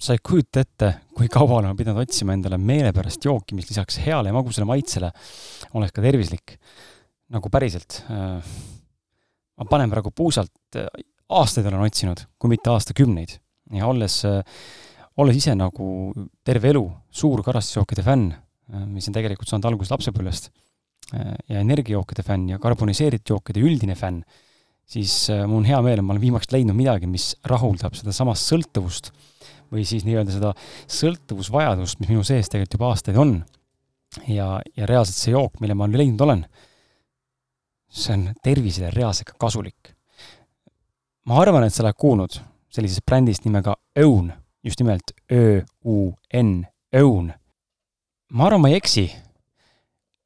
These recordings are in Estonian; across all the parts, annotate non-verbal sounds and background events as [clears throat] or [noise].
sa ei kujuta ette, kui kaua olen pidanud otsima endale meelepärast jooki, mis lisaks heale ja magusale maitsele oleks ka tervislik. nagu päriselt. Äh, ma panen praegu puusalt, äh, aastaid olen otsinud, kui mitte aastakümneid. ja olles, äh, olles ise nagu terve elu suur karastusjookide fänn, mis on tegelikult saanud alguse lapsepõlvest, ja energiajookide fänn ja karboniseeritud jookide üldine fänn, siis mul on hea meel, et ma olen viimaks leidnud midagi, mis rahuldab sedasamast sõltuvust või siis nii-öelda seda sõltuvusvajadust, mis minu sees tegelikult juba aastaid on. ja, ja reaalselt see jook, mille ma leidnud olen, see on tervisele reaalselt ka kasulik. ma arvan, et sa oled kuulnud sellisest brändist nimega Own, just nimelt Ö-U-N, Own. ma arvan, ma ei eksi,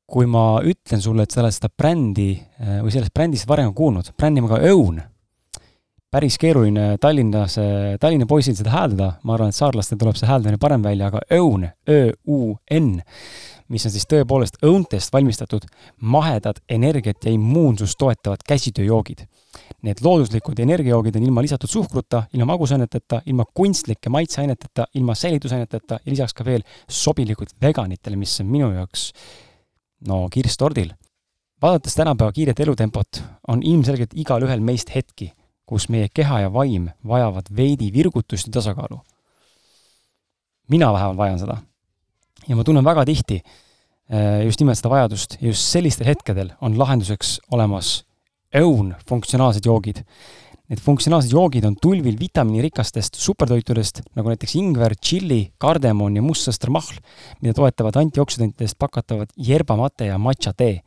kui ma ütlen sulle, et sa oled seda brändi või sellest brändist varem kuulnud, brändi nimega Own päris keeruline Tallinnas, Tallinna poisil seda hääldada, ma arvan, et saarlastel tuleb see hääldamine parem välja, aga õun, Ö-U-N, mis on siis tõepoolest õuntest valmistatud mahedad energiat ja immuunsust toetavad käsitööjoogid. Need looduslikud energiajoogid on ilma lisatud suhkruta, ilma magusaineteta, ilma kunstlike maitseaineteta, ilma säilitusaineteta ja lisaks ka veel sobilikud veganitele, mis on minu jaoks no kirss tordil. vaadates tänapäeva kiiret elutempot, on ilmselgelt igalühel meist hetki kus meie keha ja vaim vajavad veidi virgutust ja tasakaalu. mina vähemalt vajan seda. ja ma tunnen väga tihti eh, just nimelt seda vajadust ja just sellistel hetkedel on lahenduseks olemas õun funktsionaalsed joogid. Need funktsionaalsed joogid on tulvil vitamiinirikastest supertoitudest, nagu näiteks ingver, tšilli, kardemon ja mustsõstramahl, mida toetavad antioksüdantidest pakatavad yerbamate ja matša tee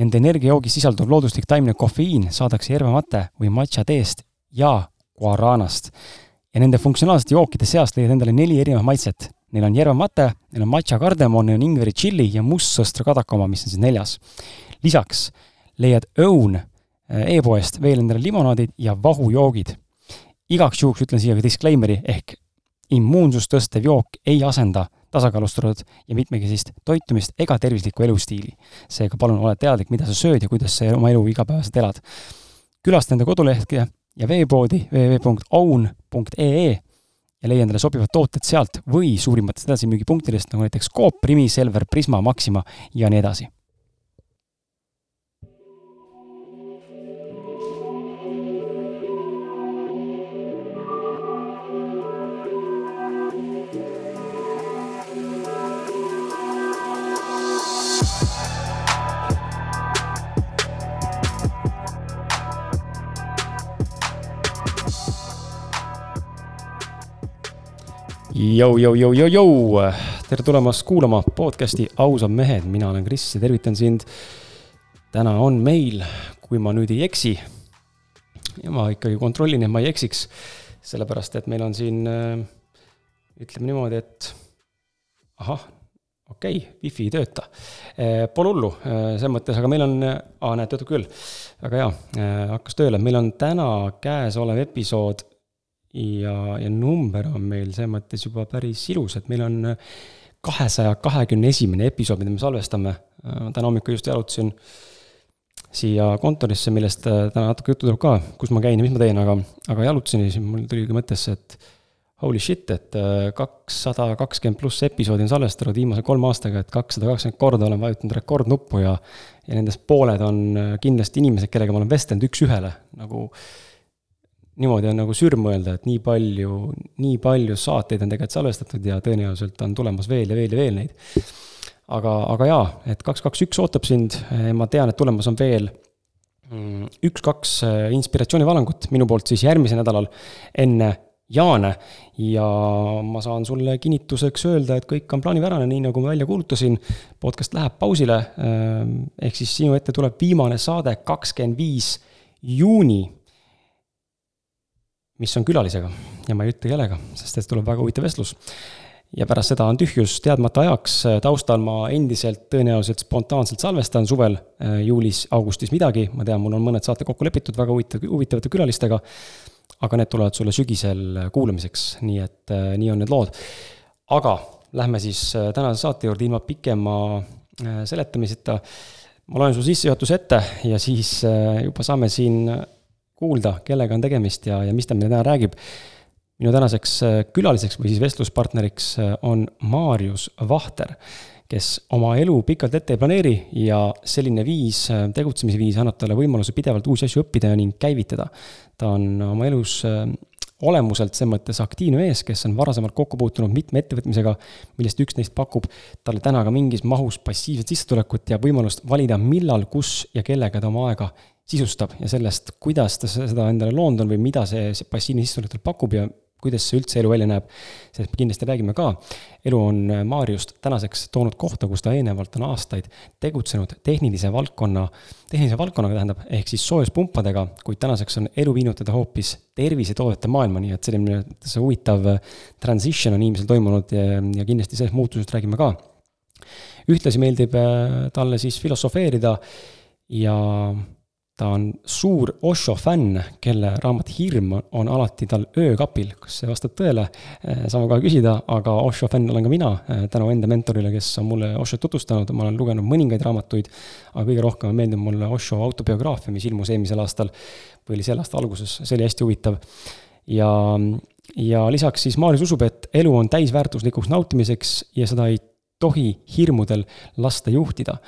Nende energiajoogis sisalduv looduslik taimne kofeiin saadakse yerba-mate või matša teest ja guaranast. ja nende funktsionaalsete jookide seast leiad endale neli erinevat maitset. Neil on yerba-mate, neil on matša kardemon, neil on ingveri tšilli ja mustsõstra kadaka oma, mis on siis neljas. lisaks leiad õun äh, e-poest veel endale limonaadid ja vahujoogid. igaks juhuks ütlen siia ka disclaimer'i ehk immuunsust tõstev jook ei asenda tasakaalustatud ja mitmekesist toitumist ega tervislikku elustiili. seega palun ole teadlik, mida sa sööd ja kuidas sa oma elu igapäevaselt elad. külasta enda kodulehte ja veepoodi www.own.ee ja leia endale sobivad tooted sealt või suurimatest edasimüügipunktidest, nagu näiteks Coop, Primi, Selver, Prisma, Maxima ja nii edasi Jou, jou, jou, jou, jou, tere tulemast kuulama podcasti Ausad mehed, mina olen Kris ja tervitan sind. täna on meil, kui ma nüüd ei eksi, ja ma ikkagi kontrollin, et ma ei eksiks, sellepärast et meil on siin, äh, ütleme niimoodi, et ahah, okei okay,, wifi ei tööta. Äh, pole hullu, äh, selles mõttes, aga meil on, aa näed, töötab küll, väga hea, hakkas tööle, meil on täna käesolev episood ja, ja number on meil selles mõttes juba päris ilus, et meil on kahesaja kahekümne esimene episood, mida me salvestame. täna hommikul just jalutasin siia kontorisse, millest äh, täna natuke juttu tuleb ka, kus ma käin ja mis ma teen, aga, aga jalutasin ja siis mul tuligi mõttesse, et holy shit, et äh, kakssada kakskümmend pluss episoodi on salvestatud viimase kolme aastaga, et kakssada kakskümmend korda olen vajutanud rekordnuppu ja ja nendest pooled on äh, kindlasti inimesed, kellega ma olen vestelnud üks-ühele, nagu äh, niimoodi on nagu sürm mõelda, et nii palju, nii palju saateid on tegelikult salvestatud ja tõenäoliselt on tulemas veel ja veel ja veel neid. aga, aga jaa, et kaks, kaks, üks ootab sind, ma tean, et tulemas on veel mm, üks-kaks äh, inspiratsioonivalangut minu poolt siis järgmisel nädalal enne Jaane ja ma saan sulle kinnituseks öelda, et kõik on plaanipärane, nii nagu ma välja kuulutasin. podcast läheb pausile, äh, ehk siis sinu ette tuleb viimane saade, kakskümmend viis juuni mis on külalisega ja ma ei ütle kellega, sest et tuleb väga huvitav vestlus. ja pärast seda on tühjus teadmata ajaks, taustal ma endiselt tõenäoliselt spontaanselt salvestan suvel, äh, juulis, augustis midagi, ma tean, mul on mõned saated kokku lepitud väga huvitav, huvitavate külalistega, aga need tulevad sulle sügisel kuulamiseks, nii et äh, nii on need lood. aga lähme siis tänase saate juurde ilma pikema seletamiseta. ma loen su sissejuhatuse ette ja siis juba saame siin kuulda, kellega on tegemist ja, ja mis ta meile täna räägib. minu tänaseks külaliseks või siis vestluspartneriks on Maarjus Vahter, kes oma elu pikalt ette ei planeeri ja selline viis, tegutsemisviis annab talle võimaluse pidevalt uusi asju õppida ning käivitada. ta on oma elus olemuselt selles mõttes aktiivne mees, kes on varasemalt kokku puutunud mitme ettevõtmisega, millest üks neist pakub talle täna ka mingis mahus passiivset sissetulekut ja võimalust valida, millal, kus ja kellega ta oma aega sisustab ja sellest, kuidas ta seda endale loonud on või mida see, see passiivne sissetulek pakub ja kuidas see üldse elu välja näeb, sellest me kindlasti räägime ka. elu on äh, Maarjust tänaseks toonud kohta, kus ta eelnevalt on aastaid tegutsenud tehnilise valdkonna, tehnilise valdkonnaga tähendab, ehk siis soojuspumpadega, kuid tänaseks on elu viinud teda hoopis tervisetoodete maailma, nii et selline see huvitav äh, transition on inimesel toimunud ja, ja kindlasti sellest muutusest räägime ka. ühtlasi meeldib äh, talle siis filosofeerida ja ta on suur Osho fänn, kelle raamat Hirm on alati tal öökapil. kas see vastab tõele? Eh, saame kohe küsida, aga Osho fänn olen ka mina eh, tänu enda mentorile, kes on mulle Oshot tutvustanud, ma olen lugenud mõningaid raamatuid, aga kõige rohkem meeldib mulle Osho autobiograafia, mis ilmus eelmisel aastal või oli selle aasta alguses, see oli hästi huvitav. ja, ja lisaks siis Maarjus usub, et elu on täisväärtuslikuks nautimiseks ja seda ei tohi hirmudel lasta juhtida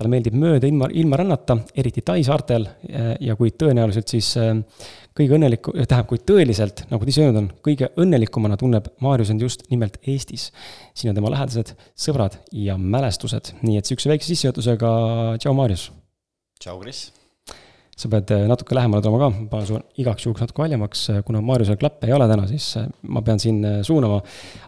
talle meeldib mööda ilma, ilma rännata, eriti Tai saartel ja kui tõenäoliselt siis äh, kõige õnnelikum, tähendab, kui tõeliselt, nagu ta ise öelnud on, kõige õnnelikumana tunneb Maarjus end just nimelt Eestis. siin on tema lähedased, sõbrad ja mälestused, nii et sihukese väikse sissejuhatusega, tšau, Maarjus! tšau, Kris! sa pead natuke lähemale tooma ka, ma panen su igaks juhuks natuke valjemaks, kuna Maarjusel klappe ei ole täna, siis ma pean siin suunama,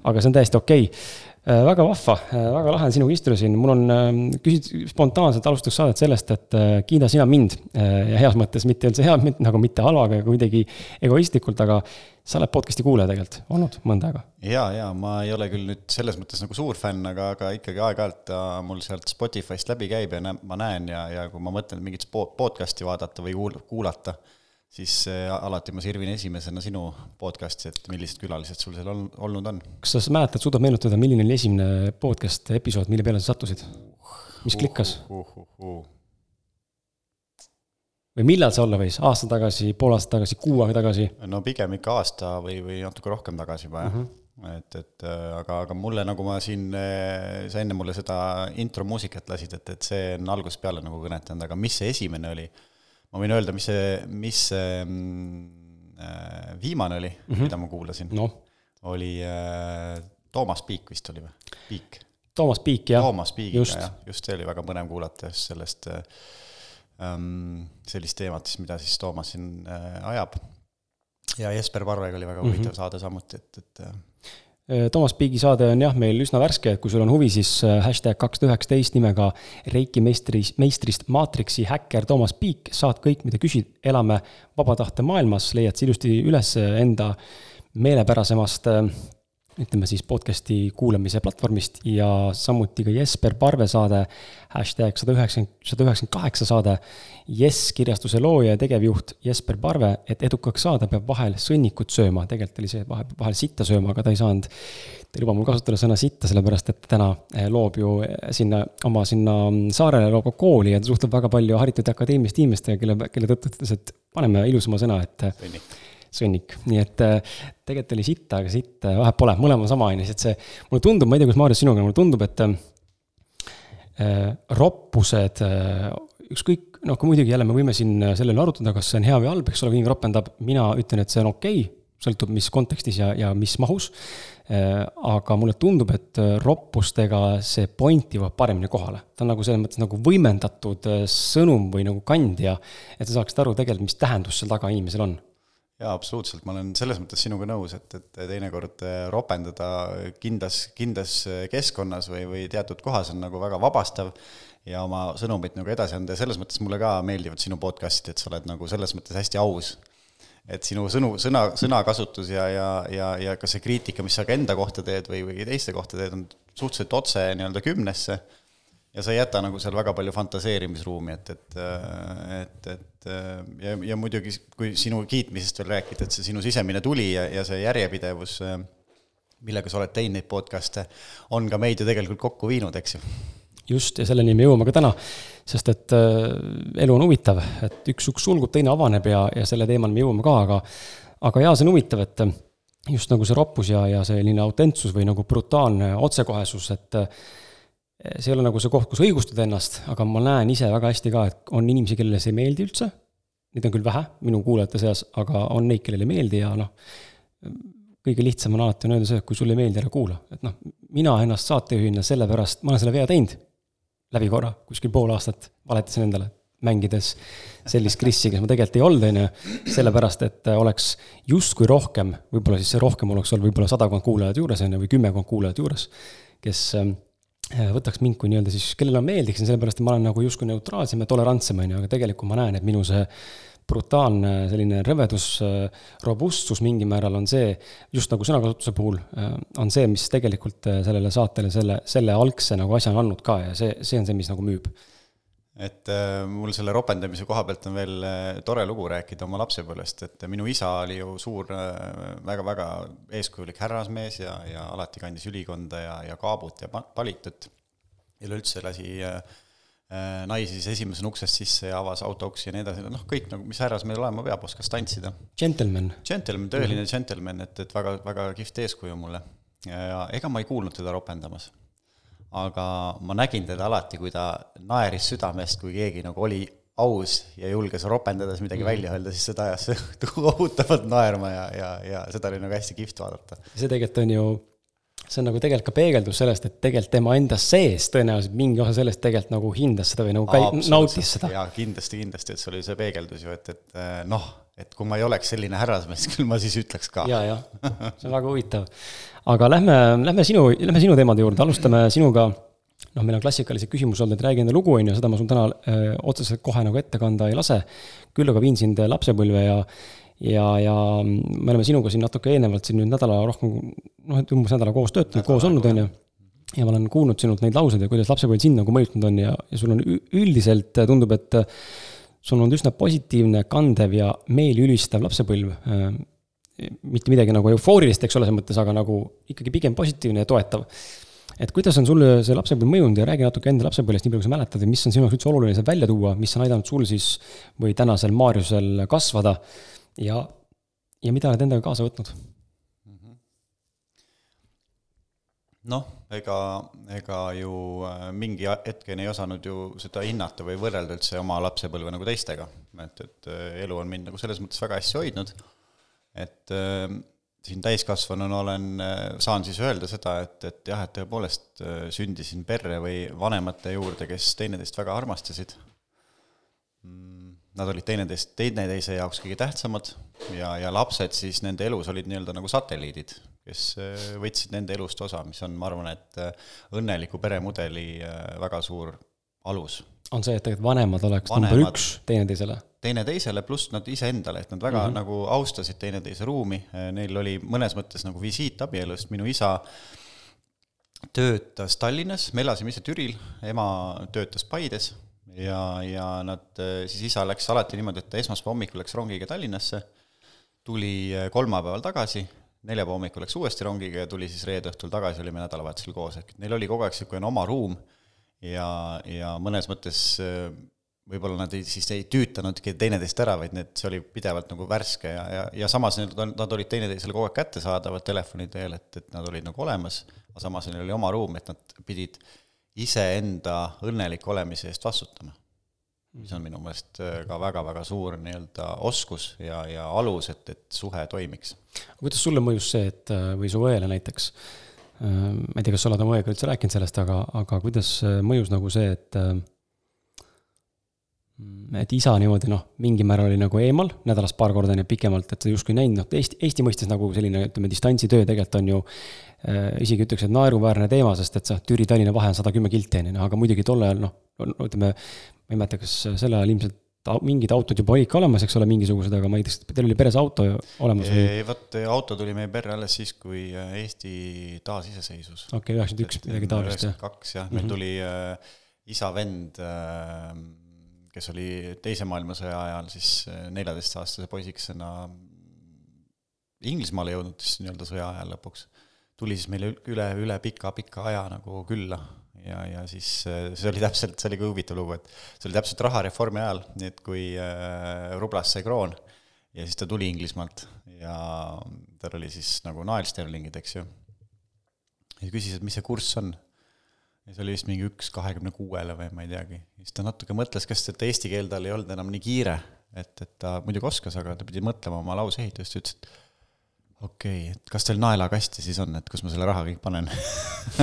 aga see on täiesti okei okay väga vahva, äh, väga lahe on sinuga istuda siin, mul on, ähm, küsid spontaanselt alustaks saadet sellest, et äh, kiida sina mind ja heas mõttes, mitte üldse hea, nagu mitte halvaga ega kuidagi egoistlikult, aga sa oled podcast'i kuulaja tegelikult olnud mõnda aega. ja, ja ma ei ole küll nüüd selles mõttes nagu suur fänn, aga, aga ikkagi aeg-ajalt ta mul sealt Spotify'st läbi käib ja ma näen ja, ja kui ma mõtlen mingit podcast'i vaadata või kuulata siis äh, alati ma sirvin esimesena sinu podcast'i, et millised külalised sul seal on, olnud on. kas sa mäletad, suudad meenutada, milline oli esimene podcast episood, mille peale sa sattusid? mis klikkas uh,? Uh, uh, või millal see olla võis, aasta tagasi, pool aastat tagasi, kuu aega tagasi? no pigem ikka aasta või, või natuke rohkem tagasi juba jah uh. -huh et, et äh, aga, aga mulle, nagu ma siin, äh, sa enne mulle seda intro muusikat lasid, et, et see on algusest peale nagu kõnetanud, aga mis see esimene oli? Ma võin öelda, mis see, mis see mm, äh, viimane oli mm, -hmm. mida ma kuulasin no.. oli äh, Toomas Piik vist oli või? Piik. Toomas Piik, jah. Toomas Piigiga, jah, just see oli väga põnev kuulata just sellest äh, ähm,, sellist teemat siis, mida siis Toomas siin äh, ajab. ja Jesper Parvega oli väga huvitav mm -hmm. saade samuti, et, et Äh, Toomas Piigi saade on jah, meil üsna värske, kui sul on huvi, siis äh, hashtag kakssada üheksateist nimega Reiki meistris, meistrist maatriksi häkker Toomas Piik, saad kõik, mida küsid, elame vaba tahte maailmas, leiad sa ilusti üles enda meelepärasemast äh, ütleme siis podcast'i kuulamise platvormist ja samuti ka Jesper Parve saade, hashtag sada üheksakümmend, sada üheksakümmend kaheksa saade. Jess kirjastuse looja ja tegevjuht Jesper Parve, et edukaks saada, peab vahel sõnnikut sööma, tegelikult oli see, et vahel, vahel sitta sööma, aga ta ei saanud. ta ei luba mul kasutada sõna sitta, sellepärast et täna eh, loob ju eh, sinna oma sinna saarele loob ka kooli ja ta suhtleb väga palju haritud akadeemiliste inimestega, kelle, kelle tõttu ütles, et paneme ilusama sõna, et Sõnnik sõnnik, nii et äh, tegelikult oli sitt, aga sitt äh, vahet pole, mõlema sama, siis et see, mulle tundub, ma ei tea, kuidas Maarjas sinuga, mulle tundub, et äh, äh, roppused äh,, ükskõik, noh, kui muidugi jälle me võime siin selle üle arutada, kas see on hea või halb, eks ole, kui inimene ropendab, mina ütlen, et see on okei okay,, sõltub, mis kontekstis ja, ja mis mahus äh,. aga mulle tundub, et roppustega see point jõuab paremini kohale. ta on nagu selles mõttes nagu võimendatud sõnum või nagu kandja, et sa saaksid aru tegelikult, mis tähendus seal taga inimesel on jaa, absoluutselt, ma olen selles mõttes sinuga nõus, et, et teinekord eh, ropendada kindlas, kindlas eh, keskkonnas või, või teatud kohas on nagu väga vabastav ja oma sõnumit nagu edasi anda ja selles mõttes mulle ka meeldivad sinu podcast'id, et sa oled nagu selles mõttes hästi aus. et sinu sõnu, sõna, sõnakasutus ja, ja, ja, ja ka see kriitika, mis sa ka enda kohta teed või, või teiste kohta teed, on suhteliselt otse nii-öelda kümnesse ja sa ei jäta nagu seal väga palju fantaseerimisruumi, et, et, et, et ja, ja muidugi, kui sinu kiitmisest veel rääkida, et see sinu sisemine tuli ja, ja see järjepidevus, millega sa oled teinud neid podcast'e, on ka meid ju tegelikult kokku viinud, eks ju. just, ja selleni me jõuame ka täna, sest et äh, elu on huvitav, et üks uks sulgub, teine avaneb ja, ja selle teemani me jõuame ka, aga aga jaa, see on huvitav, et just nagu see roppus ja, ja selline autentsus või nagu brutaalne otsekohesus, et see ei ole nagu see koht, kus õigustada ennast, aga ma näen ise väga hästi ka, et on inimesi, kellele see ei meeldi üldse. Neid on küll vähe minu kuulajate seas, aga on neid, kellele ei meeldi ja noh, kõige lihtsam on alati on öelda see, et kui sulle ei meeldi, ära kuula. et noh, mina ennast saatejuhina sellepärast, ma olen selle vea teinud läbi korra, kuskil pool aastat valetasin endale, mängides sellist Krissi, kes ma tegelikult ei olnud, on ju, sellepärast et oleks justkui rohkem, võib-olla siis see rohkem oleks olnud võib-olla sadakond kuulajat juures, on ju, või kümmekond kuulajat juures, kes võtaks mind kui nii-öelda siis, kellele ma meeldiksin, sellepärast et ma olen nagu justkui neutraalsem ja tolerantsem, on ju, aga tegelikult ma näen, et minu see brutaalne selline rõvedus, robustsus mingil määral on see, just nagu sõnakasutuse puhul, on see, mis tegelikult sellele saatele selle, selle algse nagu asja on andnud ka ja see, see on see, mis nagu müüb et äh, mul selle ropendamise koha pealt on veel äh, tore lugu rääkida oma lapsepõlvest, et minu isa oli ju suur äh, väga-väga eeskujulik härrasmees ja, ja alati kandis ülikonda ja, ja kaabut ja palitut. üleüldse lasi äh, Äh, naisi siis esimesena uksest sisse ja avas autouksi ja nii edasi, noh, kõik nagu, mis härras meil olema peab, oskas tantsida. Gentleman. Gentleman, tõeline mm -hmm. gentleman, et, et väga, väga kihvt eeskuju mulle. ja ega ma ei kuulnud teda ropendamas. Aga ma nägin teda alati, kui ta naeris südamest, kui keegi nagu oli aus ja julges ropendades midagi mm välja öelda, siis seda ajas [laughs] kohutavalt naerma ja, ja, ja seda oli nagu hästi kihvt vaadata. see tegelikult on ju see on nagu tegelikult ka peegeldus sellest, et tegelikult tema enda sees tõenäoliselt mingi osa sellest tegelikult nagu hindas seda või nagu kai-, nautis seda. jaa, kindlasti, kindlasti, et see oli see peegeldus ju, et, et eh, noh, et kui ma ei oleks selline härrasmees, küll ma siis ütleks ka. jaa, jah, see on väga huvitav. Aga lähme, lähme sinu, lähme sinu teemade juurde, alustame sinuga noh, meil on klassikalised küsimused olnud, et räägi enda lugu, on ju, seda ma sul täna öö, eh, otseselt kohe nagu ette kanda ei lase. küll aga viin sind lapsepõlve ja ja, ja me oleme sinuga siin natuke eelnevalt siin nüüd nädala rohkem, noh, et umbes nädala koos töötanud, koos olnud, on ju. ja ma olen kuulnud sinult neid lauseid ja kuidas lapsepõlv sind nagu mõjutanud on ja, ja sul on üldiselt tundub, et sul on olnud üsna positiivne, kandev ja meeli ülistav lapsepõlv. Mitte midagi nagu eufoorilist, eks ole, selles mõttes, aga nagu ikkagi pigem positiivne ja toetav et kuidas on sulle see lapsepõlv mõjunud ja räägi natuke enda lapsepõlvest, nii palju kui sa mäletad ja mis on sinu jaoks üldse oluline sealt välja tuua, mis on aidanud sul siis või tänasel Maarjusel kasvada ja, ja mida oled endaga kaasa võtnud? Mhm. noh, ega, ega ju äh, mingi hetkeni ei osanud ju seda hinnata või võrrelda üldse oma lapsepõlve nagu teistega. et, et äh, elu on mind nagu selles mõttes väga hästi hoidnud, et äh, siin täiskasvanuna olen, saan siis öelda seda, et, et jah, et tõepoolest sündisin perre või vanemate juurde, kes teineteist väga armastasid nad olid teineteist, teineteise jaoks kõige tähtsamad ja, ja lapsed siis nende elus olid nii-öelda nagu satelliidid, kes äh, võtsid nende elust osa, mis on, ma arvan, et äh, õnneliku peremudeli äh, väga suur alus. on see, et tegelikult vanemad oleks vanemad, number üks teineteisele? Teineteisele, pluss nad iseendale, et nad väga mm -hmm. nagu austasid teineteise ruumi, neil oli mõnes mõttes nagu visiit abielust, minu isa töötas Tallinnas, me elasime ise Türil, ema töötas Paides ja, ja nad, siis isa läks alati niimoodi, et ta esmaspäeva hommikul läks rongiga Tallinnasse, tuli kolmapäeval tagasi, neljapäeva hommikul läks uuesti rongiga ja tuli siis reede õhtul tagasi, olime nädalavahetusel koos, ehk neil oli kogu aeg niisugune oma ruum ja, ja mõnes mõttes võib-olla nad ei, siis ei tüütanudki teineteist ära, vaid need, see oli pidevalt nagu värske ja, ja, ja samas nad, nad olid teineteisele kogu aeg kättesaadavad telefoni teel, et, et nad olid nagu olemas, aga samas neil oli oma ruum, et nad pidid iseenda õnnelik olemise eest vastutama. mis on minu meelest äh, ka väga-väga suur nii-öelda oskus ja, ja alus, et, et suhe toimiks. kuidas sulle mõjus see, et äh, või su õele näiteks, äh, ma ei tea, kas sa oled oma õega üldse rääkinud sellest, aga, aga kuidas mõjus nagu see, et et isa niimoodi noh, mingil määral oli nagu eemal, nädalas paar korda on ju pikemalt, et sa justkui näinud, noh, Eesti, Eesti mõistes nagu selline, ütleme, distantsitöö tegelikult on ju äh, isegi ütleks, et naeruväärne teema, sest et see Türi-Tallinna vahe on sada kümme kilti, on ju, noh, aga muidugi tol ajal noh, ütleme, ma ei mäleta, kas sel ajal ilmselt mingid autod juba olid ka olemas, eks ole, mingisugused, aga ma ei tea, kas teil oli peres auto olemas või? vot auto tuli meie perre alles siis, kui äh, Eesti taasiseseisvus. okei okay,, üheksakümmend üks, midagi taolist, jah. kaks jah, meil mm -hmm. tuli äh, isa-vend äh, kes oli Teise maailmasõja ajal siis äh, neljateistaastase poisikesena Inglismaale jõudnud siis nii-öelda sõja ajal lõpuks, tuli siis meile üle, üle pika-pika aja nagu külla ja, ja siis äh, see oli täpselt, see oli ka huvitav lugu, et see oli täpselt rahareformi ajal, nii et kui äh, rublast sai kroon, ja siis ta tuli Inglismaalt ja tal oli siis nagu naelsterlingid, eks ju. ja küsis, et mis see kurss on. Ja see oli vist mingi üks kahekümne kuuele või ma ei teagi. siis ta natuke mõtles, kas, et eesti keel tal ei olnud enam nii kiire, et, et ta muidugi oskas, aga ta pidi mõtlema oma lauseehitust, ütles, et okei okay,, et kas teil naelakasti siis on, et kus ma selle raha kõik panen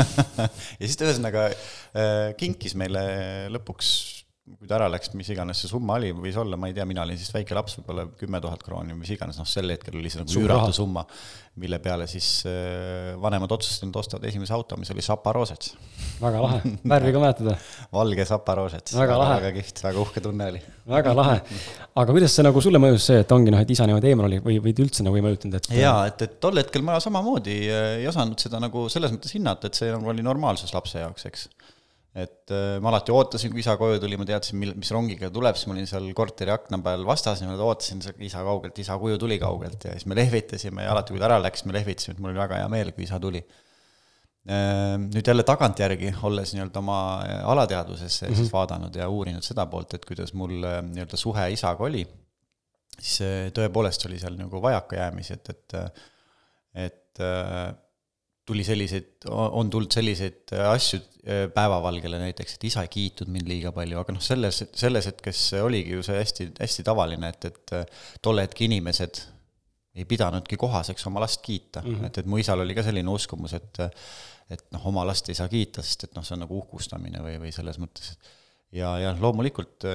[laughs] ja siis ta ühesõnaga äh, kinkis meile lõpuks kui ta ära läks, mis iganes see summa oli, võis olla, ma ei tea, mina olin siis väike laps, võib-olla kümme tuhat krooni või mis iganes, noh, sel hetkel oli see nagu üüratu summa, mille peale siis äh, vanemad otsustasid, nad ostavad esimese auto, mis oli Zaporozets. väga lahe, värvi ka mäletada? [laughs] valge Zaporozets. väga lahe. väga kihvt, väga uhke tunne oli. väga lahe. aga kuidas see nagu sulle mõjus see, et ongi noh, et isa niimoodi eemal oli või, või üldse nagu ei mõjutanud, et? jaa, et, et tol hetkel ma samamoodi äh, ei osanud seda nagu selles mõttes hinnata, et see nagu oli normaalsus lapse jaoks, eks et äh, ma alati ootasin, kui isa koju tuli, ma teadsin, mil, mis rongiga tuleb, siis ma olin seal korteri akna peal vastas, niimoodi ootasin isa kaugelt, isa kuju tuli kaugelt ja siis me lehvitasime ja alati, kui ta ära läks, me lehvitasime, et mul oli väga hea meel, kui isa tuli. Äh, nüüd jälle tagantjärgi, olles nii-öelda oma äh, alateadvusesse mm -hmm. siis vaadanud ja uurinud seda poolt, et kuidas mul nii-öelda suhe isaga oli, siis tõepoolest oli seal nagu vajakajäämisi, et, et et tuli selliseid, on tulnud selliseid äh, asju äh, päevavalgele näiteks, et isa ei kiitnud mind liiga palju, aga noh, selles, selles hetkes oligi ju see hästi, hästi tavaline, et, et äh, tolle hetke inimesed ei pidanudki kohaseks oma last kiita mm, -hmm. et, et mu isal oli ka selline uskumus, et et noh, oma last ei saa kiita, sest et noh, see on nagu uhkustamine või, või selles mõttes, ja, ja loomulikult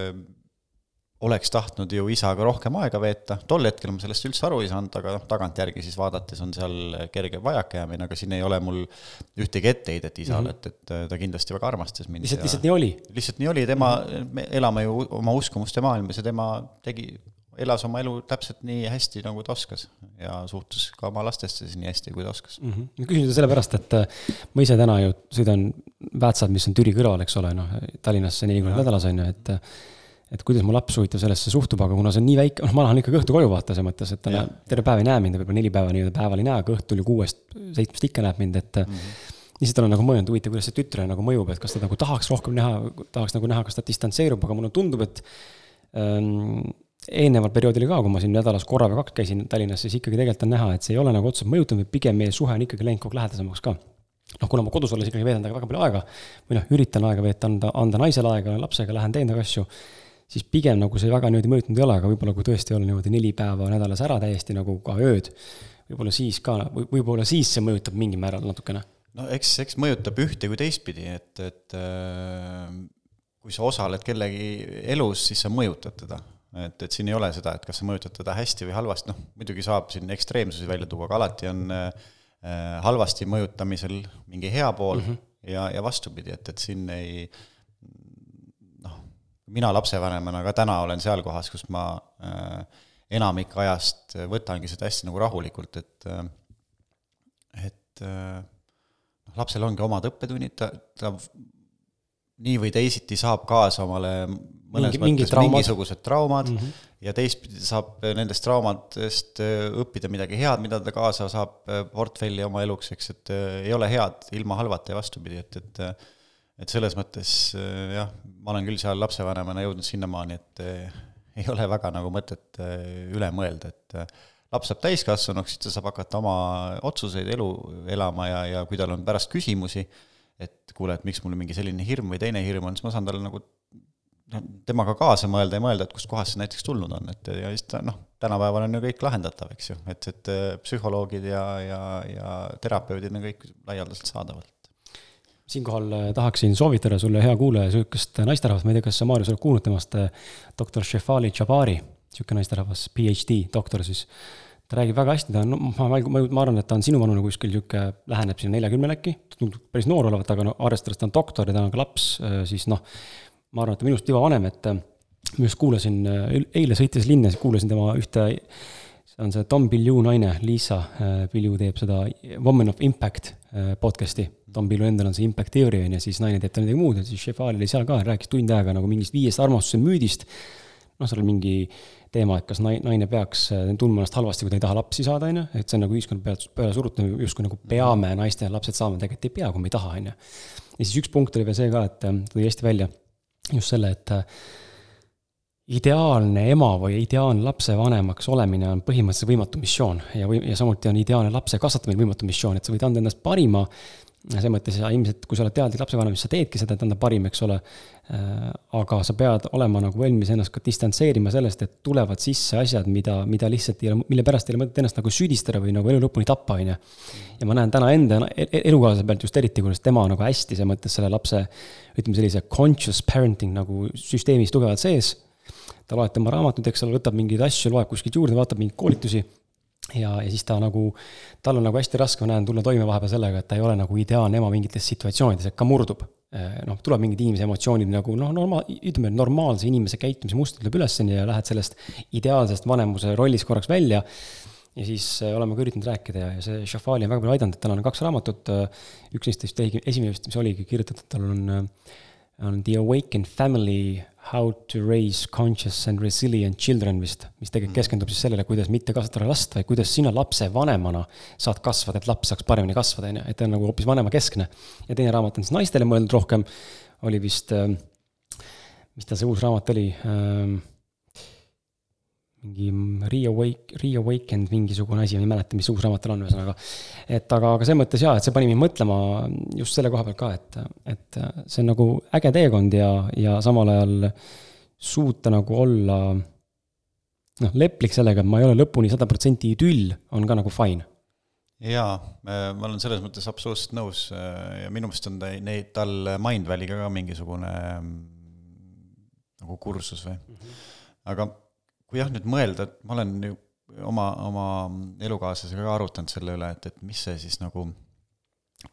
oleks tahtnud ju isaga rohkem aega veeta, tol hetkel ma sellest üldse aru ei saanud, aga noh, tagantjärgi siis vaadates on seal kerge vajakajäämine, aga siin ei ole mul ühtegi etteheidet isale mm, -hmm. et, et ta kindlasti väga armastas mind. lihtsalt, lihtsalt nii oli? lihtsalt nii oli, tema mm, -hmm. me elame ju oma uskumuste maailmas ja tema tegi, elas oma elu täpselt nii hästi, nagu ta oskas ja suhtus ka oma lastesse siis nii hästi, kui ta oskas mm. -hmm. ma küsin seda sellepärast, et äh, ma ise täna ju sõidan Väätsad, mis on Türi kõrval, eks ole, noh, Tallinnasse neli korda nädalas, on ju, et et kuidas mu laps huvitav sellesse suhtub, aga kuna see on nii väike, noh, ma lähen ikkagi õhtu koju vaata, selles mõttes, et ta ja. terve päev ei näe mind, võib-olla neli päeva nii-öelda päeval ei näe, aga õhtul ju kuuest-seitsmest ikka näeb mind, et mm -hmm lihtsalt olen nagu mõelnud, huvitav, kuidas see tütrele nagu mõjub, et kas ta nagu tahaks rohkem näha, tahaks nagu näha, kas ta distantseerub, aga mulle tundub, et ähm, eelneval perioodil ka, kui ma siin nädalas korra või kaks käisin Tallinnas, siis ikkagi tegelikult on näha, et see ei ole nagu otseselt mõjutanud, pigem meie suhe on ikkagi läinud kogu aeg lähedasemaks ka. noh, kuna ma kodus olles ikkagi veedan temaga väga palju aega või noh, üritan aega veeta, anda, anda naisele aega, lapsega lähen teen temaga asju siis pigem nagu see väga niimoodi mõjutanud ei ole, aga võib-olla kui tõesti olla niimoodi neli päeva nädalas ära täiesti nagu ka ööd, võib-olla siis ka, võib-olla siis see mõjutab mingil määral natukene. no eks, eks mõjutab ühte kui teistpidi, et, et äh, kui sa osaled kellegi elus, siis sa mõjutad teda. et, et siin ei ole seda, et kas sa mõjutad teda hästi või halvasti, noh, muidugi saab siin ekstreemsusi välja tuua, aga alati on äh, halvasti mõjutamisel mingi hea pool mm -hmm. ja, ja vastupidi, et, et siin ei äh, mina lapsevanemana ka täna olen seal kohas, kus ma äh, enamik ajast võtangi seda hästi nagu rahulikult, et äh, et äh, noh, lapsel ongi omad õppetunnid, ta, ta nii või teisiti saab kaasa omale mõnes Mingi, mõttes traumad. mingisugused traumad mm -hmm. ja teistpidi saab nendest traumadest õppida midagi head, mida ta kaasa saab portfelli oma eluks, eks, et ei ole head ilma halvata ja vastupidi, et, et et selles mõttes äh, jah, ma olen küll seal lapsevanemana jõudnud sinnamaani, et äh, ei ole väga nagu mõtet äh, üle mõelda, et laps saab täiskasvanuks, siis ta saab hakata oma otsuseid, elu elama ja, ja kui tal on pärast küsimusi, et kuule, et miks mul mingi selline hirm või teine hirm on, siis ma saan talle nagu noh, temaga kaasa mõelda ja mõelda, et kustkohast see näiteks tulnud on, et ja siis ta noh, tänapäeval on ju kõik lahendatav, eks ju, et, et psühholoogid ja, ja, ja terapeudid on kõik laialdaselt saadaval siinkohal äh, tahaksin soovitada sulle, hea kuulaja, sihukest naisterahvast, ma ei tea, kas sa, Maarja, sa oled kuulnud temast, äh, doktor Shefali Jabari, sihuke naisterahvas, PhD doktor siis. ta räägib väga hästi, ta on, ma, ma, ma, ma arvan, et ta on sinuvanune kuskil sihuke, läheneb sinna neljakümnele äkki, tundub päris noor olevat, aga no arvestades ta on doktor ja ta on ka laps, äh, siis noh, ma arvan, et ta minust tiba vanem, et ma just kuulasin, eile sõites linna, kuulasin tema ühte see on see Tom Bilju naine, Liisa Bilju teeb seda Woman of Impact podcast'i Tom Pillu endal on see impact theory on ju, siis naine teeb tal midagi muud ja siis Šefal oli seal ka, rääkis tund aega nagu mingist viiest armastuse müüdist. noh, seal oli mingi teema, et kas naine peaks äh, tundma ennast halvasti, kui ta ei taha lapsi saada, on ju, et see on nagu ühiskonna peale, peale surutud, justkui nagu peame naiste lapsed saama, tegelikult ei pea, kui me ei taha, on ju. ja siis üks punkt oli veel see ka, et äh, tõi hästi välja just selle, et äh, ideaalne ema või ideaalne lapsevanemaks olemine on põhimõtteliselt võimatu missioon ja või, ja samuti on ideaalne lapse kasvatamine võimatu missioon, et sa võid anda endast parima selles mõttes ja ilmselt, kui sa oled teadlik lapsevanem, siis sa teedki seda, et anda parim, eks ole. Äh, aga sa pead olema nagu valmis ennast ka distantseerima sellest, et tulevad sisse asjad, mida, mida lihtsalt ei ole, mille pärast ei ole mõtet ennast nagu süüdistada või nagu elu lõpuni tappa, on ju. ja ma näen täna enda e-, e-, elukaaslase pealt just eriti, kuidas tema nagu hästi selles mõttes selle lapse, ütleme sellise conscious parenting nagu süsteemis tugevalt sees. Ta loeb tema raamatuid, eks ole, võtab mingeid asju, loeb kuskilt juurde, vaatab mingeid koolitusi ja, ja siis ta nagu, tal on nagu hästi raske, ma näen, tulla toime vahepeal sellega, et ta ei ole nagu ideaalne ema mingites situatsioonides, et ka murdub. Eh, noh, tuleb mingid inimese emotsioonid nagu noh, normaal, ütleme, normaalse inimese käitumise muster tuleb üleseni ja lähed sellest ideaalsest vanemuse rollist korraks välja. ja siis äh, oleme ka üritanud rääkida ja, ja see Shafali on väga palju aidanud, et tal on kaks raamatut. üks neist vist, esimene vist, mis oligi kirjutatud, tal on, on The Awakened Family How to raise conscious and resilient children vist, mis tegelikult mm. keskendub siis sellele, kuidas mitte kasvatada last, vaid kuidas sina lapsevanemana saad kasvada, et laps saaks paremini kasvada, on ju, et ta on nagu hoopis vanemakeskne. ja teine raamat on siis naistele mõeldud rohkem, oli vist, ähm, mis ta see uus raamat oli ähm,? Mingi Reawake, Reawakened mingisugune asi, ma ei mäleta, mis uus raamat tal on, ühesõnaga. et aga, aga selles mõttes jaa, et see pani mind mõtlema just selle koha pealt ka, et, et see on nagu äge teekond ja, ja samal ajal suuta nagu olla noh, leplik sellega, et ma ei ole lõpuni sada protsenti idüll, on ka nagu fine jaa, ma olen selles mõttes absoluutselt nõus ja minu meelest on ta, neid, tal Mindvalley'ga ka mingisugune nagu kursus või mm. -hmm. aga kui jah, nüüd mõelda, et ma olen oma, oma elukaaslasega ka arutanud selle üle, et, et mis see siis nagu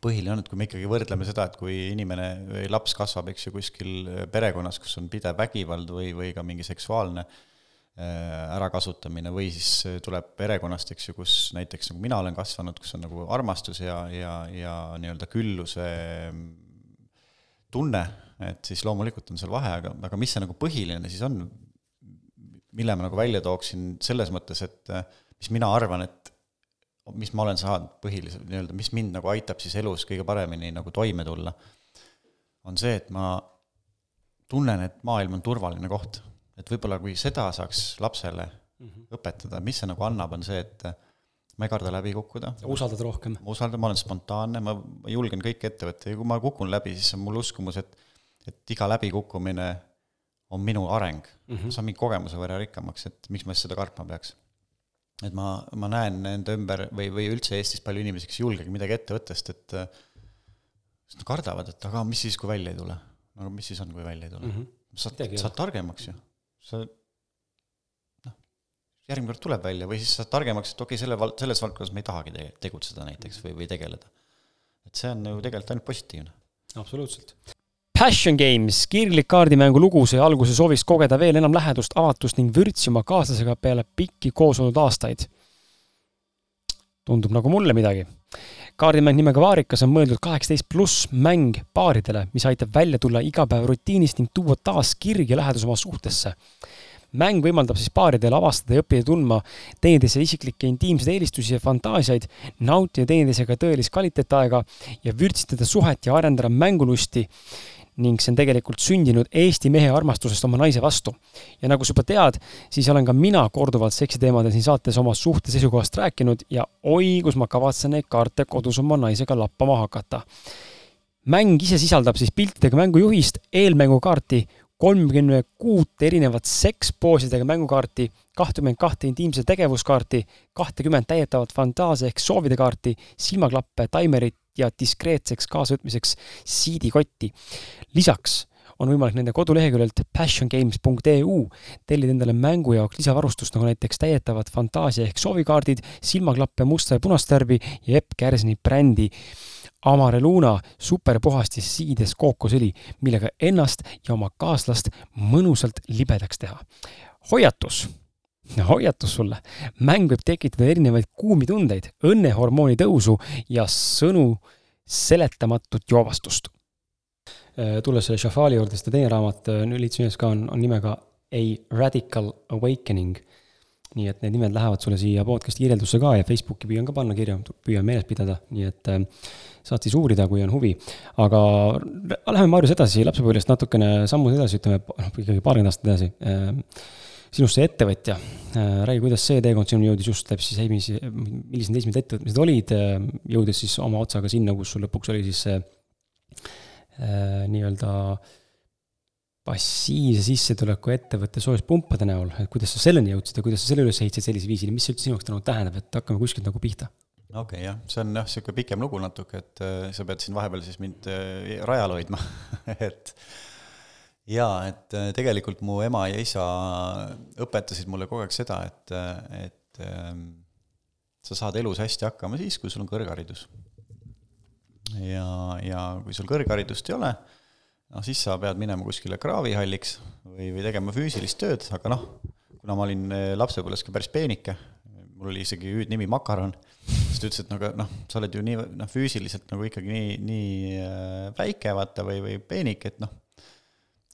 põhiline on, et kui me ikkagi võrdleme seda, et kui inimene või laps kasvab, eks ju, kuskil perekonnas, kus on pidev vägivald või, või ka mingi seksuaalne äh, ärakasutamine või siis tuleb perekonnast, eks ju, kus näiteks nagu mina olen kasvanud, kus on nagu armastus ja, ja, ja nii-öelda külluse tunne, et siis loomulikult on seal vahe, aga, aga mis see nagu põhiline siis on mille ma nagu välja tooksin selles mõttes, et äh, mis mina arvan, et mis ma olen saanud põhiliselt nii-öelda, mis mind nagu aitab siis elus kõige paremini nagu toime tulla, on see, et ma tunnen, et maailm on turvaline koht. et võib-olla kui seda saaks lapsele mm -hmm. õpetada, mis see nagu annab, on see, et äh, ma ei karda läbi kukkuda. usaldad rohkem? ma usaldan, ma olen spontaanne, ma, ma julgen kõike ette võtta ja kui ma kukun läbi, siis on mul uskumus, et et iga läbikukkumine on minu areng mm. -hmm. saan mingi kogemuse võrra rikkamaks, et miks ma siis seda kartma peaks. et ma, ma näen enda ümber või, või üldse Eestis palju inimesi, kes ei julgegi midagi ette võtta, sest et sest nad kardavad, et aga mis siis, kui välja ei tule. aga mis siis on, kui välja ei tule mm? -hmm. saad, saad targemaks ju. sa noh, järgmine kord tuleb välja või siis saad targemaks, et okei okay,, selle val-, selles valdkonnas me ei tahagi te-, tegutseda näiteks või, või tegeleda. et see on ju tegelikult ainult positiivne. absoluutselt. Passion Games, kirglik kaardimängu lugu sai alguse soovist kogeda veel enam lähedust, avatust ning vürtsi oma kaaslasega peale pikki koos olnud aastaid. tundub nagu mulle midagi. kaardimäng nimega Vaarikas on mõeldud kaheksateist pluss mäng paaridele, mis aitab välja tulla igapäevarutiinist ning tuua taas kirg ja lähedus oma suhtesse mäng võimaldab siis paaridel avastada ja õppida tundma teineteise isiklikke intiimseid eelistusi ja fantaasiaid, nautida teineteisega tõelist kvaliteetaega ja vürtsitada suhet ja arendada mängulusti ning see on tegelikult sündinud Eesti mehe armastusest oma naise vastu. ja nagu sa juba tead, siis olen ka mina korduvalt seksiteemadel siin saates oma suhte seisukohast rääkinud ja oi, kus ma kavatsen neid kaarte kodus oma naisega lappama hakata. mäng ise sisaldab siis piltidega mängujuhist, eelmängukaarti, kolmkümmend kuut erinevat sekspoosidega mängukaarti, kahtekümmend kahte intiimse tegevuskaarti, kahtekümmet täietavat fantaasia ehk soovide kaarti, silmaklappe, taimerit ja diskreetseks kaasavõtmiseks siidikotti. lisaks on võimalik nende koduleheküljelt passiongames.eu tellida endale mängu jaoks lisavarustust, nagu näiteks täietavad fantaasia ehk soovikaardid, silmaklappe musta ja punast värvi ja Epp Kärsini brändi Amareluna superpuhastis siides kookosõli, millega ennast ja oma kaaslast mõnusalt libedaks teha. hoiatus hoiatus sulle, mäng võib tekitada erinevaid kuumi tundeid, õnnehormooni tõusu ja sõnu seletamatut joovastust. Äh, tulles selle Shafali juurde, siis ta teine raamat, äh, liitsin üles ka, on, on nimega A Radical Awakening. nii et need nimed lähevad sulle siia podcast'i kirjeldusse ka ja Facebooki püüan ka panna kirja, püüan meeles pidada, nii et äh, saad siis uurida, kui on huvi. aga läheme, Marius, edasi lapsepõlvest natukene sammud edasi, ütleme, noh, ikkagi paarkümmend aastat edasi. Sinust see ettevõtja, räägi, kuidas see teekond sinuni jõudis just läbi siis, millised need esimesed ettevõtmised olid, jõudes siis oma otsaga sinna, kus sul lõpuks oli siis see nii-öelda äh, passiivse sissetuleku ettevõtte soojuspumpade näol, et kuidas sa selleni jõudsid ja kuidas sa selle üles ehitasid sellisel viisil, mis see üldse sinu jaoks täna tähendab, et hakkame kuskilt nagu pihta? okei okay,, jah, see on jah, niisugune pikem lugu natuke, et äh, sa pead siin vahepeal siis mind äh, rajal hoidma. [laughs] Et jaa, et äh, tegelikult mu ema ja isa õpetasid mulle kogu aeg seda, et, et äh, sa saad elus hästi hakkama siis, kui sul on kõrgharidus. ja, ja kui sul kõrgharidust ei ole, noh, siis sa pead minema kuskile kraavihalliks või, või tegema füüsilist tööd, aga noh, kuna ma olin eh, lapsepõlves ka päris peenike, mul oli isegi hüüdnimi Makaron, siis ta ütles, et no aga noh, sa oled ju nii noh, füüsiliselt nagu ikkagi nii, nii äh, väike, vaata, või, või peenik, et noh,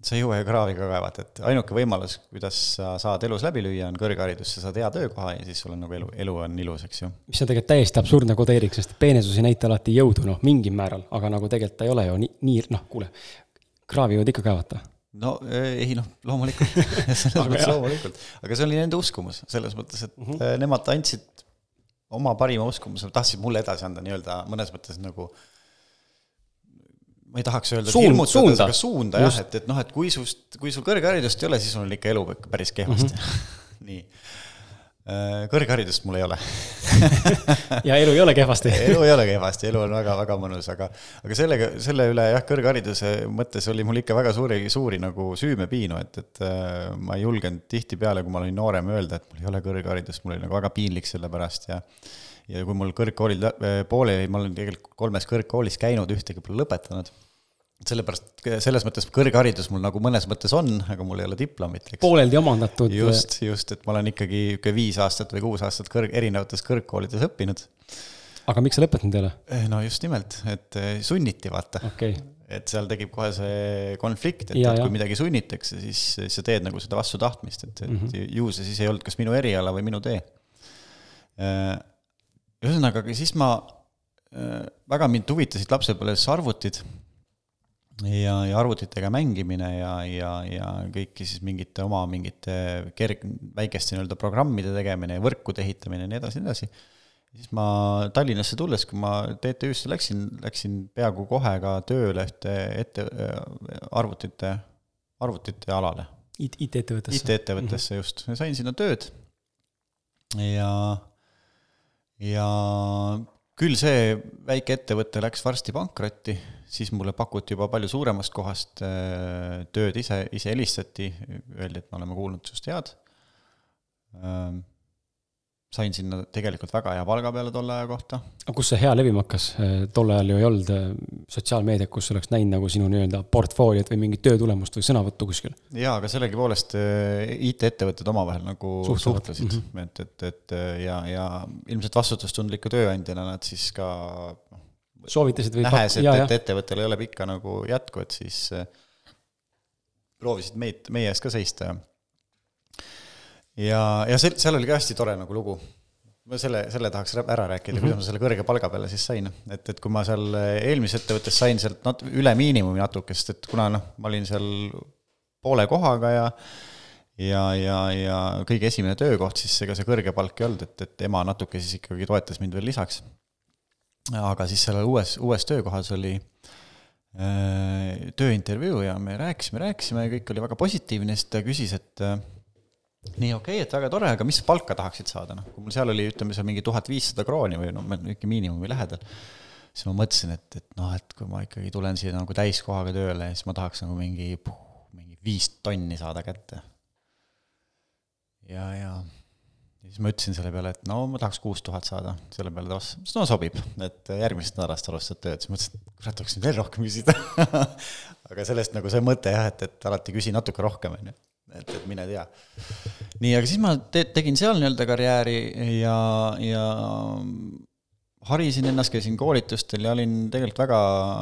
sa ei jõua ju kraavi ka kaevata, et ainuke võimalus, kuidas sa saad elus läbi lüüa, on kõrgharidus, sa saad hea töökoha ja siis sul on nagu elu, elu on ilus, eks ju. mis on tegelikult täiesti absurdne kodeering, sest peenesus ei näita alati jõudu, noh, mingil määral, aga nagu tegelikult ta ei ole ju nii, nii, noh, kuule, kraavi võid ikka kaevata no ei noh, loomulikult [laughs] selles mõttes loomulikult, aga see oli nende uskumus, selles mõttes, et mm -hmm. nemad andsid oma parima uskumuse, tahtsid mulle edasi anda nii-öelda mõnes mõttes nagu ma ei tahaks öelda Suund, hirmutada, aga suunda. jah, et, et noh, et kui sust, kui sul kõrgharidust ei ole, siis on ikka elu päris kehvasti. Mm. -hmm. [laughs] nii. Äh, kõrgharidust mul ei ole. [laughs] Ja elu ei ole kehvasti. [laughs] Elu ei ole kehvasti, elu on väga-väga mõnus, aga, aga sellega, selle üle jah, kõrghariduse mõttes oli mul ikka väga suuri, suuri nagu süümepiinu, et, et äh, ma ei julgenud tihtipeale, kui ma olin noorem, öelda, et mul ei ole kõrgharidust, mul oli nagu väga piinlik selle pärast ja ja kui mul kõrgkoolid äh, pooleli, ma olen tegelikult kolmes kõrgkoolis käinud, ühtegi pole lõpetanud sellepärast, selles mõttes kõrgharidus mul nagu mõnes mõttes on, aga mul ei ole diplomit. pooleldi omandatud. just, just, et ma olen ikkagi niisugune viis aastat või kuus aastat kõrg, erinevates kõrgkoolides õppinud. aga miks sa lõpetanud ei ole? Eh, no just nimelt, et sunniti, vaata okay.. et seal tekib kohe see konflikt, et, et kui midagi sunnitakse, siis sa teed nagu seda vastu tahtmist, et, et mm -hmm. ju see siis ei olnud kas minu eriala või minu tee. Ühesõnaga, aga siis ma, väga mind huvitasid lapsepõlves arvutid ja, ja arvutitega mängimine ja, ja, ja kõiki siis mingite oma mingite kerg-, väikeste nii-öelda programmide tegemine ja võrkude ehitamine ja nii edasi, nii edasi. siis ma Tallinnasse tulles, kui ma TTÜ-sse läksin, läksin peaaegu kohe ka tööle ühte ette, arvutite, arvutite alale. IT-ettevõttesse. IT-ettevõttesse mm -hmm. just, sain sinna tööd ja, ja küll see väike ettevõte läks varsti pankrotti siis mulle pakuti juba palju suuremast kohast äh, tööd ise, ise helistati, öeldi, et me oleme kuulnud sinust head. Sain sinna tegelikult väga hea palga peale tolle aja kohta. aga kus see hea levima hakkas? Äh, tol ajal ju ei olnud äh, sotsiaalmeediat, kus oleks näinud nagu sinu nii-öelda portfooliot või mingit töötulemust või sõnavõttu kuskil. jaa, aga sellegipoolest IT-ettevõtted omavahel nagu Suhtavad. suhtlesid mm, -hmm. et, et, et ja, ja ilmselt vastutustundliku tööandjana nad siis ka noh, soovitasid või nähes, et, et ettevõttel ei ole pikka nagu jätku, et siis äh, proovisid meid, meie eest ka seista ja ja, ja see, seal oli ka hästi tore nagu lugu. ma selle, selle tahaks ära rääkida mm, -hmm. kuidas ma selle kõrge palga peale siis sain. et, et kui ma seal eelmises ettevõttes sain sealt nat-, üle miinimumi natuke, sest et kuna noh, ma olin seal poole kohaga ja ja, ja, ja kõige esimene töökoht, siis ega see kõrge palk ei olnud, et, et ema natuke siis ikkagi toetas mind veel lisaks aga siis sellel uues, uues töökohas oli äh, tööintervjuu ja me rääkisime, rääkisime ja kõik oli väga positiivne, siis ta küsis, et äh, nii okei okay,, et väga tore, aga mis palka tahaksid saada, noh, kui mul seal oli, ütleme seal mingi tuhat viissada krooni või noh, ikka miinimumi lähedal, siis ma mõtlesin, et, et noh, et kui ma ikkagi tulen siia nagu täiskohaga tööle, siis ma tahaks nagu mingi, mingi viis tonni saada kätte. ja, ja ja siis ma ütlesin selle peale, et no ma tahaks kuus tuhat saada, selle peale ta vastas, no sobib, et järgmisest nädalast alustad tööd, siis mõtlesin, et kurat, tahaks nüüd veel rohkem küsida. [laughs] Aga sellest nagu see mõte jah, et, et alati küsi natuke rohkem, on ju, et, et mine tea. nii, aga siis ma te, tegin seal nii-öelda karjääri ja, ja harisin ennast, käisin koolitustel ja olin tegelikult väga,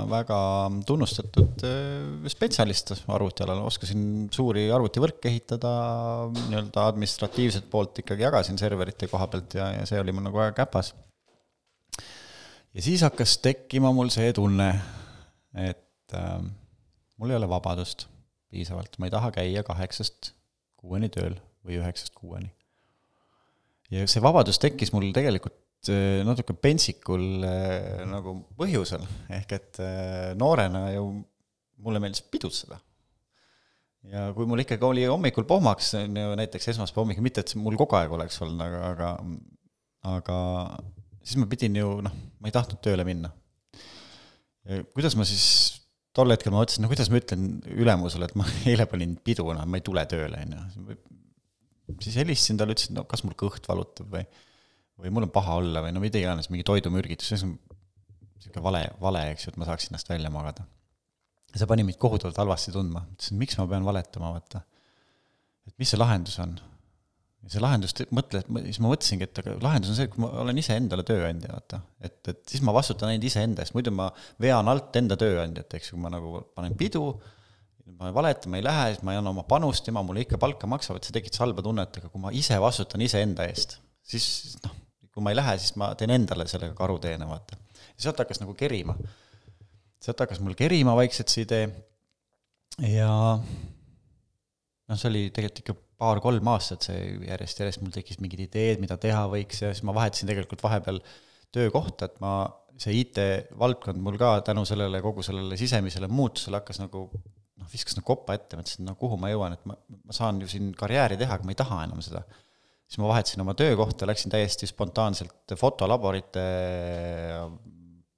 väga tunnustatud äh, spetsialist arvutialal, oskasin suuri arvutivõrke ehitada, nii-öelda administratiivset poolt ikkagi jagasin serverite koha pealt ja, ja see oli mul nagu väga käpas. ja siis hakkas tekkima mul see tunne, et äh, mul ei ole vabadust piisavalt, ma ei taha käia kaheksast kuueni tööl või üheksast kuueni. ja see vabadus tekkis mul tegelikult Eh, natuke pentsikul eh, nagu põhjusel, ehk et eh, noorena ju mulle meeldis pidutseda. ja kui mul ikkagi oli hommikul pohmaks, on ju näiteks esmaspäeva hommikul, mitte et see mul kogu aeg oleks olnud, aga, aga aga siis ma pidin ju noh, ma ei tahtnud tööle minna. kuidas ma siis, tol hetkel ma mõtlesin, no kuidas ma ütlen ülemusele, et ma [laughs] eile panin pidu, noh, ma ei tule tööle, on ju. siis helistasin talle, ütlesin, no kas mul kõht valutab või või mul on paha olla või no mida iganes, mingi toidumürgitus, see on niisugune vale, vale, eks ju, et ma saaks ennast välja magada. ja see pani mind kohutavalt halvasti tundma, ütlesin, miks ma pean valetama, vaata. et mis see lahendus on? See lahendus, mõtle, siis ma mõtlesingi, et aga lahendus on see, et ma olen iseendale tööandja, vaata. et, et siis ma vastutan ainult iseenda eest, muidu ma vean alt enda tööandjat, eks ju, ma nagu panen pidu, ma valetama ei lähe, siis ma ei anna oma panust, tema mulle ikka palka maksab, et see tekitas halba tunnet, aga kui ma ise vastutan iseenda eest, siis noh, kui ma ei lähe, siis ma teen endale sellega karuteene, vaata. ja sealt hakkas nagu kerima. sealt hakkas mul kerima vaikselt see idee ja noh, see oli tegelikult ikka paar-kolm aastat, see järjest-järjest mul tekkis mingid ideed, mida teha võiks ja siis ma vahetasin tegelikult vahepeal töökohta, et ma, see IT-valdkond mul ka tänu sellele, kogu sellele sisemisele muutusele hakkas nagu noh, viskas nagu koppa ette, mõtlesin, no kuhu ma jõuan, et ma, ma saan ju siin karjääri teha, aga ma ei taha enam seda siis ma vahetasin oma töökohta, läksin täiesti spontaanselt fotolaborite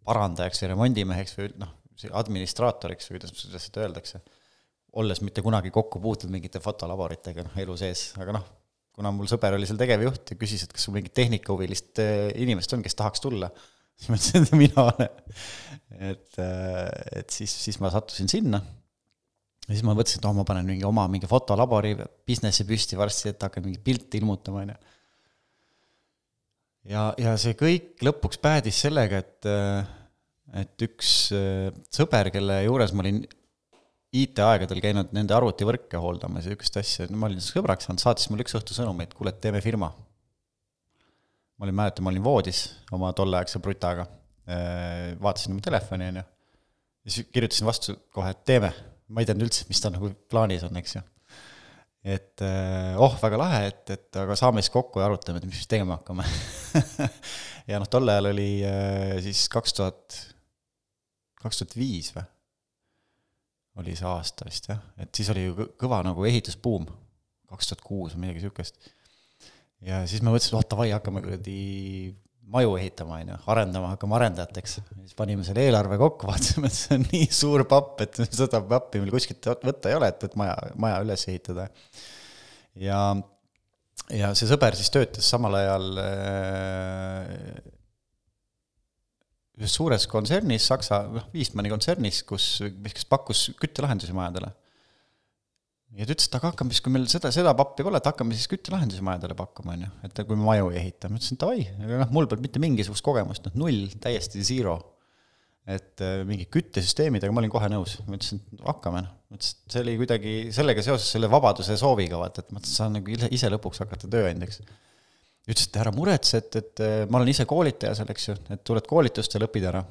parandajaks ja remondimeheks või noh, administraatoriks või kuidas, kuidas seda öeldakse. Olles mitte kunagi kokku puutunud mingite fotolaboritega noh, elu sees, aga noh, kuna mul sõber oli seal tegevjuht ja küsis, et kas sul mingit tehnikahuvilist äh, inimest on, kes tahaks tulla, [laughs] siis ma ütlesin, et mina olen. et, äh, et siis, siis ma sattusin sinna ja siis ma mõtlesin, et oh, ma panen mingi oma mingi fotolabori businessi püsti varsti, et hakkan mingit pilti ilmutama, on ju. ja, ja see kõik lõpuks päädis sellega, et, et üks sõber, kelle juures ma olin IT-aegadel käinud nende arvutivõrke hooldamas ja niisugust asja, ma olin sõbraks saanud, saatis mulle üks õhtu sõnumi, et kuule, et teeme firma. ma olin, mäletan, ma olin voodis oma tolleaegse brutaga, äh, vaatasin oma telefoni, on ju, ja siis kirjutasin vastu kohe, et teeme ma ei teadnud üldse, mis tal nagu plaanis on, eks ju. et eh, oh, väga lahe, et, et aga saame siis kokku ja arutame, et mis siis tegema hakkame [laughs] ja noh, tol ajal oli eh, siis kaks tuhat, kaks tuhat viis või? Oli see aasta vist jah, et siis oli ju kõva nagu ehitusbuum, kaks tuhat kuus või midagi niisugust. ja siis me mõtlesime, oh davai, hakkame kuradi maju ehitama, on ju, arendama, hakkame arendajateks. siis panime selle eelarve kokku, [laughs] vaatasime, et see on nii suur papp, et [laughs] seda pappi meil kuskilt võtta ei ole, et, et maja, maja üles ehitada. ja, ja see sõber siis töötas samal ajal äh, ühes suures kontsernis, Saksa, noh, Wiesmanni kontsernis, kus, mis pakkus küttelahendusi majadele ja ta ütles, et aga hakkame siis, kui meil seda, seda pappi pole, et hakkame siis küttelahendusi majadele pakkuma, on ju, et kui me maju ei ehita. ma ütlesin davai, aga noh, mul polnud mitte mingisugust kogemust, noh null, täiesti zero. et äh, mingid küttesüsteemidega ma olin kohe nõus, ma ütlesin, et hakkame, noh. ma ütlesin, et see oli kuidagi sellega seoses selle vabaduse sooviga, vaata, et ma saan nagu ise lõpuks hakata tööandjaks. Ütles, et ära muretse, et, et äh, ma olen ise koolitaja seal, eks ju, et tuled koolitustele, õpid ära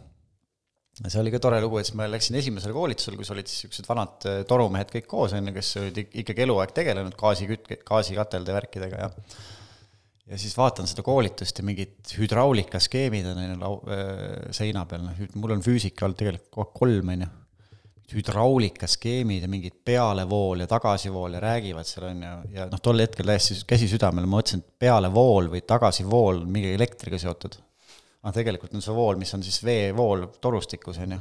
see oli ka tore lugu, et siis ma läksin esimesele koolitusele, kus olid siis niisugused vanad äh, torumehed kõik koos, on ju, kes olid ikkagi eluaeg tegelenud gaasiküt-, gaasikatelde värkidega ja ja siis vaatan seda koolitust ja mingid hüdraulikaskeemid on, on ju, lau-, äh, seina peal, noh, mul on füüsika olnud tegelikult kolm, on ju. Hüdraulikaskeemid ja mingid pealevool ja tagasivool ja räägivad seal, on ju, ja noh, tol hetkel täiesti käsi südamel, ma mõtlesin, et pealevool või tagasivool on mingi elektriga seotud aga tegelikult on see vool, mis on siis veevool torustikus, on ju.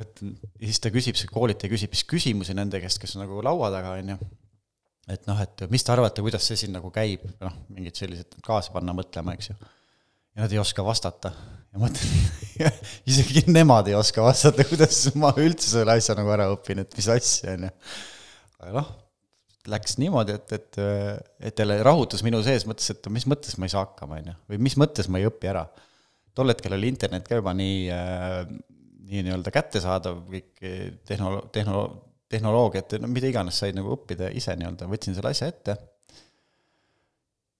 mõtlen, ja siis ta küsib, see koolitaja küsib siis küsimusi nende käest, kes on nagu laua taga, on ju. et noh, et mis te arvate, kuidas see siin nagu käib, noh, mingid sellised kaasa panna mõtlema, eks ju. ja nad ei oska vastata. Ja mõtlen [laughs] isegi nemad ei oska vastata, kuidas ma üldse selle asja nagu ära õpin, et mis asja, on ju. aga noh läks niimoodi, et, et, et jälle rahutus minu sees, mõtles, et mis mõttes ma ei saa hakkama, on ju, või mis mõttes ma ei õpi ära. Tol hetkel oli internet ka juba nii äh,, nii nii-öelda kättesaadav, kõik tehno-, tehno-, tehnoloogiat, no mida iganes said nagu õppida ise nii-öelda, võtsin selle asja ette,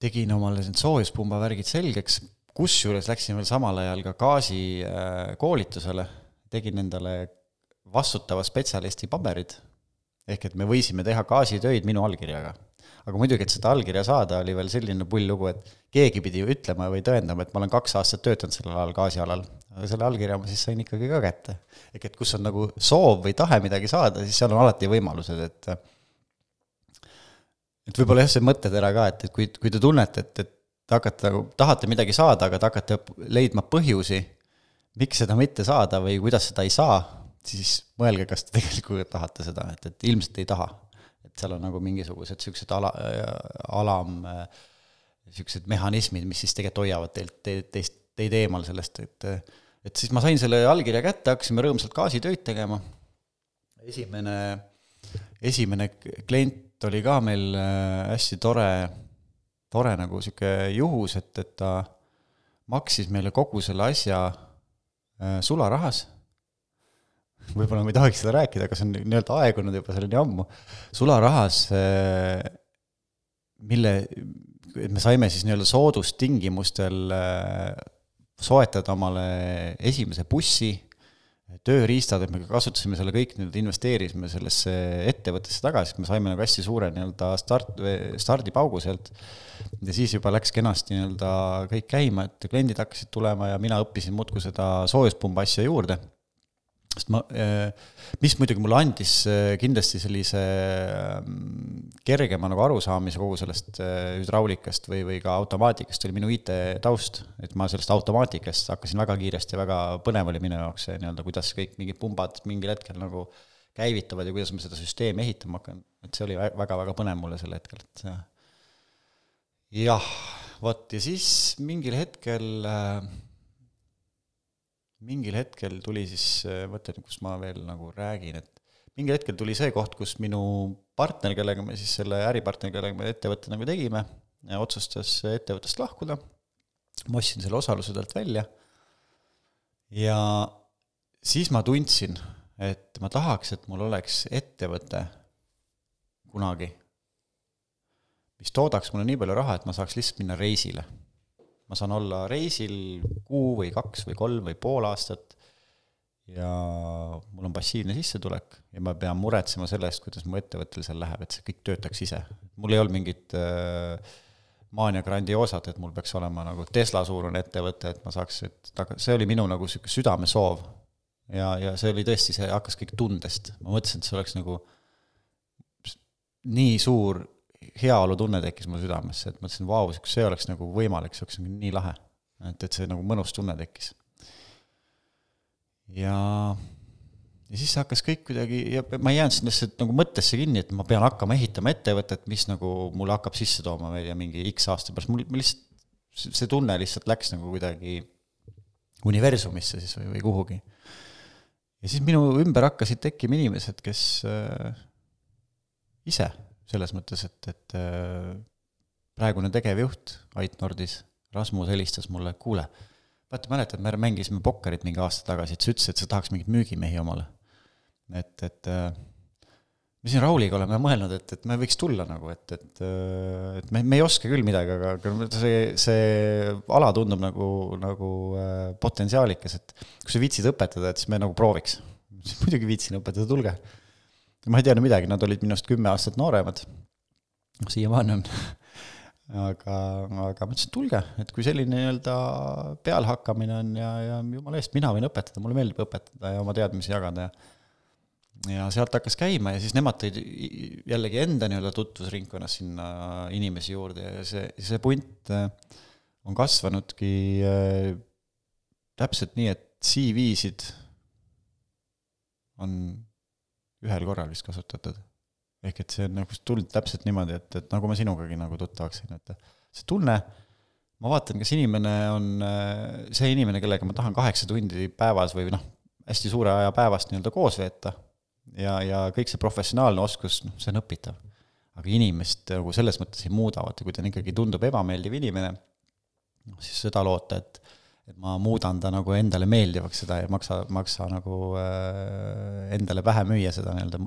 tegin omale need soojuspumba värgid selgeks, kusjuures läksin veel samal ajal ka gaasikoolitusele, tegin endale vastutava spetsialisti paberid, ehk et me võisime teha gaasitöid minu allkirjaga aga muidugi, et seda allkirja saada, oli veel selline pull lugu, et keegi pidi ütlema või tõendama, et ma olen kaks aastat töötanud sellel alal gaasialal. aga selle allkirja ma siis sain ikkagi ka kätte. ehk et kus on nagu soov või tahe midagi saada, siis seal on alati võimalused, et et võib-olla jah, see mõttetera ka, et, et kui, kui te tunnete, et, et te hakkate nagu, tahate midagi saada, aga te hakkate leidma põhjusi, miks seda mitte saada või kuidas seda ei saa, siis mõelge, kas te [laughs] tegelikult tahate seda, et, et ilmselt ei taha. Et seal on nagu mingisugused niisugused ala, alam, niisugused mehhanismid, mis siis tegelikult hoiavad teilt, te, teist, teid eemal sellest, et et siis ma sain selle allkirja kätte, hakkasime rõõmsalt gaasitöid tegema, esimene, esimene klient oli ka meil äh, hästi tore, tore nagu niisugune juhus, et, et ta maksis meile kogu selle asja äh, sularahas. Võib-olla ma ei tohiks seda rääkida, aga see on nii-öelda aegunud juba, see oli nii ammu, sularahas, äh, mille, et me saime siis nii-öelda soodustingimustel äh, soetada omale esimese bussi, tööriistad, et me kasutasime selle kõik nüüd, investeerisime sellesse ettevõttesse tagasi, et me saime nagu hästi suure nii-öelda start, stardipaugu sealt. ja siis juba läks kenasti nii-öelda kõik käima, et kliendid hakkasid tulema ja mina õppisin muudkui seda soojuspumba asja juurde sest ma, eh, mis muidugi mulle andis eh, kindlasti sellise mm, kergema nagu arusaamise kogu sellest eh, hüdraulikast või, või ka automaatikast, oli minu IT-taust. et ma sellest automaatikast hakkasin väga kiiresti, väga põnev oli minu jaoks see nii-öelda, kuidas kõik mingid pumbad mingil hetkel nagu käivituvad ja kuidas ma seda süsteemi ehitama hakkan, et see oli väga-väga põnev mulle sel hetkel, et jah, vot ja siis mingil hetkel äh, mingil hetkel tuli siis, mõtlen, kus ma veel nagu räägin, et mingil hetkel tuli see koht, kus minu partner, kellega me siis selle äripartner, kellega me ettevõtte nagu tegime, otsustas ettevõttest lahkuda. ma ostsin selle osaluse talt välja. ja siis ma tundsin, et ma tahaks, et mul oleks ettevõte kunagi, mis toodaks mulle nii palju raha, et ma saaks lihtsalt minna reisile ma saan olla reisil kuu või kaks või kolm või pool aastat ja mul on passiivne sissetulek ja ma pean muretsema selle eest, kuidas mu ettevõttel seal läheb, et see kõik töötaks ise. mul ei olnud mingit äh, maania grandiosat, et mul peaks olema nagu Tesla-suurune ettevõte, et ma saaks, et aga see oli minu nagu niisugune südamesoov. ja, ja see oli tõesti, see hakkas kõik tundest, ma mõtlesin, et see oleks nagu nii suur heaolutunne tekkis mul südamesse, et mõtlesin, vau, see oleks nagu võimalik, see oleks nagu nii lahe. et, et see nagu mõnus tunne tekkis. ja, ja siis hakkas kõik kuidagi, ja ma ei jäänud sinnasse nagu mõttesse kinni, et ma pean hakkama ehitama ettevõtet, mis nagu mulle hakkab sisse tooma veel ja mingi X aasta pärast, mul lihtsalt, see tunne lihtsalt läks nagu kuidagi universumisse siis või, või kuhugi. ja siis minu ümber hakkasid tekkima inimesed, kes äh, ise selles mõttes, et, et äh, praegune tegevjuht Ait Nordis, Rasmus helistas mulle, kuule, vaata, mäletad, me mängisime pokkerit mingi aasta tagasi, et sa ütlesid, et sa tahaks mingeid müügimehi omale. et, et äh, me siin Rauliga oleme mõelnud, et, et me võiks tulla nagu, et, et, äh, et me, me ei oska küll midagi, aga see, see ala tundub nagu, nagu potentsiaalikas, et kui sa viitsid õpetada, et siis me nagu prooviks. [laughs] muidugi viitsin õpetada, tulge ma ei teadnud midagi, nad olid minust kümme aastat nooremad, siiamaani on. Aga, aga ma ütlesin, tulge, et kui selline nii-öelda pealehakkamine on ja, ja jumala eest, mina võin õpetada, mulle meeldib õpetada ja oma teadmisi jagada ja ja sealt hakkas käima ja siis nemad tõid jällegi enda nii-öelda tutvusringkonnas sinna inimesi juurde ja see, see punt äh, on kasvanudki äh, täpselt nii, et CV-sid on ühel korral vist kasutatud. ehk et see on nagu tulnud täpselt niimoodi, et, et nagu ma sinugagi nagu tuttavaks sain, et see tunne, ma vaatan, kas inimene on see inimene, kellega ma tahan kaheksa tundi päevas või noh, hästi suure aja päevast nii-öelda koos veeta ja, ja kõik see professionaalne oskus, noh, see on õpitav. aga inimest nagu selles mõttes ei muuda, vaata, kui ta on ikkagi, tundub ebameeldiv inimene, noh siis seda loota, et et ma muudan ta nagu endale meeldivaks, seda ei maksa, maksa nagu äh, endale pähe müüa seda nii-öelda,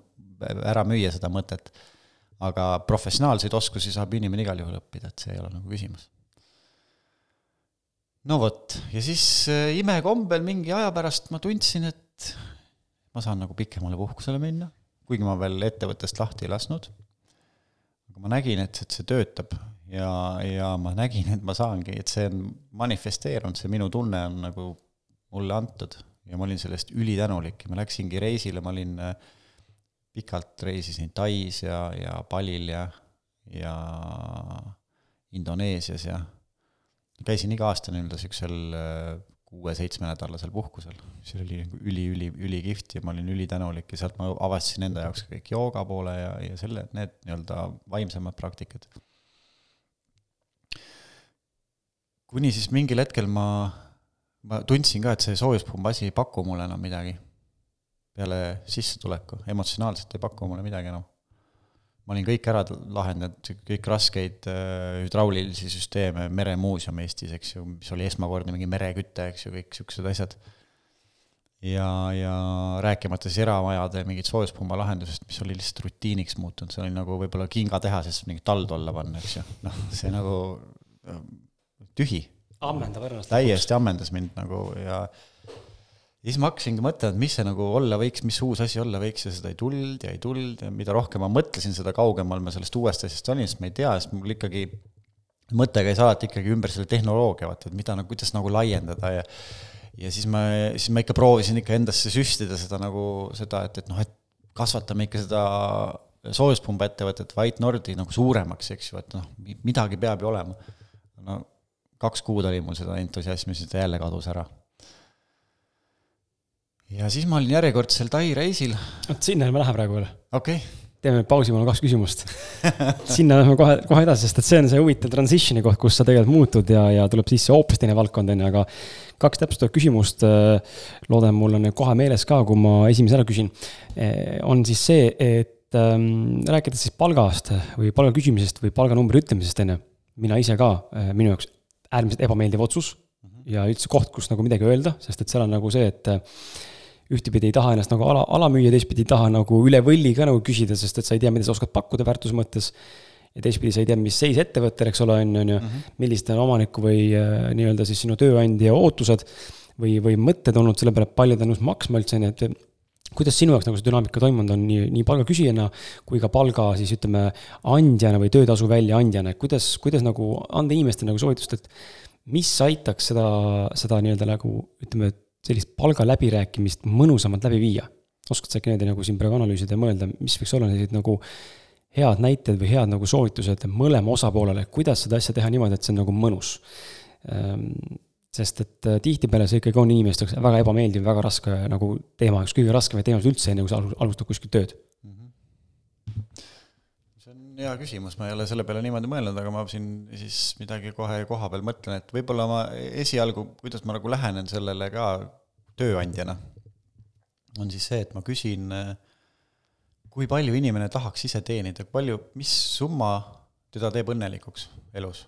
ära müüa seda mõtet. aga professionaalseid oskusi saab inimene igal juhul õppida, et see ei ole nagu küsimus. no vot, ja siis äh, imekombel mingi aja pärast ma tundsin, et ma saan nagu pikemale puhkusele minna, kuigi ma veel ettevõttest lahti ei lasknud. aga ma nägin, et, et see töötab ja, ja ma nägin, et ma saangi, et see on manifesteerunud, see minu tunne on nagu mulle antud. Ja ma olin sellest ülitänulik. Ja ma läksingi reisile, ma olin äh, pikalt reisisin Tais ja, ja Balil ja, ja Indoneesias ja käisin iga aasta nii-öelda niisugusel äh, kuue-seitsmenädalasel puhkusel, mis oli nagu üli, üli, ülikihvt ja ma olin ülitänulik ja sealt ma avastasin enda jaoks kõik jooga poole ja, ja selle, need nii-öelda vaimsemad praktikad kuni siis mingil hetkel ma, ma tundsin ka, et see soojuspumba asi ei paku mulle enam midagi. peale sissetuleku, emotsionaalselt ei paku mulle midagi enam. ma olin kõik ära lahendanud, kõik raskeid äh, hüdraulilisi süsteeme, meremuuseum Eestis, eks ju, mis oli esmakordne mingi mereküte, eks ju, kõik niisugused asjad. ja, ja rääkimata siis eramajade mingit soojuspumba lahendusest, mis oli lihtsalt rutiiniks muutunud, see oli nagu võib-olla kingatehases mingi tald olla panna, eks ju, noh, see nagu tühi. ammendab ära. täiesti ammendas mind nagu ja siis ma hakkasingi mõtlema, et mis see nagu olla võiks, mis uus asi olla võiks ja seda ei tulnud ja ei tulnud ja mida rohkem ma mõtlesin, seda kaugemal ma sellest uuest asjast olin, sest ma ei tea, sest mul ikkagi mõte käis alati ikkagi ümber selle tehnoloogia, vaata, et mida nagu, kuidas nagu laiendada ja ja siis ma, siis ma ikka proovisin ikka endasse süstida seda nagu seda, et, et noh, et kasvatame ikka seda soojuspumba ettevõtet White Nordi nagu suuremaks, eks ju, et noh, midagi peab ju olema. no kaks kuud oli mul seda entusiasmi, siis ta jälle kadus ära. ja siis ma olin järjekordsel Tai reisil. vot sinna me läheme praegu veel. okei okay. teeme pausi, mul on kaks küsimust sinna lähme kohe, kohe edasi, sest et see on see huvitav transition'i koht, kus sa tegelikult muutud ja, ja tuleb sisse hoopis teine valdkond, on ju, aga kaks täpsustavat küsimust, äh, loodan, mul on kohe meeles ka, kui ma esimese ära küsin, äh, on siis see, et ähm, rääkides siis palgast või palga küsimisest või palganumbri ütlemisest, on ju, mina ise ka, äh, minu jaoks äärmiselt ebameeldiv otsus mm -hmm. ja üldse koht, kus nagu midagi öelda, sest et seal on nagu see, et äh, ühtepidi ei taha ennast nagu ala, ala müüa, teistpidi ei taha nagu üle võlli ka nagu küsida, sest et sa ei tea, mida sa oskad pakkuda väärtuse mõttes. ja teistpidi sa ei tea, mis seis ettevõttel, eks ole, on, on ju, mhm. millised on omaniku või äh, nii-öelda siis sinu tööandja ootused või, või mõtted olnud selle peale, palju ta on nõus maksma üldse, on ju, et kuidas sinu jaoks nagu see dünaamika toimunud on nii, nii palga küsijana kui ka palga siis ütleme, andjana või töötasu väljaandjana, et kuidas, kuidas nagu anda inimestele nagu soovitust, et mis aitaks seda, seda nii-öelda nagu ütleme, sellist palgaläbirääkimist mõnusamalt läbi viia? oskad sa äkki niimoodi nagu siin praegu analüüsida ja mõelda, mis võiks olla sellised nagu head näited või head nagu soovitused mõlema osapoolele, kuidas seda asja teha niimoodi, et see on nagu mõnus? Sest et äh, tihtipeale see ikkagi on inimeste jaoks väga ebameeldiv, väga raske nagu teema, üks kõige raskemaid teemasid üldse, enne kui sa alustad kuskilt tööd mm. -hmm. see on hea küsimus, ma ei ole selle peale niimoodi mõelnud, aga ma siin siis midagi kohe koha peal mõtlen, et võib-olla ma esialgu, kuidas ma nagu lähenen sellele ka tööandjana, on siis see, et ma küsin, kui palju inimene tahaks ise teenida, palju, mis summa teda teeb õnnelikuks elus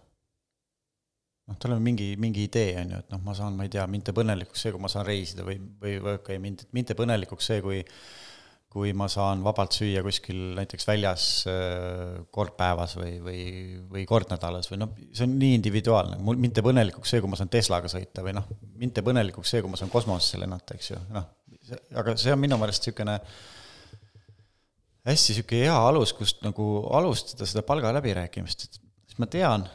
noh, tal on mingi, mingi idee, on ju, et noh, ma saan, ma ei tea, mind teeb õnnelikuks see, kui ma saan reisida või, või, või okei okay,, mind, mind teeb õnnelikuks see, kui kui ma saan vabalt süüa kuskil näiteks väljas äh, kord päevas või, või, või kord nädalas või noh, see on nii individuaalne, mul, mind teeb õnnelikuks see, kui ma saan Teslaga sõita või noh, mind teeb õnnelikuks see, kui ma saan kosmosesse lennata, eks ju, noh, aga see on minu meelest niisugune hästi niisugune hea alus, kust nagu alustada seda palga läbirääkimist, et siis ma tean,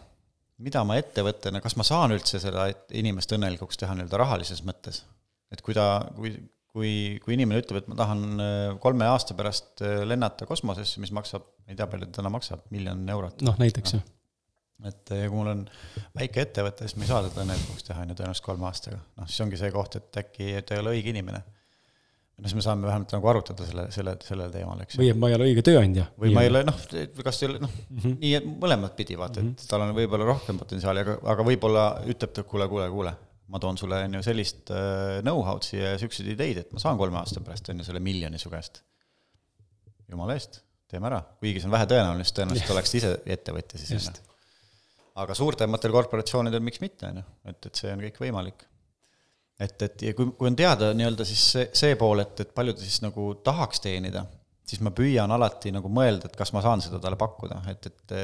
mida ma ettevõttena, kas ma saan üldse seda inimest õnnelikuks teha nii-öelda rahalises mõttes? et kui ta, kui, kui, kui inimene ütleb, et ma tahan äh, kolme aasta pärast äh, lennata kosmosesse, mis maksab, ma ei tea, palju ta täna maksab, miljon eurot. noh, näiteks jah. et äh, kui mul on väike ettevõte, siis ma ei saa teda õnnelikuks teha, on ju, tõenäoliselt kolme aastaga. noh, siis ongi see koht, et äkki ta ei ole õige inimene no siis me saame vähemalt nagu arutada selle, selle, sellel teemal, eks. või et ma ei ole õige tööandja. või ma ei ole, noh, kas ei ole, noh mm -hmm., nii mõlemat pidi vaata, et mm -hmm. tal on võib-olla rohkem potentsiaali, aga, aga võib-olla ütleb ta, kuule, kuule, kuule, ma toon sulle, on ju, sellist uh, know-how'd siia ja siukseid ideid, et ma saan kolme aasta pärast, on ju, selle miljoni su käest. jumala eest, teeme ära, kuigi see on vähe tõenäoline, sest tõenäoliselt oleks ise ettevõtja siis, on ju. aga suurtematel korporatsioonidel miks mitte, on ju, et, et see on kõik võimalik et, et ja kui, kui on teada nii-öelda siis see, see pool, et, et palju ta siis nagu tahaks teenida, siis ma püüan alati nagu mõelda, et kas ma saan seda talle pakkuda, et, et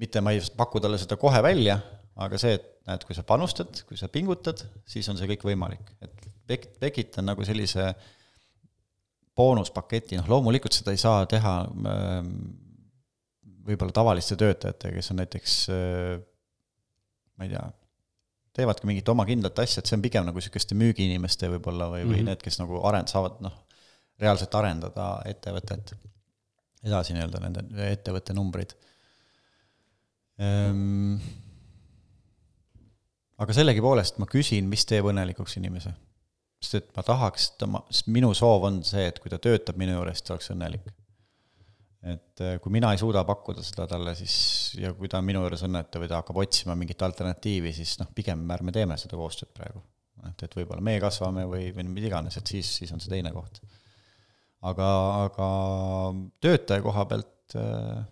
mitte ma ei paku talle seda kohe välja, aga see, et näed, kui sa panustad, kui sa pingutad, siis on see kõik võimalik, et tek-, tekitan nagu sellise boonuspaketi, noh loomulikult seda ei saa teha ähm, võib-olla tavaliste töötajatega, kes on näiteks ma ei tea, teevadki mingit oma kindlat asja, et see on pigem nagu niisuguste müügiinimeste võib-olla või mm, -hmm. või need, kes nagu arend-, saavad noh, reaalselt arendada ettevõtet, edasi nii-öelda nende ettevõtte numbrid ehm,. aga sellegipoolest ma küsin, mis teeb õnnelikuks inimese. sest et ma tahaks, ta, ma, minu soov on see, et kui ta töötab minu juures, ta oleks õnnelik et äh, kui mina ei suuda pakkuda seda talle, siis ja kui ta on minu juures õnnetu või ta hakkab otsima mingit alternatiivi, siis noh, pigem ärme teeme seda koostööd praegu. et, et võib-olla meie kasvame või, või mida iganes, et siis, siis on see teine koht. aga, aga töötaja koha pealt äh,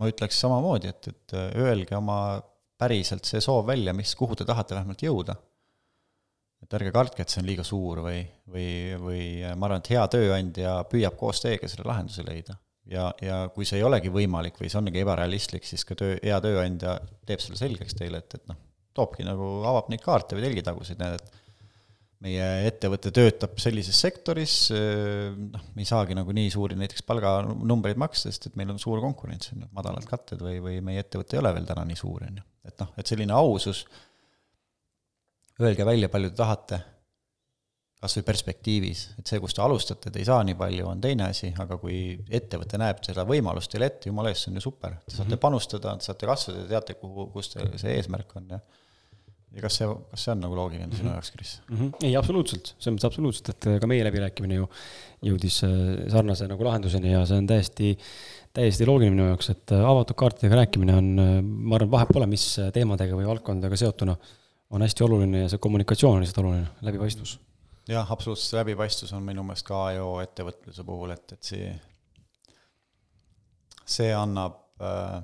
ma ütleks samamoodi, et, et äh, öelge oma päriselt see soov välja, mis, kuhu te tahate vähemalt jõuda. et ärge kartke, et see on liiga suur või, või, või ma arvan, et hea tööandja püüab koos teiega selle lahenduse leida ja, ja kui see ei olegi võimalik või see ongi ebarealistlik, siis ka töö, hea tööandja teeb selle selgeks teile, et, et noh, toobki nagu, avab neid kaarte või telgitaguseid, näed, et meie ettevõte töötab sellises sektoris, noh, me ei saagi nagu nii suuri näiteks palganumbreid maksta, sest et meil on suur konkurents, on ju, madalad katted või, või meie ettevõte ei ole veel täna nii suur, on ju. et noh, et selline ausus, öelge välja, palju te tahate kas või perspektiivis, et see, kus te alustate, te ei saa nii palju, on teine asi, aga kui ettevõte näeb seda võimalust teile ette, jumala eest, see on ju super. Te saate mm -hmm. panustada, te saate kasvada, te teate, kuhu, kus te, see eesmärk on ja ja kas see, kas see on nagu loogiline mm -hmm. sinu jaoks, Kris mm? -hmm. ei, absoluutselt, selles mõttes absoluutselt, et ka meie läbirääkimine ju jõudis äh, sarnase nagu lahenduseni ja see on täiesti, täiesti loogiline minu jaoks, et äh, avatud kaartidega rääkimine on, äh, ma arvan, vahet pole, mis teemadega või valdkondadega seotuna, on hästi oluline ja see kommunikatsioon on lihtsalt oluline, läbipaistvus jah, absoluutselt, läbipaistvus on minu meelest ka AEO ettevõtluse puhul, et, et see, see annab, äh,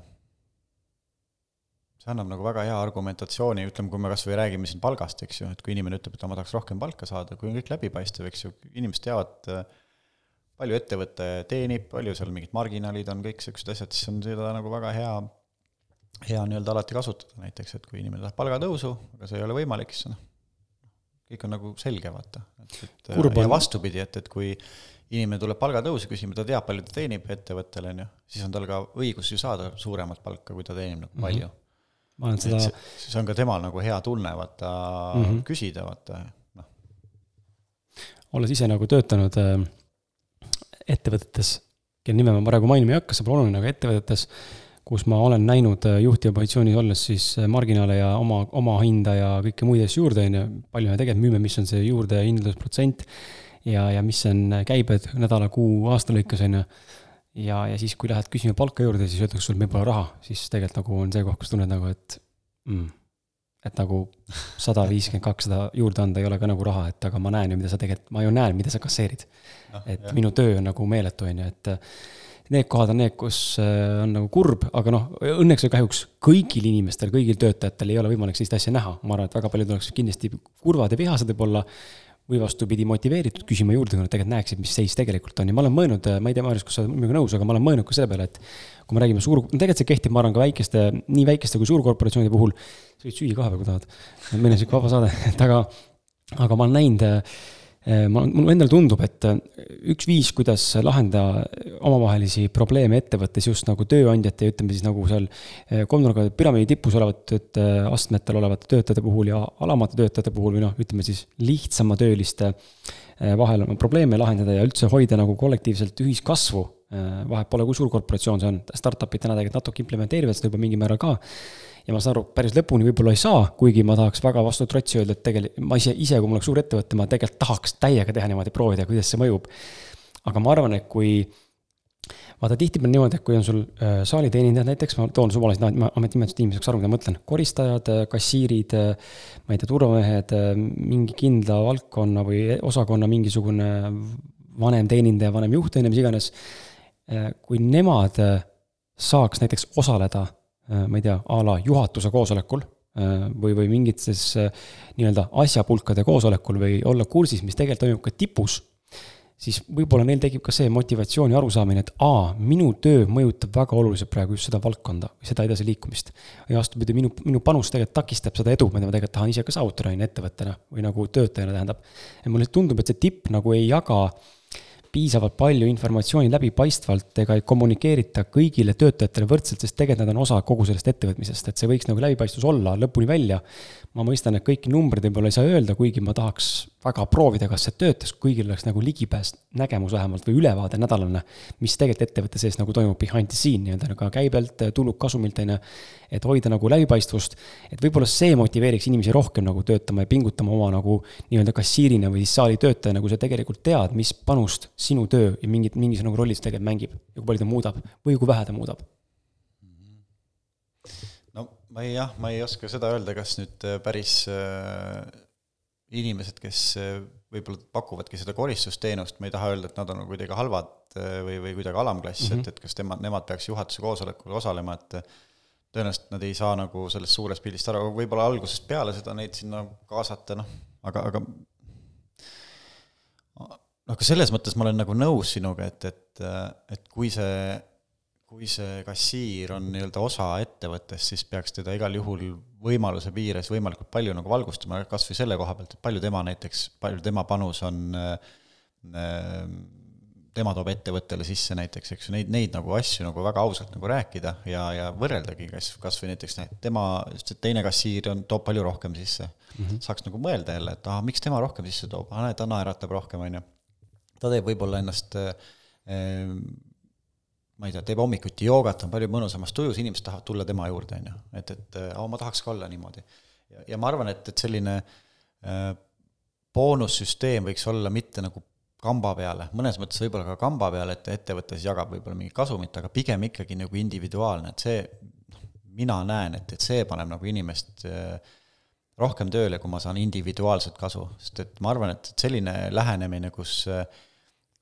see annab nagu väga hea argumentatsiooni, ütleme, kui me kas või räägime siin palgast, eks ju, et kui inimene ütleb, et ma tahaks rohkem palka saada, kui on kõik läbipaistev, eks ju, inimesed teavad, äh, palju ettevõte teenib, palju seal mingid marginaalid on, kõik niisugused asjad, siis on seda nagu väga hea, hea nii-öelda alati kasutada näiteks, et kui inimene tahab palgatõusu, aga see ei ole võimalik, siis noh, kõik on nagu selge, vaata. et, Kurban. ja vastupidi, et, et kui inimene tuleb palgatõusu küsima, ta teab, palju ta teenib ettevõttele, on ju, siis on tal ka õigus ju saada suuremat palka, kui ta teenib nagu palju mm. -hmm. ma olen seda siis on ka temal nagu hea tunne, vaata mm, -hmm. küsida, vaata, noh. olles ise nagu töötanud äh, ettevõtetes, kelle nime ma praegu mainima ei hakka, see pole oluline, aga ettevõtetes kus ma olen näinud äh, juhtiva positsioonis olles siis äh, marginaale ja oma, oma hinda ja kõike muid asju juurde, on ju, palju me tegelikult müüme, mis on see juurdehindlusprotsent ja, ja mis on äh, käibed nädala, kuu, aasta lõikes, on ju. ja, ja siis, kui lähed küsima palka juurde, siis öeldakse, sul meil pole raha, siis tegelikult nagu on see koht, kus tunned nagu, et mm, et nagu sada viiskümmend, kakssada juurde anda ei ole ka nagu raha, et aga ma näen ju, mida sa tegelikult, ma ju näen, mida sa kasseerid. Ah, et jah. minu töö on nagu meeletu, on ju, et need kohad on need, kus äh, on nagu kurb, aga noh, õnneks või kahjuks kõigil inimestel, kõigil töötajatel ei ole võimalik sellist asja näha. ma arvan, et väga paljud oleks kindlasti kurvad ja vihased võib-olla või vastupidi, motiveeritud küsima juurde, kui nad tegelikult näeksid, mis seis tegelikult on. Ja ma olen mõelnud, ma ei tea, Maris, kas sa oled minuga nõus, aga ma olen mõelnud ka selle peale, et kui me räägime suur, tegelikult see kehtib, ma arvan, ka väikeste, nii väikeste kui suurkorporatsioonide puhul, sa võid süüa ka veel, kui tahad, meil on sihuke vaba saade, [laughs] et aga, aga ma olen näinud Äh, ma, mulle endale tundub, et äh, üks viis, kuidas lahendada omavahelisi probleeme ettevõttes just nagu tööandjate ja ütleme siis nagu seal äh, kolmnurga püramiidi tipus olevate astmetel olevate töötajate puhul ja alamate töötajate puhul või noh, ütleme siis lihtsama tööliste vahel oma probleeme lahendada ja üldse hoida nagu kollektiivselt ühiskasvu. vahet pole, kui suur korporatsioon see on, startup'id täna tegelikult natuke implementeerivad seda juba mingil määral ka ja ma saan aru, päris lõpuni võib-olla ei saa, kuigi ma tahaks väga vastu trotsi öelda, et tegelikult ma ise, ise, kui mul oleks suur ettevõte, ma tegelikult tahaks täiega teha niimoodi, proovida, kuidas see mõjub. aga ma arvan, et kui vaata tihtipeale niimoodi, et kui on sul äh, saaliteenindajad näiteks, ma toon suvalised ametimehed inimeseks aru, mida ma mõtlen, koristajad, äh, kassiirid äh,, ma ei tea, turvamehed äh,, mingi kindla valdkonna või osakonna mingisugune vanem teenindaja, vanem juht, on ju, mis iganes kui nemad saaks näiteks osaleda ma ei tea, a la juhatuse koosolekul, või, või mingites nii-öelda asjapulkade koosolekul või olla kursis, mis tegelikult toimub ka tipus siis võib-olla neil tekib ka see motivatsioon ja arusaamine, et aa, minu töö mõjutab väga oluliselt praegu just seda valdkonda seda edasiliikumist. ja vastupidi, minu, minu panus tegelikult takistab seda edu, mida ma tegelikult tahan ise ka saavutada, on ju, ettevõttena või nagu töötajana tähendab. ja mulle tundub, et see tipp nagu ei jaga piisavalt palju informatsiooni läbipaistvalt ega ei kommunikeerita kõigile töötajatele võrdselt, sest tegelikult nad on osa kogu sellest ettevõtmisest, et see võiks nagu läbipaistvus olla lõpuni välja. Ma mõistan, et kõiki numbreid võib-olla ei saa öelda, kuigi ma tahaks väga proovida, kas see töötas, kõigil oleks nagu ligipääs, nägemus vähemalt või ülevaade nädalane, mis tegelikult ettevõtte sees nagu toimub behind the scene nii-öelda nagu käibelt, tulult, kasumilt, on ju. et hoida nagu läbipaistvust, et võib-olla see motiveeriks inimesi rohkem nagu töötama ja pingutama oma nagu nii-öelda kassiirina või siis saali töötajana, kui sa tegelikult tead, mis panust sinu töö ja mingit, mingis nagu rollis tegelikult mängib ja kui palju ta muudab või kui vähe ta muudab ma ei jah, ma ei oska seda öelda, kas nüüd äh, päris äh, inimesed, kes äh, võib-olla pakuvadki seda koristusteenust, ma ei taha öelda, et nad on kuidagi halvad äh, või, või kuidagi alamklass mm, -hmm. et, et kas tema, nemad peaks juhatuse koosolekul osalema, et tõenäoliselt nad ei saa nagu sellest suurest pildist aru, võib-olla algusest peale seda neid sinna kaasata, noh, aga, aga ka selles mõttes ma olen nagu nõus sinuga, et, et, et kui see kui see kassiir on nii-öelda osa ettevõttest, siis peaks teda igal juhul võimaluse piires võimalikult palju nagu valgustama, kas või selle koha pealt, et palju tema näiteks, palju tema panus on äh, tema toob ettevõttele sisse näiteks, eks ju, neid, neid nagu asju nagu väga ausalt nagu rääkida ja, ja võrreldagi, kas, kas või näiteks tema, teine kassiir on, toob palju rohkem sisse mm. -hmm. saaks nagu mõelda jälle, et ahah, miks tema rohkem sisse toob, aa, näed, ta naeratab rohkem, on ju. ta teeb võib-olla ennast äh, ma ei tea, teeb hommikuti joogat, on palju mõnusamas tujus, inimesed tahavad tulla tema juurde, on ju, et, et aa, ma tahaks ka olla niimoodi. ja, ma arvan, et, et selline äh, boonussüsteem võiks olla mitte nagu kamba peale, mõnes mõttes võib-olla ka kamba peale, et ettevõte siis jagab võib-olla mingit kasumit, aga pigem ikkagi nagu individuaalne, et see, noh, mina näen, et, et see paneb nagu inimest äh, rohkem tööle, kui ma saan individuaalset kasu, sest et ma arvan, et selline lähenemine, kus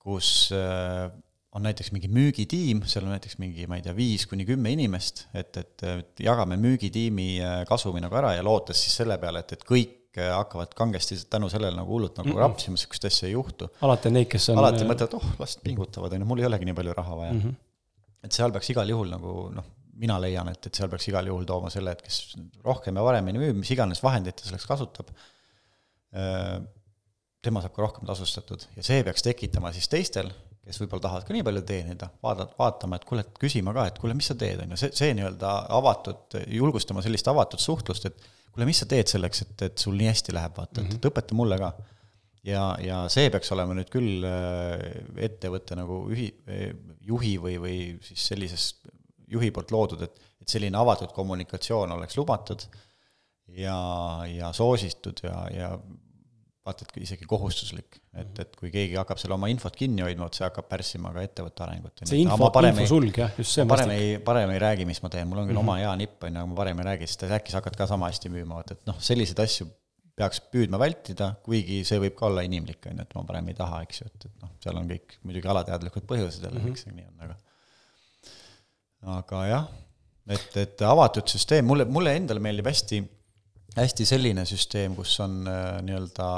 kus äh, on näiteks mingi müügitiim, seal on näiteks mingi, ma ei tea, viis kuni kümme inimest, et, et, et jagame müügitiimi äh, kasumi nagu ära ja lootes siis selle peale, et, et kõik äh, hakkavad kangesti tänu sellele nagu hullult nagu mm -mm. rapsima, sihukest asja ei juhtu. alati on neid, kes on alati mõtlevad, oh, las pingutavad, on ju, mul ei olegi nii palju raha vaja mm. -hmm. et seal peaks igal juhul nagu noh, mina leian, et, et seal peaks igal juhul tooma selle, et kes rohkem ja paremini müüb, mis iganes vahendit ta selleks kasutab, äh, tema saab ka rohkem tasustatud ja see peaks tekitama siis teistel kes võib-olla tahavad ka nii palju teenida, vaadata, vaatama, et kuule, et küsima ka, et kuule, mis sa teed, on ju, see, see nii-öelda avatud, julgustama sellist avatud suhtlust, et kuule, mis sa teed selleks, et, et sul nii hästi läheb, vaata mm, -hmm. et õpeta mulle ka. ja, ja see peaks olema nüüd küll äh, ettevõtte nagu ühi, juhi või, või siis sellises juhi poolt loodud, et, et selline avatud kommunikatsioon oleks lubatud ja, ja soositud ja, ja vaata, et isegi kohustuslik, et, et kui keegi hakkab seal oma infot kinni hoidma, vot see hakkab pärssima ka ettevõtte arengut. see info, infosulg jah, just see on parem ei, parem ei räägi, mis ma teen, mul on küll mm -hmm. oma hea nipp, on ju, aga ma parem ei räägi, sest äkki sa hakkad ka sama hästi müüma, vot et noh, selliseid asju peaks püüdma vältida, kuigi see võib ka olla inimlik, on ju, et ma parem ei taha, eks ju, et, et noh, seal on kõik muidugi alateadlikud põhjused jälle mm, -hmm. miks see nii on, aga aga jah, et, et avatud süsteem, mulle, mulle endale meeldib hästi hästi selline süsteem, kus on äh, nii-öelda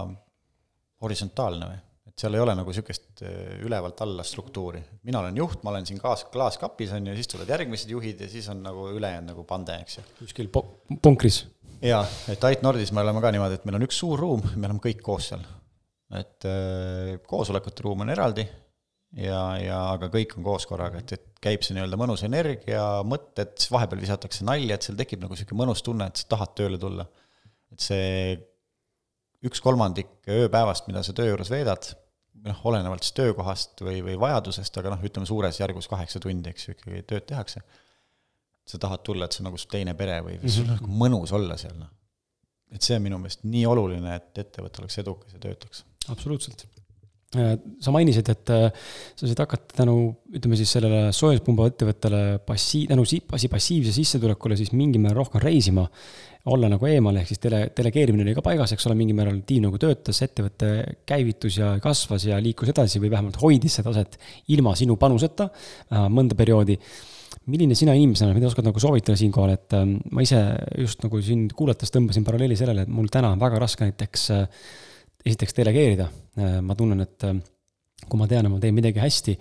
horisontaalne või, et seal ei ole nagu niisugust äh, ülevalt alla struktuuri. mina olen juht, ma olen siin kaas, klaaskapis, on ju, siis tulevad järgmised juhid ja siis on nagu ülejäänud nagu pande, eks ju. kuskil punkris. jaa, et Ait Nordis me oleme ka niimoodi, et meil on üks suur ruum, me oleme kõik koos seal. et äh, koosolekute ruum on eraldi ja, ja aga kõik on koos korraga, et, et käib see nii-öelda mõnus energia, mõtted, siis vahepeal visatakse nalja, et seal tekib nagu niisugune mõnus tunne, et sa tahad tööle tulla et see üks kolmandik ööpäevast, mida sa töö juures veedad, noh, olenevalt siis töökohast või, või vajadusest, aga noh, ütleme suures järgus kaheksa tundi, eks ju, ikkagi tööd tehakse, sa tahad tulla, et see on nagu su teine pere või -hmm. sul on nagu mõnus olla seal, noh. et see on minu meelest nii oluline, et ettevõte oleks edukas ja töötaks. absoluutselt Äh, sa mainisid, et äh, sa said hakata tänu, ütleme siis sellele soojuspumba ettevõttele passi-, tänu si-, passiivse sissetulekule siis mingil määral rohkem reisima, olla nagu eemal, ehk siis dele-, delegeerimine oli ka paigas, eks ole, mingil määral tiim nagu töötas, ettevõte käivitus ja kasvas ja liikus edasi või vähemalt hoidis seda taset ilma sinu panuseta mõnda perioodi milline sina inimesena, mida oskad nagu soovitada siinkohal, et ähm, ma ise just nagu sind kuulates tõmbasin paralleeli sellele, et mul täna on väga raske näiteks äh, esiteks delegeerida. Äh, ma tunnen, et äh, kui ma tean, et ma teen midagi hästi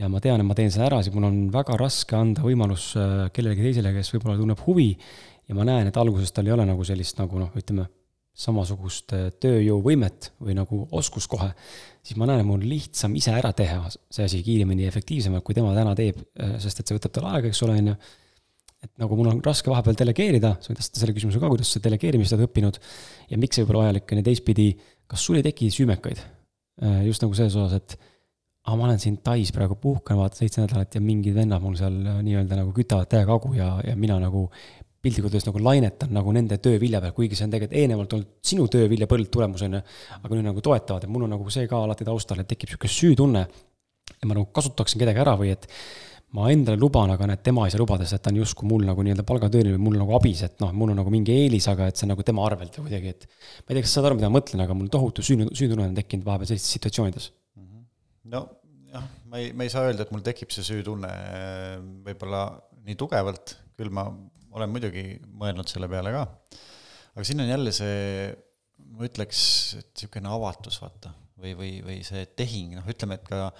ja ma tean, et ma teen selle ära, siis mul on väga raske anda võimalus kellelegi teisele, kes võib-olla tunneb huvi ja ma näen, et alguses tal ei ole nagu sellist nagu noh, ütleme, samasugust tööjõuvõimet või nagu oskust kohe, siis ma näen, et mul on lihtsam ise ära teha see asi kiiremini ja efektiivsemalt, kui tema täna teeb, sest et see võtab tal aega, eks ole, on ju. et nagu mul on raske vahepeal delegeerida, sa võid vastata selle küsimuse ka, kuidas sa delegeerimist oled õppinud ja miks see võib olla vajalik, on ju teistpidi, kas sul ei teki süümekaid? just nagu selles osas, et aga ma olen siin Tais praegu puhkan, vaata seitse nädalat ja mingid vennad mul seal nii-öelda nagu kütavad täiega hagu ja, ja mina nagu piltlikult öeldes nagu lainetan nagu nende töö vilja peal, kuigi see on tegelikult eelnevalt olnud sinu töö vilja põldtulemus, on ju. aga nüüd nagu toetavad, et mul on nagu see ka alati taustal, et tekib sihuke süütunne. ja ma nagu kasutaksin kedagi ära või et ma endale luban, aga näed, tema ei saa lubada, sest ta on justkui mul nagu nii-öelda palgatööline või mul nagu abis, et noh, mul on nagu mingi eelis, aga et see on nagu tema arvelt või kuidagi, et. ma ei tea, kas sa saad aru, mida ma mõtlen, aga mul tohutu süü, süütunne on tekkinud vahepeal sellistes situatsioonides. Mhm. no jah, ma ei, ma ei saa öelda, et mul tekib see süütunne võib-olla nii tugevalt, küll ma olen muidugi mõelnud selle peale ka. aga siin on jälle see, ma ütleks, et niisugune avatus, vaata, või, või, või see tehing, noh, ütleme, et ka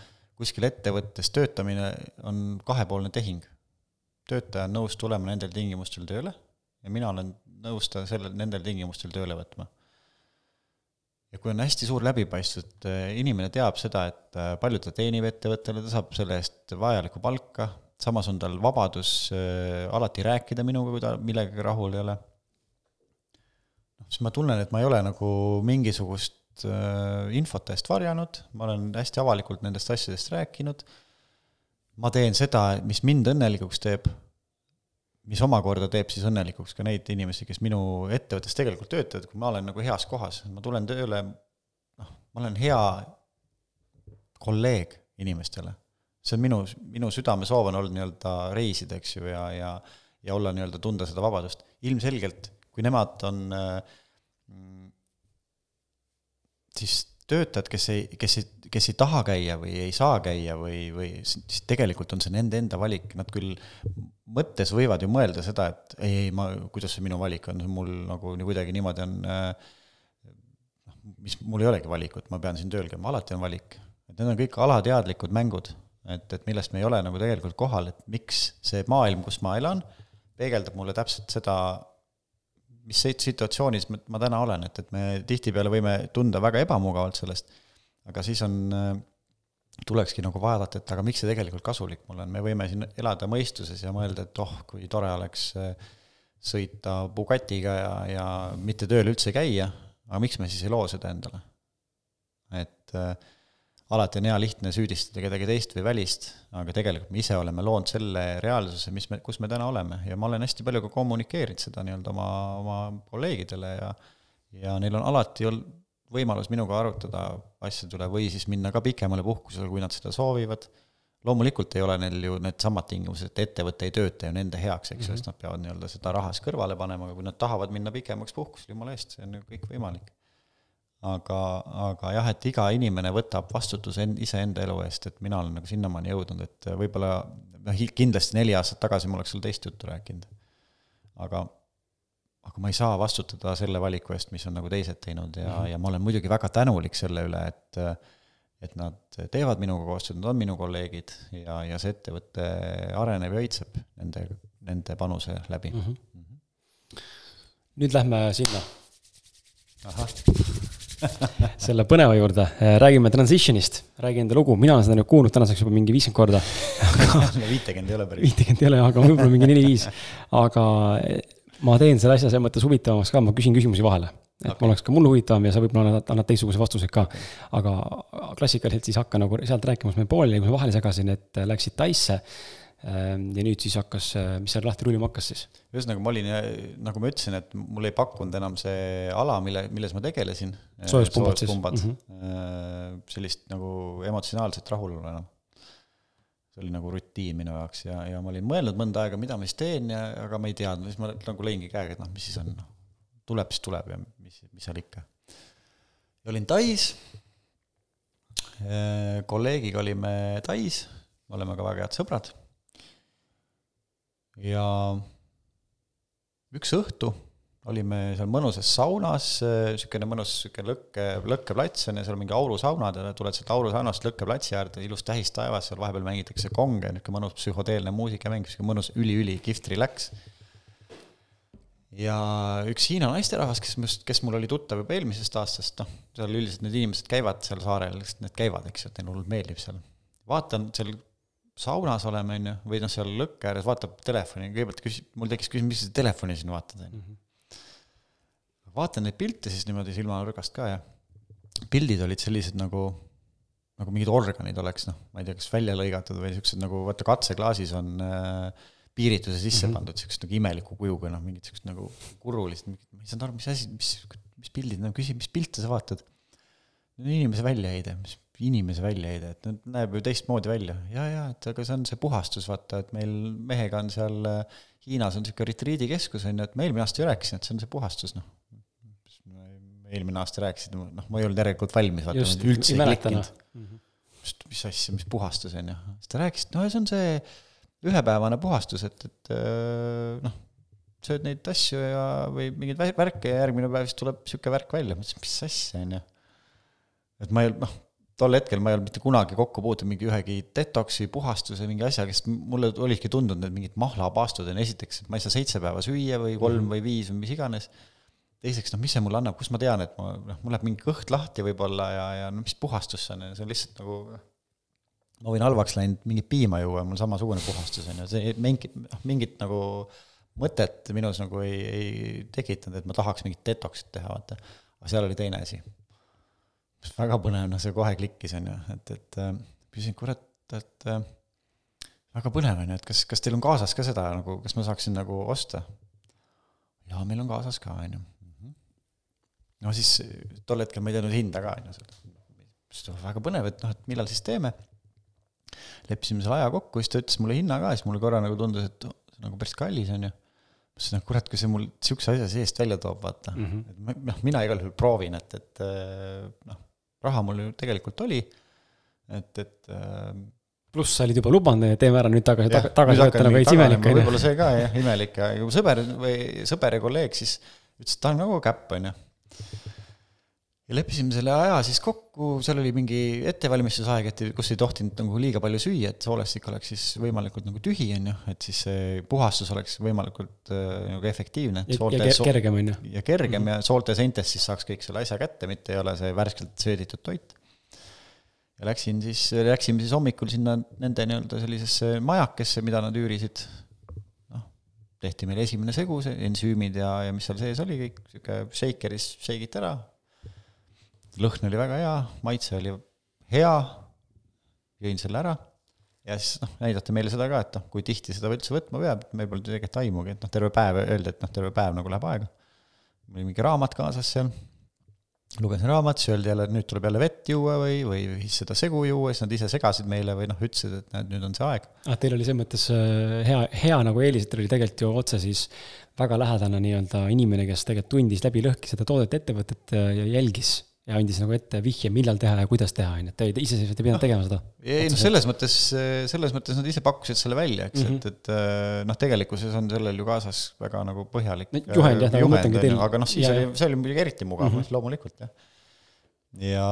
kuskil ettevõttes töötamine on kahepoolne tehing. töötaja on nõus tulema nendel tingimustel tööle ja mina olen nõus ta sellel, nendel tingimustel tööle võtma. ja kui on hästi suur läbipaistvus, et eh, inimene teab seda, et eh, palju ta teenib ettevõttele, ta saab selle eest vajalikku palka, samas on tal vabadus äh, alati rääkida minuga, kui ta millegagi rahul ei ole. noh, siis ma tunnen, et ma ei ole nagu mingisugust äh, infot eest varjanud, ma olen hästi avalikult nendest asjadest rääkinud, ma teen seda, mis mind õnnelikuks teeb, mis omakorda teeb siis õnnelikuks ka neid inimesi, kes minu ettevõttes tegelikult töötavad, kui ma olen nagu heas kohas, ma tulen tööle, noh, ma olen hea kolleeg inimestele see on minu, minu südamesoov on olnud nii-öelda reisida, eks ju, ja, ja ja olla nii-öelda, tunda seda vabadust. ilmselgelt, kui nemad on mm, siis töötajad, kes ei, kes ei, kes ei taha käia või ei saa käia või, või siis tegelikult on see nende enda valik, nad küll mõttes võivad ju mõelda seda, et ei, ei, ma, kuidas see minu valik on, mul nagu nii kuidagi niimoodi on äh, noh, mis, mul ei olegi valikut, ma pean siin tööl käima, alati on valik. et need on kõik alateadlikud mängud et, et millest me ei ole nagu tegelikult kohal, et miks see maailm, kus ma elan, peegeldab mulle täpselt seda, mis situatsioonis ma täna olen, et, et me tihtipeale võime tunda väga ebamugavalt sellest, aga siis on, tulekski nagu vaadata, et aga miks see tegelikult kasulik mulle on, me võime siin elada mõistuses ja mõelda, et oh, kui tore oleks sõita Bugatiga ja, ja mitte tööl üldse käia, aga miks me siis ei loo seda endale? et äh, alati on hea lihtne süüdistada kedagi teist või välist, aga tegelikult me ise oleme loonud selle reaalsuse, mis me, kus me täna oleme ja ma olen hästi palju ka kommunikeerinud seda nii-öelda oma, oma kolleegidele ja ja neil on alati olnud võimalus minuga arutada asjade üle või siis minna ka pikemale puhkusele, kui nad seda soovivad. loomulikult ei ole neil ju needsamad tingimused, et ettevõte ei tööta ju nende heaks, eks ju mm -hmm., sest nad peavad nii-öelda seda rahas kõrvale panema, aga kui nad tahavad minna pikemaks puhkusele, jumala eest, see on ju kõik võimalik aga, aga jah, et iga inimene võtab vastutuse end, iseenda elu eest, et mina olen nagu sinnamaani jõudnud, et võib-olla noh, kindlasti neli aastat tagasi ma oleks sulle teist juttu rääkinud. aga, aga ma ei saa vastutada selle valiku eest, mis on nagu teised teinud ja mm, -hmm. ja ma olen muidugi väga tänulik selle üle, et et nad teevad minuga koostööd, nad on minu kolleegid ja, ja see ettevõte areneb ja õitseb nende, nende panuse läbi mm. -hmm. nüüd lähme sinna. ahah [laughs] selle põneva juurde, räägime Transitionist, räägi enda lugu, mina olen seda nüüd kuulnud tänaseks juba mingi viiskümmend korda [laughs] viitekümmet ei ole päris. viitekümmet ei ole, aga võib-olla mingi neli-viis. aga ma teen selle asja selles mõttes huvitavamaks ka, ma küsin küsimusi vahele. et okay. ma oleks ka mulle huvitavam ja sa võib-olla annad, annad teistsuguse vastuseid ka. aga klassikaliselt siis hakka nagu sealt rääkima, siis me pooleli, kui ma vahele segasin, et läksid Taisse ja nüüd siis hakkas, äh, mis seal lahti rullima hakkas siis? ühesõnaga, ma olin, äh, nagu ma ütlesin, et mul ei pakkunud enam see ala, mille, milles ma tegelesin. Äh, soojuspumbad siis? Mm -hmm. sellist nagu emotsionaalset rahulolu enam. see oli nagu rutiin minu jaoks ja, ja ma olin mõelnud mõnda aega, mida ma siis teen ja, aga ma ei teadnud, siis ma nagu lõingi käega, et noh, mis siis on, noh, tuleb, siis tuleb ja mis, mis seal ikka. ja olin Tais, kolleegiga olime Tais, me oleme ka väga head sõbrad ja üks õhtu olime seal mõnusas saunas, niisugune mõnus niisugune lõkke, lõkkeplats on ja seal on mingi aurusaunad ja tuled sealt aurusaunast lõkkeplatsi äärde, ilus tähistaevas, seal vahepeal mängitakse konge, niisugune mõnus psühhodeelne muusikamäng, niisugune mõnus üli-üli kihvt relax. ja üks Hiina naisterahvas, kes must, kes mul oli tuttav juba eelmisest aastast, noh, seal üldiselt need inimesed käivad seal saarel, lihtsalt need käivad, eks ju, et neile hullult meeldib seal. vaatan seal saunas oleme, on ju, või noh, seal lõkke ääres vaatab telefoni, kõigepealt küsis, mul tekkis küsimus, mis sa telefoni siin vaatad, on ju vaatan neid pilte siis niimoodi silmanurgast ka ja pildid olid sellised nagu, nagu mingid organid oleks, noh, ma ei tea, kas välja lõigatud või siuksed nagu, vaata katseklaasis on äh, piirituse sisse mm -hmm. pandud, siuksed nagu imeliku kujuga, noh, mingid siuksed nagu kurulist, ma ei saanud aru, mis asi, mis, mis pildid, no küsi, mis pilte sa vaatad? inimese väljaheide, mis inimese väljaheide, et nad näeb ju teistmoodi välja. ja, ja, et aga see on see puhastus, vaata, et meil mehega on seal äh, Hiinas on niisugune retriidikeskus, on ju, et ma eelmine aasta ju rääkisin, et see on see puhastus, noh eelmine aasta rääkisid, noh, ma ei olnud järelikult valmis, vaata, üldse ei klikkinud. Mhm. mis, asja, mis puhastus on ju, siis ta rääkis, et no see on see ühepäevane puhastus, et, et äh, noh, sööd neid asju ja, või mingeid värke ja järgmine päev siis tuleb niisugune värk välja, ma mõtlesin, mis asja, on ju. et ma ei olnud, noh, tol hetkel ma ei olnud mitte kunagi kokku puutunud mingi ühegi detoksi, puhastuse, mingi asjaga, sest mulle olidki tundunud need mingid mahlapaastud on esiteks, et ma ei saa seitse päeva süüa või kolm mm või viis või mis iganes teiseks, noh, mis see mulle annab, kus ma tean, et ma, noh, mul läheb mingi kõht lahti võib-olla ja, ja no mis puhastus see on, see on lihtsalt nagu ma võin halvaks läinud mingit piima juua, mul samasugune puhastus on ju, see mingit, noh, mingit nagu mõtet minus nagu ei, ei tekitanud, et ma tahaks mingit detox'it teha, vaata. aga seal oli teine asi. Väga põnev, noh, see kohe klikkis, on ju, et, et äh, küsisin, kurat, et äh, väga põnev, on ju, et kas, kas teil on kaasas ka seda nagu, kas ma saaksin nagu osta? jaa, meil on kaasas ka, on ju no siis tol hetkel ma ei teadnud hinda ka, on ju, see väga põnev, et noh, et millal siis teeme. leppisime selle aja kokku, siis ta ütles mulle hinna ka, siis mulle korra nagu tundus, et oh, see on nagu päris kallis, on ju. ma ütlesin, et kurat, kui see mul niisuguse asja seest välja toob, vaata mm, -hmm. et ma, noh, mina igal juhul proovin, et, et noh, raha mul ju tegelikult oli, et, et pluss sa olid juba lubanud, teeme ära nüüd tagasi, tagasi võtta nagu veits imelik. võib-olla see ka jah, imelik. Ja sõber või sõber ja kolleeg siis ütles, et ta on nagu käpp, on ju ja leppisime selle aja siis kokku, seal oli mingi ettevalmistusaeg, et kus ei tohtinud nagu liiga palju süüa, et soolestik oleks siis võimalikult nagu tühi, on ju, et siis see puhastus oleks võimalikult äh, nagu efektiivne. ja, ja kergem, on ju. ja kergem mm -hmm. ja soolte seintest siis saaks kõik selle asja kätte, mitte ei ole see värskelt sööditud toit. ja läksin siis, läksime siis hommikul sinna nende nii-öelda sellisesse majakesse, mida nad üürisid tehti meil esimene segu, see ensüümid ja, ja mis seal sees oli kõik, sihuke shakeris shake'iti ära. Lõhn oli väga hea, maitse oli hea, jõin selle ära ja siis noh, näidati meile seda ka, et noh, kui tihti seda üldse võtma peab, meil polnud tegelikult aimugi, et noh, terve päev öeldi, et noh, terve päev nagu läheb aega. mul oli mingi raamat kaasas seal lugesin raamat, siis öeldi jälle, et nüüd tuleb jälle vett juua või, või siis seda segu juua, siis nad ise segasid meile või noh, ütlesid, et näed, nüüd on see aeg. ah, teil oli selles mõttes äh, hea, hea nagu eelis, et teil oli tegelikult ju otse siis väga lähedane nii-öelda inimene, kes tegelikult tundis läbi lõhki seda toodet, ettevõtet äh, ja jälgis ja andis nagu ette vihje, millal teha ja kuidas teha, on ju, et te iseseisvalt ei pidanud tegema seda. ei noh, selles mõttes, selles mõttes nad ise pakkusid selle välja, eks mm, -hmm. et, et äh, noh, tegelikkuses on sellel ju kaasas väga nagu põhjalik no, juhend jah, nagu ma mõtlengi teil. aga noh, siis ja, oli, see oli muidugi eriti mugav mm, -hmm. loomulikult jah. ja,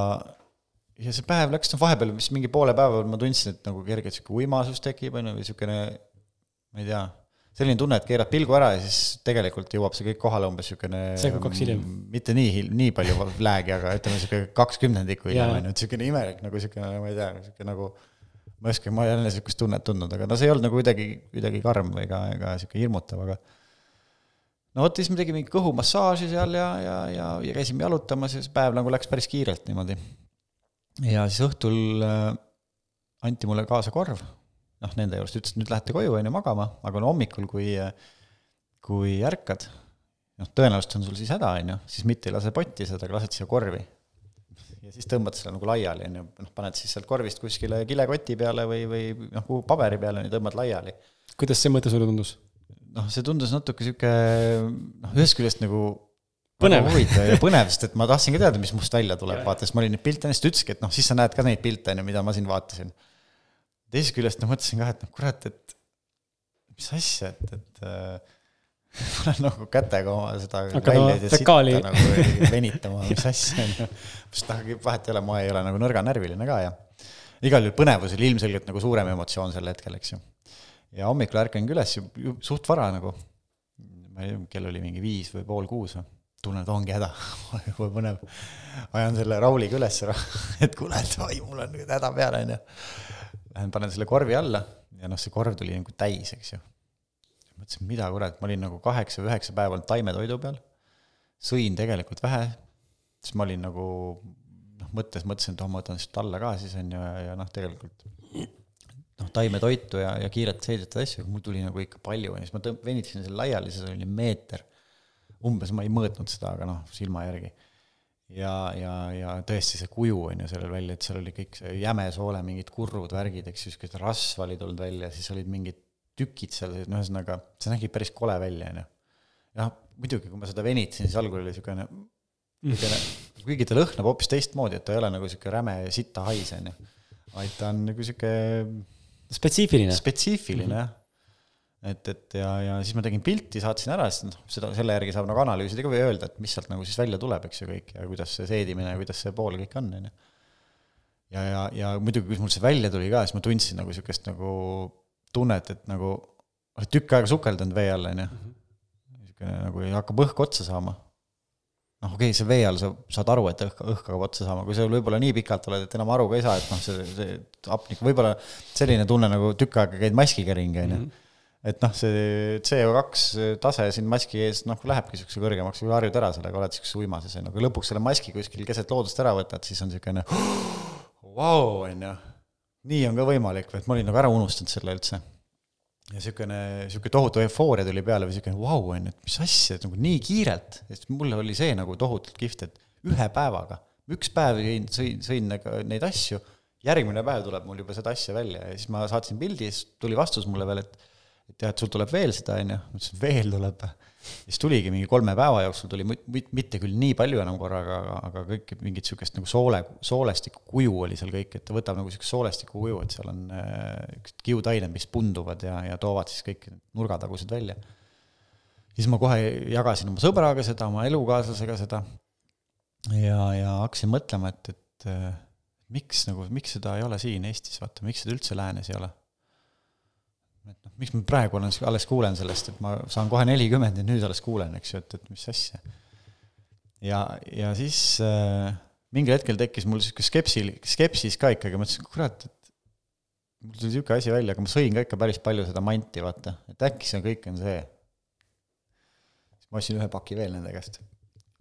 ja see päev läks, noh vahepeal vist mingi poole päeva ma tundsin, et nagu kergelt sihuke uimasus tekib, on ju, või niisugune, ma ei tea selline tunne, et keerad pilgu ära ja siis tegelikult jõuab see kõik kohale umbes niisugune sekund kaks hiljem. mitte nii hil-, nii palju [laughs] läägi, aga ütleme niisugune kaks kümnendikku hiljem on ju, et niisugune imelik nagu niisugune, ma ei tea, niisugune nagu ma ei oska, ma ei ole niisugust tunnet tundnud, aga no see ei olnud nagu kuidagi, kuidagi karm või ka, ega niisugune hirmutav, aga no vot, siis me tegime kõhumassaaži seal ja, ja, ja, ja käisime jalutamas ja see päev nagu läks päris kiirelt niimoodi. ja siis õhtul äh, anti mulle kaasa korv noh, nende juurest ütles, et nüüd lähete koju, on ju, magama, aga no hommikul, kui, kui ärkad, noh, tõenäoliselt on sul siis häda, on ju, siis mitte ei lase potti seda, aga lased siia korvi. ja siis tõmbad selle nagu laiali, on ju, noh, paned siis sealt korvist kuskile kilekoti peale või, või noh, kuhu paberi peale, on ju, tõmbad laiali. kuidas see mõte sulle tundus? noh, see tundus natuke sihuke, noh, ühest küljest nagu põnev. huvitav ja põnev, sest et ma tahtsin ka teada, mis must välja tuleb, vaata, sest ma olin neid pilte, siis ta ütleski, et noh, siis sa näed ka neid pilte, on ju, mida ma siin vaatasin teisest küljest noh, mõtlesin ka, et noh, kurat, et mis asja, et, et äh, [laughs] ma olen nagu kätega oma seda Hakkad oma fekaali- nagu [laughs] venitama, mis asja on ju. sest noh, vahet ei ole, ma ei ole nagu nõrganärviline ka ja igal juhul põnevus oli ilmselgelt nagu suurem emotsioon sel hetkel, eks ju. ja hommikul ärkangi üles ju suht vara nagu, ma ei tea, kell oli mingi viis või pool kuus või, tunnen, et ongi häda [laughs] juba põnev. ajan selle Rauliga üles, et kuule, et oi, mul on nüüd häda peal, on ju. Lähen panen selle korvi alla ja noh, see korv tuli nagu täis, eks ju. mõtlesin, mida kurat, ma olin nagu kaheksa või üheksa päeva olnud taimetoidu peal, sõin tegelikult vähe, siis ma olin nagu noh, mõttes mõtlesin, et oh, ma võtan siit alla ka siis on ju, ja, ja noh, tegelikult noh, taimetoitu ja, ja kiirelt seidetud asju, mul tuli nagu ikka palju ja siis ma tõmb-, venitasin selle laiali, see oli meeter. umbes, ma ei mõõtnud seda, aga noh, silma järgi. Ja, ja, ja tõesti see kuju on ju sellel välja, et seal oli kõik see jämesoole mingid kurrud, värgid, eks ju, siukest rasva oli tulnud välja, siis olid mingid tükid seal, no ühesõnaga, see nägi päris kole välja, on ju. jah, muidugi, kui ma seda venitasin, siis algul oli siukene niisugune, [laughs] kuigi ta lõhnab hoopis teistmoodi, et ta ei ole nagu niisugune räme sita hais, on ju. vaid ta on nagu niisugune spetsiifiline. spetsiifiline jah. Et, et ja, ja siis ma tegin pilti, saatsin ära, sest noh, seda, selle järgi saab nagu analüüsida ka või öelda, et mis sealt nagu siis välja tuleb, eks ju, kõik ja kuidas see seedimine ja kuidas see pool kõik on, on ju. ja, ja, ja muidugi, kui mul see välja tuli ka, siis ma tundsin nagu niisugust nagu tunnet, et nagu oled tükk aega sukeldanud vee all, on ju. niisugune nagu hakkab õhk otsa saama noh, okei okay,, see vee all sa saad aru, et õhk, õhk hakkab otsa saama, kui sa võib-olla nii pikalt oled, et enam aru ka ei saa, et noh, see, see hapnik, võib-olla selline tunne nagu tükk aega käid maskiga ringi, on ju. Et noh, see CO2 tase siin maski ees, noh, lähebki niisuguse kõrgemaks, kui harjud ära sellega, oled niisuguses uimases, on ju, kui lõpuks selle maski kuskil keset loodust ära võtad, siis on niisugune vau, on ju. nii on ka võimalik, et ma olin nagu ära unustanud selle üldse ja niisugune, niisugune tohutu eufooria tuli peale või niisugune vau, on ju, et mis asja, et nagu nii kiirelt, sest mulle oli see nagu tohutult kihvt, et ühe päevaga, üks päev jõin, sõin, sõin nagu neid asju, järgmine päev tuleb mul juba seda asja välja ja siis ma saatsin pildi, siis tuli vastus mulle veel, et et jah, et sul tuleb veel seda, on ju, ma ütlesin, veel tuleb. siis tuligi mingi kolme päeva jooksul tuli mit-, mitte küll nii palju enam korraga, aga, aga kõik mingit niisugust nagu soole, soolestiku kuju oli seal kõik, et ta võtab nagu niisugust soolestiku kuju, et seal on äh, kiudained, mis punduvad ja, ja toovad siis kõik nurgatagused välja. siis ma kohe jagasin oma sõbraga seda, oma elukaaslasega seda ja, ja hakkasin mõtlema, et, et äh, miks nagu, miks seda ei ole siin Eestis, vaata, miks seda üldse läänes ei ole et miks ma praegu olen, alles kuulen sellest, et ma saan kohe nelikümmend ja nüüd alles kuulen, eks ju, et, et mis asja. ja, ja siis äh, mingil hetkel tekkis mul sihuke skepsil, skepsis ka ikkagi, mõtlesin, kurat, et mul tuli niisugune asi välja, aga ma sõin ka ikka päris palju seda manti, vaata, et äkki see kõik on see. siis ma ostsin ühe paki veel nende käest.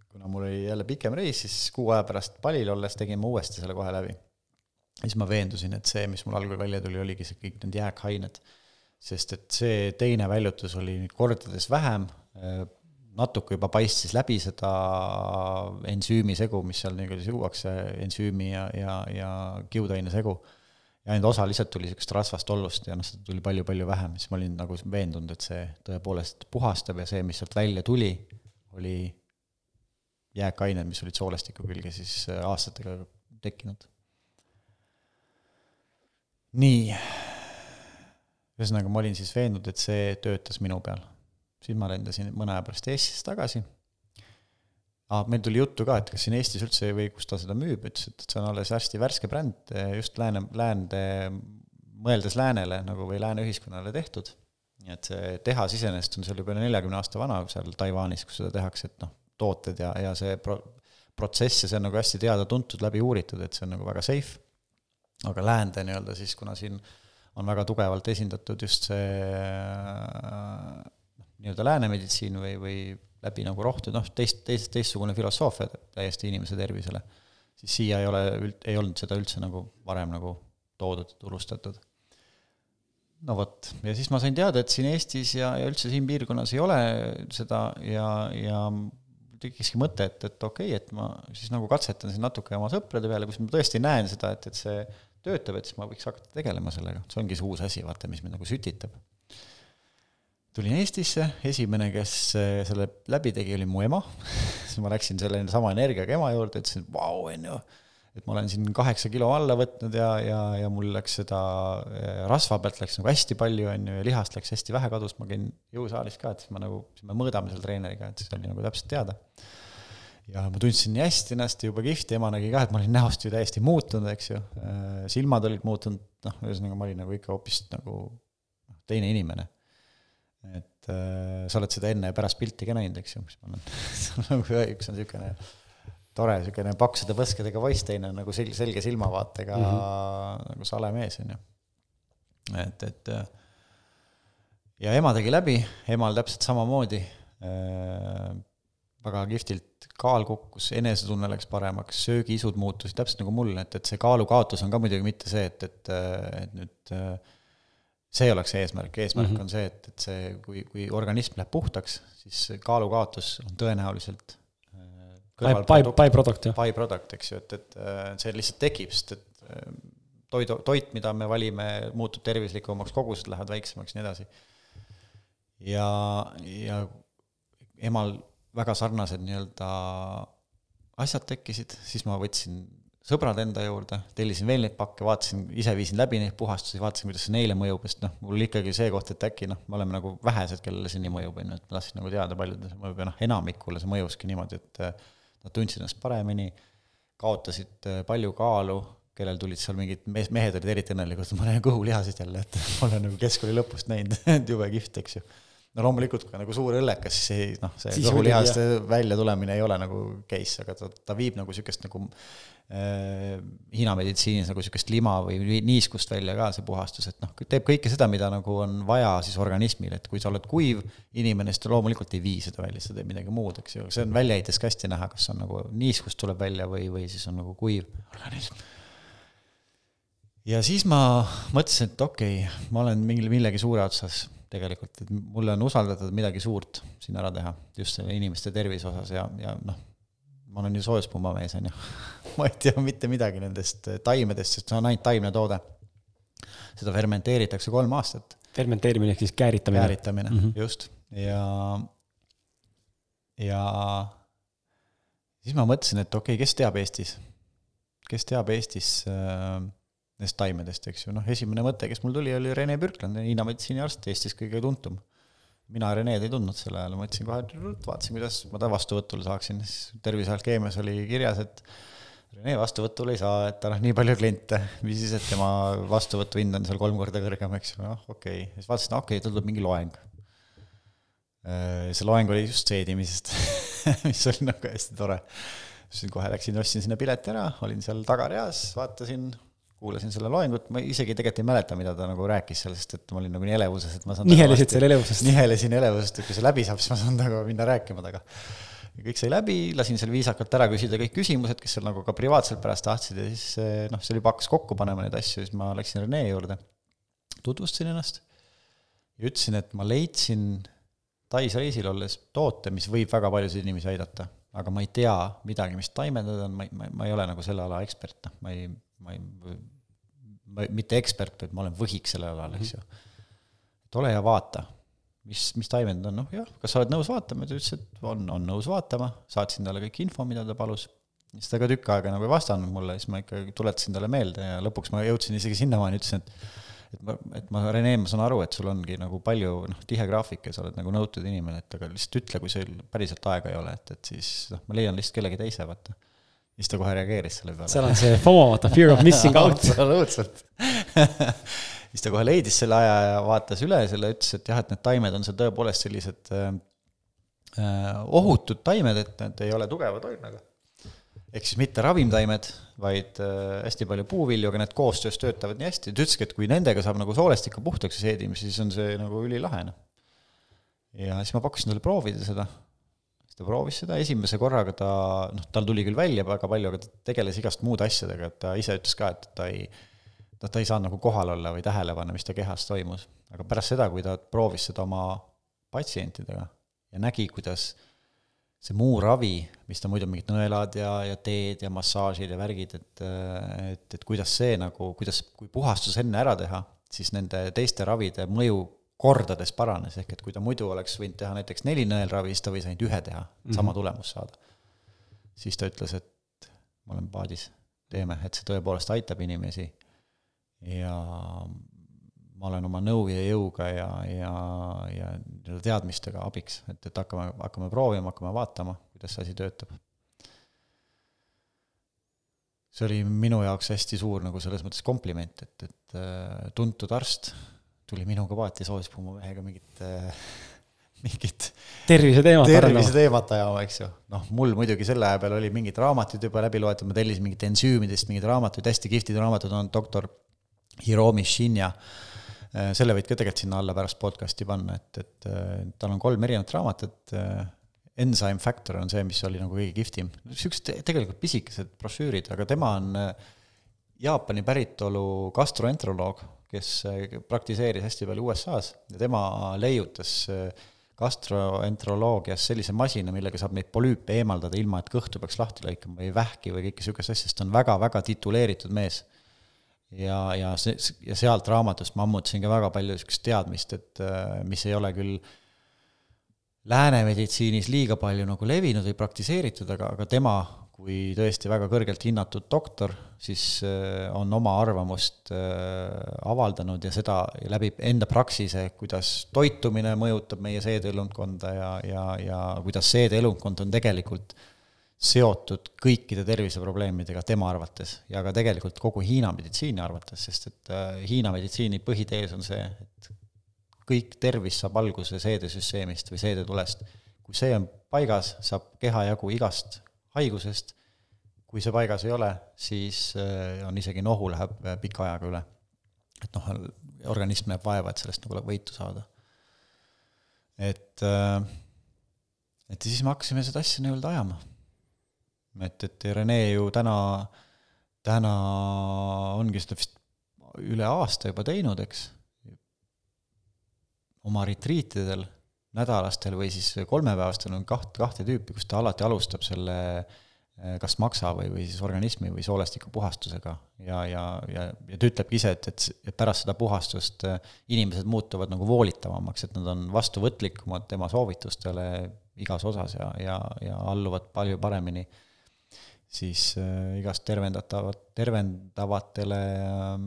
kuna mul oli jälle pikem reis, siis kuu aja pärast palil olles tegin ma uuesti selle kohe läbi. siis ma veendusin, et see, mis mul algul välja tuli, oligi see kõik need jääkained sest et see teine väljutus oli kordades vähem, natuke juba paistis läbi seda ensüümisegu, mis seal nii-öelda juuakse, ensüümi ja, ja, ja kiudaine segu. ja ainult osa lihtsalt tuli niisugust rasvast ollust ja noh, seda tuli palju-palju vähem, siis ma olin nagu veendunud, et see tõepoolest puhastab ja see, mis sealt välja tuli, oli jääkained, mis olid soolestiku külge siis aastatega tekkinud. nii ühesõnaga, ma olin siis veendunud, et see töötas minu peal. siis ma lendasin mõne aja pärast Eestisse tagasi ah,. meil tuli juttu ka, et kas siin Eestis üldse või kus ta seda müüb, ütles, et see on alles hästi värske bränd, just lääne, läände, mõeldes läänele nagu või lääne ühiskonnale tehtud. nii et see tehas iseenesest on seal juba üle neljakümne aasta vana seal Taiwanis, kus seda tehakse, et noh, tooted ja, ja see pro-, protsess ja see on nagu hästi teada-tuntud, läbi uuritud, et see on nagu väga safe. aga läände nii-öelda siis, kuna siin äh, on väga tugevalt esindatud just see noh, nii-öelda lääne meditsiin või, või läbi nagu rohtu, noh, teist, teist, teistsugune filosoofia täiesti inimese tervisele, siis siia ei ole üld-, ei olnud seda üldse nagu varem nagu toodud, turustatud. no vot, ja siis ma sain teada, et siin Eestis ja, ja üldse siin piirkonnas ei ole seda ja, ja tekkiski mõte, et, et okei okay,, et ma siis nagu katsetan siin natuke oma sõprade peale, kus ma tõesti näen seda, et, et see töötab, et siis ma võiks hakata tegelema sellega, see ongi see uus asi, vaata, mis mind nagu sütitab. tulin Eestisse, esimene, kes äh, selle läbi tegi, oli mu ema [laughs] siis ma läksin selle sama energiaga ema juurde, ütlesin, vau, on ju, et ma olen siin kaheksa kilo alla võtnud ja, ja, ja mul läks seda eh, rasva pealt läks nagu hästi palju, on ju, ja lihast läks hästi vähe kadus, ma käin jõusaalis ka, et siis ma nagu, siis me mõõdame seal treeneriga, et siis oli nagu täpselt teada. Ja ma tundsin nii hästi ennast, jube kihvt, ema nägi ka, et ma olin näost ju täiesti muutunud, eks ju, eh, silmad olid muutunud, noh, ühesõnaga ma olin nagu ikka hoopis nagu noh, teine inimene. et äh, sa oled seda enne ja pärast pilti ka näinud, eks ju, mis ma olen [laughs] nagu üks on niisugune tore niisugune paksude põskedega poiss, teine on nagu sel-, selge silmavaatega mm -hmm. nagu sale mees, on ju. et, et ja ema tegi läbi, emal täpselt samamoodi äh,, väga kihvtilt kaal kukkus, enesetunne läks paremaks, söögiisud muutusid täpselt nagu mul, et, et see kaalukaotus on ka muidugi mitte see, et, et, et nüüd see oleks eesmärk, eesmärk mm -hmm. on see, et, et see, kui, kui organism läheb puhtaks, siis kaalukaotus on tõenäoliselt by, by product, jah. By product, eks ju, et, et see lihtsalt tekib, sest et äh, toidu, toit, mida me valime, muutub tervislikumaks, kogused lähevad väiksemaks, nii edasi. ja, ja emal väga sarnased nii-öelda asjad tekkisid, siis ma võtsin sõbrad enda juurde, tellisin veel neid pakke, vaatasin, ise viisin läbi neid puhastusi, vaatasin, kuidas see neile mõjub, sest noh, mul ikkagi see koht, et äkki noh, me oleme nagu vähesed, kellele see nii mõjub, on ju, et ma tahtsin nagu teada, paljudele see mõjub ja noh, enamikule see mõjuski niimoodi, et nad tundsid ennast paremini, kaotasid äh, palju kaalu, kellel tulid seal mingid mees, mehed olid eriti õnnelikud, ma näen kõhulihasid jälle, et [laughs] ma olen nagu keskkooli lõpust näinud, et jube kihvt, eks ju. No loomulikult, kui nagu suur õllekas, siis noh, see kõhulihaste välja tulemine ei ole nagu case, aga ta, ta viib nagu niisugust nagu Äh, Hiina meditsiinis nagu niisugust lima või niiskust välja ka, see puhastus, et noh, teeb kõike seda, mida nagu on vaja siis organismil, et kui sa oled kuiv inimene, siis ta loomulikult ei vii seda välja, sa teed midagi muud, eks ju, see on väljaheitest ka hästi näha, kas on nagu niiskust tuleb välja või, või siis on nagu kuiv organism. ja siis ma mõtlesin, et okei okay,, ma olen mingil, millegi suure otsas tegelikult, et mulle on usaldatud midagi suurt siin ära teha, just selle inimeste tervise osas ja, ja noh, ma olen ju soojuspumbamees, on ju. [laughs] ma ei tea mitte midagi nendest taimedest, sest see on ainult taimne toode. seda fermenteeritakse kolm aastat. fermenteerimine ehk siis kääritamine. kääritamine mm, -hmm. just, ja, ja siis ma mõtlesin, et okei okay,, kes teab Eestis, kes teab Eestis äh, nendest taimedest, eks ju, noh, esimene mõte, kes mul tuli, oli Rene Pürkland, Hiina meditsiiniarst, Eestis kõige tuntum mina Reneed ei tundnud sel ajal, ma ütlesin kohe, vaatasin, kuidas ma ta vastuvõtule saaksin, siis Tervise Alkeemias oli kirjas, et Rene vastuvõtule ei saa, et tal on nii palju kliente, mis siis, et tema vastuvõtuhind on seal kolm korda kõrgem, eks ju, noh, okei okay., siis vaatasin, okei okay,, tal tuleb mingi loeng. Äh, see loeng oli just seedimisest [laughs] mis oli nagu hästi tore. siis kohe läksin, ostsin sinna pileti ära, olin seal tagareas, vaatasin kuulasin selle loengut, ma isegi tegelikult ei mäleta, mida ta nagu rääkis seal, sest et ma olin nagu nii elevuses, et ma saan nihelesid seal elevusest? nihelesin elevusest, et kui see läbi saab, siis ma saan nagu minna rääkima temaga. kõik sai läbi, lasin seal viisakalt ära küsida kõik küsimused, kes seal nagu ka privaatselt pärast tahtsid ja siis noh, see oli pakkus kokku panema neid asju, siis ma läksin Rene juurde, tutvustasin ennast ja ütlesin, et ma leidsin Tais reisil olles toote, mis võib väga paljusid inimesi aidata, aga ma ei tea midagi, mis taimed need on, ma ei, ma ei ole nagu selle ala ekspert, noh, ma ei, ma ei, ma mitte ekspert, vaid ma olen võhik sellel alal, eks ju. et ole ja vaata, mis, mis taimed on, noh jah, kas sa oled nõus vaatama, ta ütles, et on, on nõus vaatama, saatsin talle kõik info, mida ta palus. siis ta ka tükk aega nagu ei vastanud mulle, siis ma ikkagi tuletasin talle meelde ja lõpuks ma jõudsin isegi sinnamaani, ütlesin, et et ma, et ma, Rene, ma saan aru, et sul ongi nagu palju noh, tihe graafik ja sa oled nagu nõutud inimene, et aga lihtsalt ütle, kui sul päriselt aega ei ole, et, et siis noh, ma leian lihtsalt kellegi teise, vaata siis ta kohe reageeris selle peale. seal on see FOMO, vaata, fear of missing out. absoluutselt [laughs] siis ta kohe leidis selle aja ja vaatas üle selle, ütles, et jah, et need taimed on seal tõepoolest sellised äh, äh, ohutud taimed, et need ei ole tugeva toimega. ehk siis mitte ravimtaimed, vaid äh, hästi palju puuvilju, aga need koostöös töötavad nii hästi, ta ütleski, et kui nendega saab nagu soolestikku puhtaks seedima, siis on see nagu ülilahe, noh. ja siis ma pakkusin talle proovida seda ta proovis seda, esimese korraga ta, noh, tal tuli küll välja väga palju, aga ta tegeles igast muude asjadega, et ta ise ütles ka, et ta ei, noh, ta ei saanud nagu kohal olla või tähele panna, mis ta kehas toimus. aga pärast seda, kui ta proovis seda oma patsientidega ja nägi, kuidas see muu ravi, mis ta muidu mingid nõelad ja, ja teed ja massaažid ja värgid, et, et, et kuidas see nagu, kuidas, kui puhastus enne ära teha, siis nende teiste ravide mõju kordades paranes, ehk et kui ta muidu oleks võinud teha näiteks neli nõelravi, siis ta võis ainult ühe teha, sama mm -hmm. tulemus saada. siis ta ütles, et ma olen paadis. teeme, et see tõepoolest aitab inimesi. ja ma olen oma nõu ja jõuga ja, ja, ja teadmistega abiks, et, et hakkame, hakkame proovima, hakkame vaatama, kuidas see asi töötab. see oli minu jaoks hästi suur nagu selles mõttes kompliment, et, et äh, tuntud arst tuli minuga paati soojuspummu mehega mingit äh, mingit terviseteemat terviseteemat ajama, eks ju. noh, mul muidugi selle aja peal oli mingid raamatud juba läbi loetud, ma tellisin mingit ensüümidest mingeid raamatuid, hästi kihvtid raamatud on doktor Hiromi Shinya. Äh, selle võid ka tegelikult sinna alla pärast podcast'i panna, et, et äh, tal on kolm erinevat raamatut. Enzyme Factor on see, mis oli nagu kõige kihvtim. niisugused tegelikult pisikesed brošüürid, aga tema on Jaapani päritolu gastroenteroloog, kes praktiseeris hästi palju USA-s ja tema leiutas äh, gastroenteroloogias sellise masina, millega saab neid polüüpe eemaldada, ilma et kõhtu peaks lahti lõikama või vähki või kõike niisugust asja, sest ta on väga-väga tituleeritud mees. ja, ja see, ja sealt raamatust ma ammutasin ka väga palju niisugust teadmist, et äh, mis ei ole küll lääne meditsiinis liiga palju nagu levinud või praktiseeritud, aga, aga tema kui tõesti väga kõrgelt hinnatud doktor, siis äh, on oma arvamust äh, avaldanud ja seda läbi enda praksise, kuidas toitumine mõjutab meie seedeelundkonda ja, ja, ja kuidas seedeelundkond on tegelikult seotud kõikide terviseprobleemidega tema arvates ja ka tegelikult kogu Hiina meditsiini arvates, sest et äh, Hiina meditsiini põhitees on see, et kõik tervis saab alguse seedesüsteemist või seedetulest. kui see on paigas, saab keha jagu igast haigusest, kui see paigas ei ole, siis äh, on isegi nohu läheb äh, pika ajaga üle. et noh, organism näeb vaeva, et sellest nagu võitu saada. et, äh, et siis me hakkasime seda asja nii-öelda ajama. et, et Rene ju täna, täna ongi seda vist üle aasta juba teinud, eks, oma retriitidel nädalastel või siis kolmepäevastel on kaht, kahte tüüpi, kus ta alati alustab selle eh, kas maksa või, või siis organismi või soolestiku puhastusega. Ja, ja, ja, ja ta ütlebki ise, et, et, et pärast seda puhastust eh, inimesed muutuvad nagu voolitavamaks, et nad on vastuvõtlikumad tema soovitustele igas osas ja, ja, ja alluvad palju paremini siis äh, igast tervendatavat, tervendavatele äh,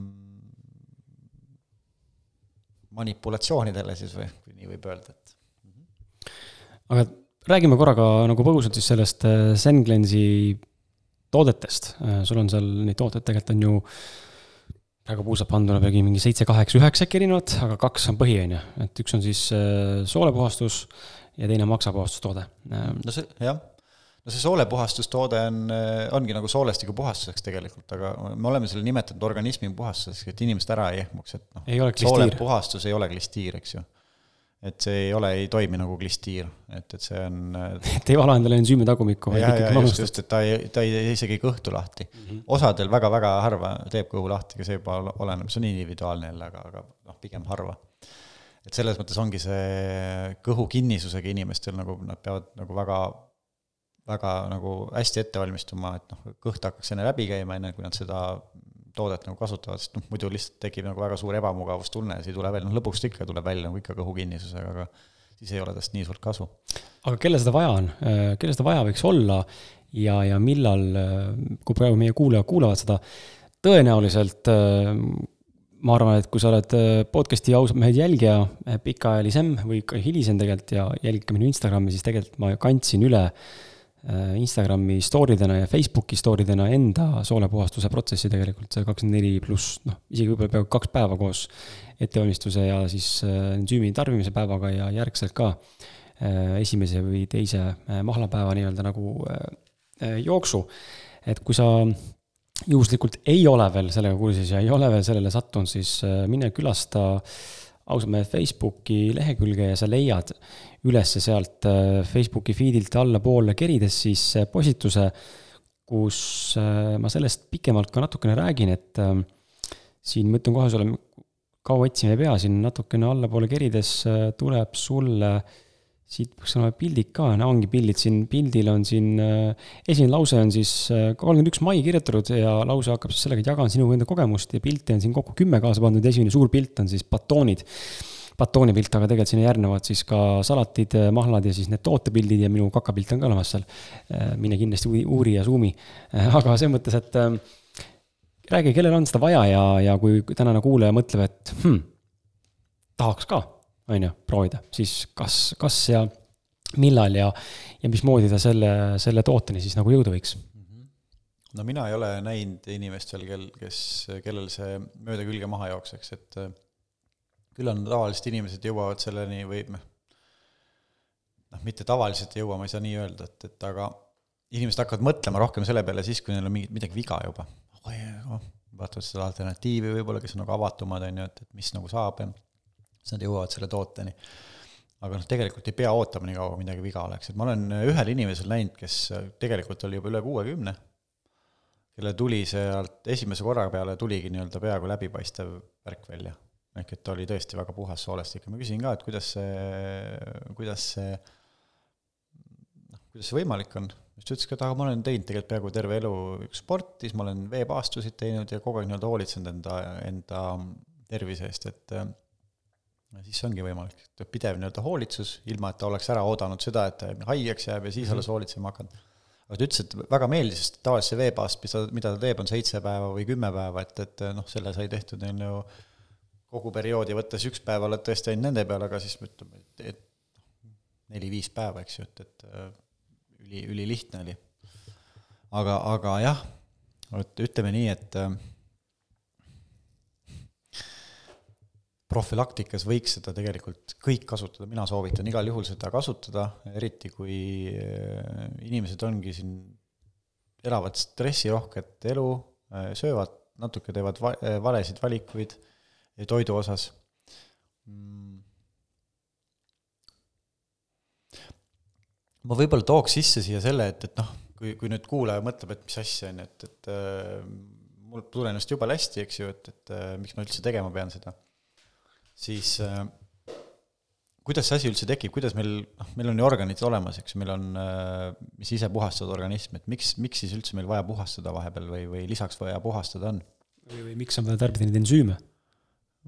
manipulatsioonidele siis või, kui nii võib öelda, et aga räägime korraga nagu põgusalt siis sellest äh, Senglensi toodetest. Äh, sul on seal neid tooteid tegelikult on ju praegu puusalt panduna peagi mingi seitse, kaheksa, üheksa äkki erinevat, aga kaks on põhi, on ju. et üks on siis äh, soolepuhastus ja teine maksapuhastustoode. no see, jah no see soolepuhastustoode on, ongi nagu soolestiku puhastuseks tegelikult, aga me oleme selle nimetanud organismi puhastuseks, et inimesed ära ei ehmuks, et noh, soolepuhastus ei ole klistiir, eks ju et see ei ole, ei toimi nagu klistiir, et, et see on. [laughs] et ei vala endale ensüümi tagumikku. jah, ja just, just, et ta ei, ta ei, isegi ei kõhtu lahti mm. -hmm. osadel väga-väga harva teeb kõhu lahti, aga see juba oleneb, see on individuaalne jälle, aga, aga noh, pigem harva. et selles mõttes ongi see kõhu kinnisusega inimestel nagu nad peavad nagu väga, väga nagu hästi ette valmistuma, et noh, kõht hakkaks enne läbi käima, enne kui nad seda toodet nagu kasutavad, sest noh, muidu lihtsalt tekib nagu väga suur ebamugavustunne ja siis ei tule välja, noh lõpuks ta ikka tuleb välja nagu ikka kõhukinnisusega, aga siis ei ole tast nii suurt kasu. aga kellel seda vaja on, äh, kellel seda vaja võiks olla ja, ja millal, äh, kui praegu meie kuulajad kuulavad seda, tõenäoliselt äh, ma arvan, et kui sa oled podcast'i ausad mehed jälgija, pikaajalisem või ka hilisem tegelikult ja jälgid ka minu Instagrami, siis tegelikult ma kandsin üle Äh, Instagrami story dena ja Facebooki story dena enda soolepuhastuse protsessi tegelikult, see kakskümmend neli pluss, noh, isegi võib-olla peaaegu kaks päeva koos ettevalmistuse ja siis äh, ensüümi tarbimise päevaga ja järgselt ka äh, esimese või teise mahlapäeva nii-öelda nagu jooksu. et kui sa juhuslikult ei ole veel sellega kursis ja ei ole veel sellele sattunud, siis mine külasta ausalt meelde Facebooki lehekülge ja sa leiad üles sealt äh, Facebooki feed'ilt allapoole kerides siis äh, postituse, kus äh, ma sellest pikemalt ka natukene räägin, et siin ma ütlen kohe sulle, kaua otsima ei pea, siin natukene allapoole kerides tuleb sulle siit peaks olema pildid ka, no ongi pildid siin, pildil on siin, esimene lause on siis kolmkümmend üks mai kirjutatud ja lause hakkab siis sellega, et jagan sinuga enda kogemust ja pilte on siin kokku kümme kaasa pandud, esimene suur pilt on siis batoonid. Batoonipilt, aga tegelikult sinna järgnevad siis ka salatid, mahlad ja siis need tootepildid ja minu kakapilt on ka olemas seal. Äh, mine kindlasti uuri ja suumi. Äh, aga selles mõttes, et äh, räägi, kellel on seda vaja ja, ja kui tänane kuulaja mõtleb, et hmm, tahaks ka, on ju, proovida, siis kas, kas ja millal ja, ja mismoodi ta selle, selle tooteni siis nagu jõuda võiks? no mina ei ole näinud inimest veel, kel, kes, kellel see mööda külge maha jookseks, et küll on tavaliselt inimesed jõuavad selleni või noh, noh, mitte tavaliselt ei jõua, ma ei saa nii öelda, et, et aga inimesed hakkavad mõtlema rohkem selle peale siis, kui neil on mingi, midagi viga juba. Oh, vaatavad seda alternatiivi võib-olla, kes on nagu avatumad, on ju, et, et mis nagu saab ja siis nad jõuavad selle tooteni. aga noh, tegelikult ei pea ootama nii kaua, kui midagi viga oleks, et ma olen ühel inimesel näinud, kes tegelikult oli juba üle kuuekümne, kellel tuli sealt esimese korra peale tuligi nii-öelda peaaegu läbipaistev värk välja. ehk et ta oli tõesti väga puhas soolestik. ja ma küsin ka, et kuidas see, kuidas see noh, kuidas see võimalik on, siis ta ütles ka, et aga ma olen teinud tegelikult peaaegu terve elu sporti, siis ma olen veepaastusid teinud ja kogu aeg nii-öelda hoolitsenud enda, enda tervise eest, et ja siis ongi võimalik, et pidev nii-öelda hoolitsus, ilma et ta oleks ära oodanud seda, et ta haigeks jääb ja siis alles mhm. hoolitsema hakanud. aga ta ütles, et väga meeldis, sest tavaliselt see veepaast, mis ta, mida ta teeb, on seitse päeva või kümme päeva, et, et noh, selle sai tehtud on ju kogu perioodi võttes üks päev oled tõesti ainult nende peal, aga siis ütleme, et, et neli-viis päeva, eks ju, et, et äh, üli, ülilihtne oli. aga, aga jah, et ütleme nii, et äh, profülaktikas võiks seda tegelikult kõik kasutada, mina soovitan igal juhul seda kasutada, eriti kui äh, inimesed ongi siin, elavad stressirohket elu, söövad natuke, teevad va-, valesid valikuid toidu osas. Mm.. ma võib-olla tooks sisse siia selle, et, et noh, kui, kui nüüd kuulaja mõtleb, et mis asja, on ju, et, et äh, mul tunnen ennast jube hästi, eks ju, et, et äh, miks ma üldse tegema pean seda, siis äh, kuidas see asi üldse tekib, kuidas meil, noh, meil on ju organid olemas, eks ju, meil on, äh, mis ise puhastavad organismi, et miks, miks siis üldse meil vaja puhastada vahepeal või, või lisaks vaja puhastada on? või, või miks on vaja tarbida neid ensüüme?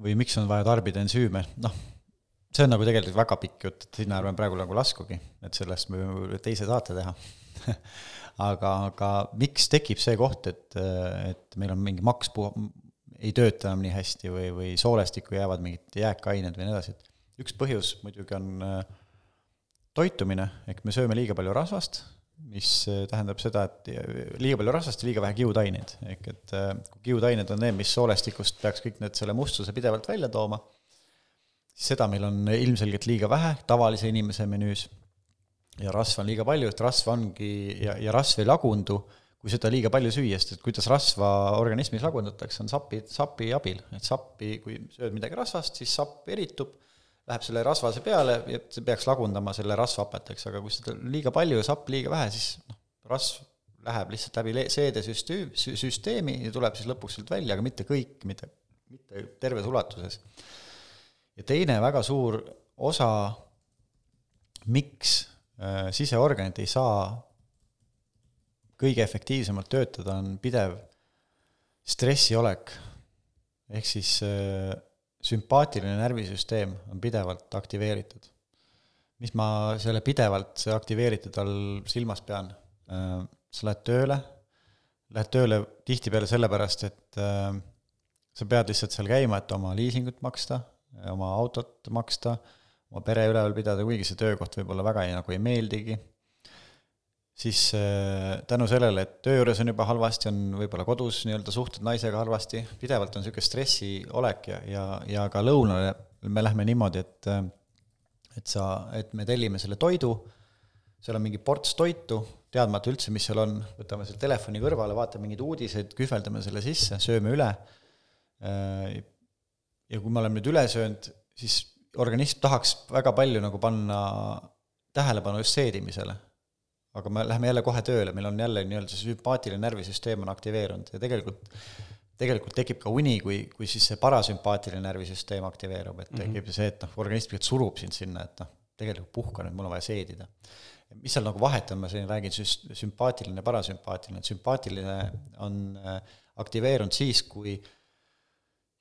või miks on vaja tarbida ensüüme, noh, see on nagu tegelikult väga pikk jutt, et sinna ärme praegu nagu laskugi, et sellest me võime teise saate teha [laughs] aga, aga miks tekib see koht, et, et meil on mingi maks puh-, ei tööta enam nii hästi või, või soolestikku jäävad mingid jääkained või nii edasi, et üks põhjus muidugi on äh, toitumine, ehk me sööme liiga palju rasvast, mis äh, tähendab seda, et liiga palju rasvast ja liiga vähe kiudaineid, ehk et äh, kui kiudained on need, mis soolestikust peaks kõik need, selle mustuse pidevalt välja tooma, siis seda meil on ilmselgelt liiga vähe tavalise inimese menüüs. Ja rasva on liiga palju, et rasv ongi, ja, ja rasv ei lagundu, kui seda liiga palju süüa, sest et kuidas rasva organismis lagundatakse, on sapi, sapi abil, et sappi, kui sööd midagi rasvast, siis sapp eritub läheb selle rasvase peale ja see peaks lagundama selle rasvhapet, eks, aga kui seda liiga palju ja sapp liiga vähe, siis noh, rasv läheb lihtsalt läbi seedesüsteem, süsteemi ja tuleb siis lõpuks sealt välja, aga mitte kõik, mitte, mitte terves ulatuses. ja teine väga suur osa, miks äh, siseorganid ei saa kõige efektiivsemalt töötada, on pidev stressiolek. ehk siis äh, sümpaatiline närvisüsteem on pidevalt aktiveeritud. mis ma selle pidevalt aktiveeritud all silmas pean? Äh, sa lähed tööle, lähed tööle tihtipeale sellepärast, et äh, sa pead lihtsalt seal käima, et oma liisingut maksta, oma autot maksta, oma pere üleval pidada, kuigi see töökoht võib-olla väga ei, nagu ei meeldigi siis äh, tänu sellele, et töö juures on juba halvasti, on võib-olla kodus nii-öelda suhted naisega halvasti, pidevalt on niisugune stressiolek ja, ja, ja ka lõunale me lähme niimoodi, et äh, et sa, et me tellime selle toidu, seal on mingi ports toitu, teadmata üldse, mis seal on, võtame selle telefoni kõrvale, vaatame mingeid uudiseid, kühveldame selle sisse, sööme üle, äh, ja kui me oleme nüüd üle söönud, siis organism tahaks väga palju nagu panna tähelepanu just seedimisele aga me läheme jälle kohe tööle, meil on jälle nii-öelda see sümpaatiline närvisüsteem on aktiveerunud ja tegelikult tegelikult tekib ka uni, kui, kui siis see parasümpaatiline närvisüsteem aktiveerub, et mhm. tekib mm -hmm. see, et noh, organism tegelikult surub sind sinna, et noh, tegelikult puhka nüüd, mul on vaja seedida. mis seal nagu vahet on, ma siin räägin süs-, sümpaatiline, parasümpaatiline, et sümpaatiline on äh, aktiveerunud siis, kui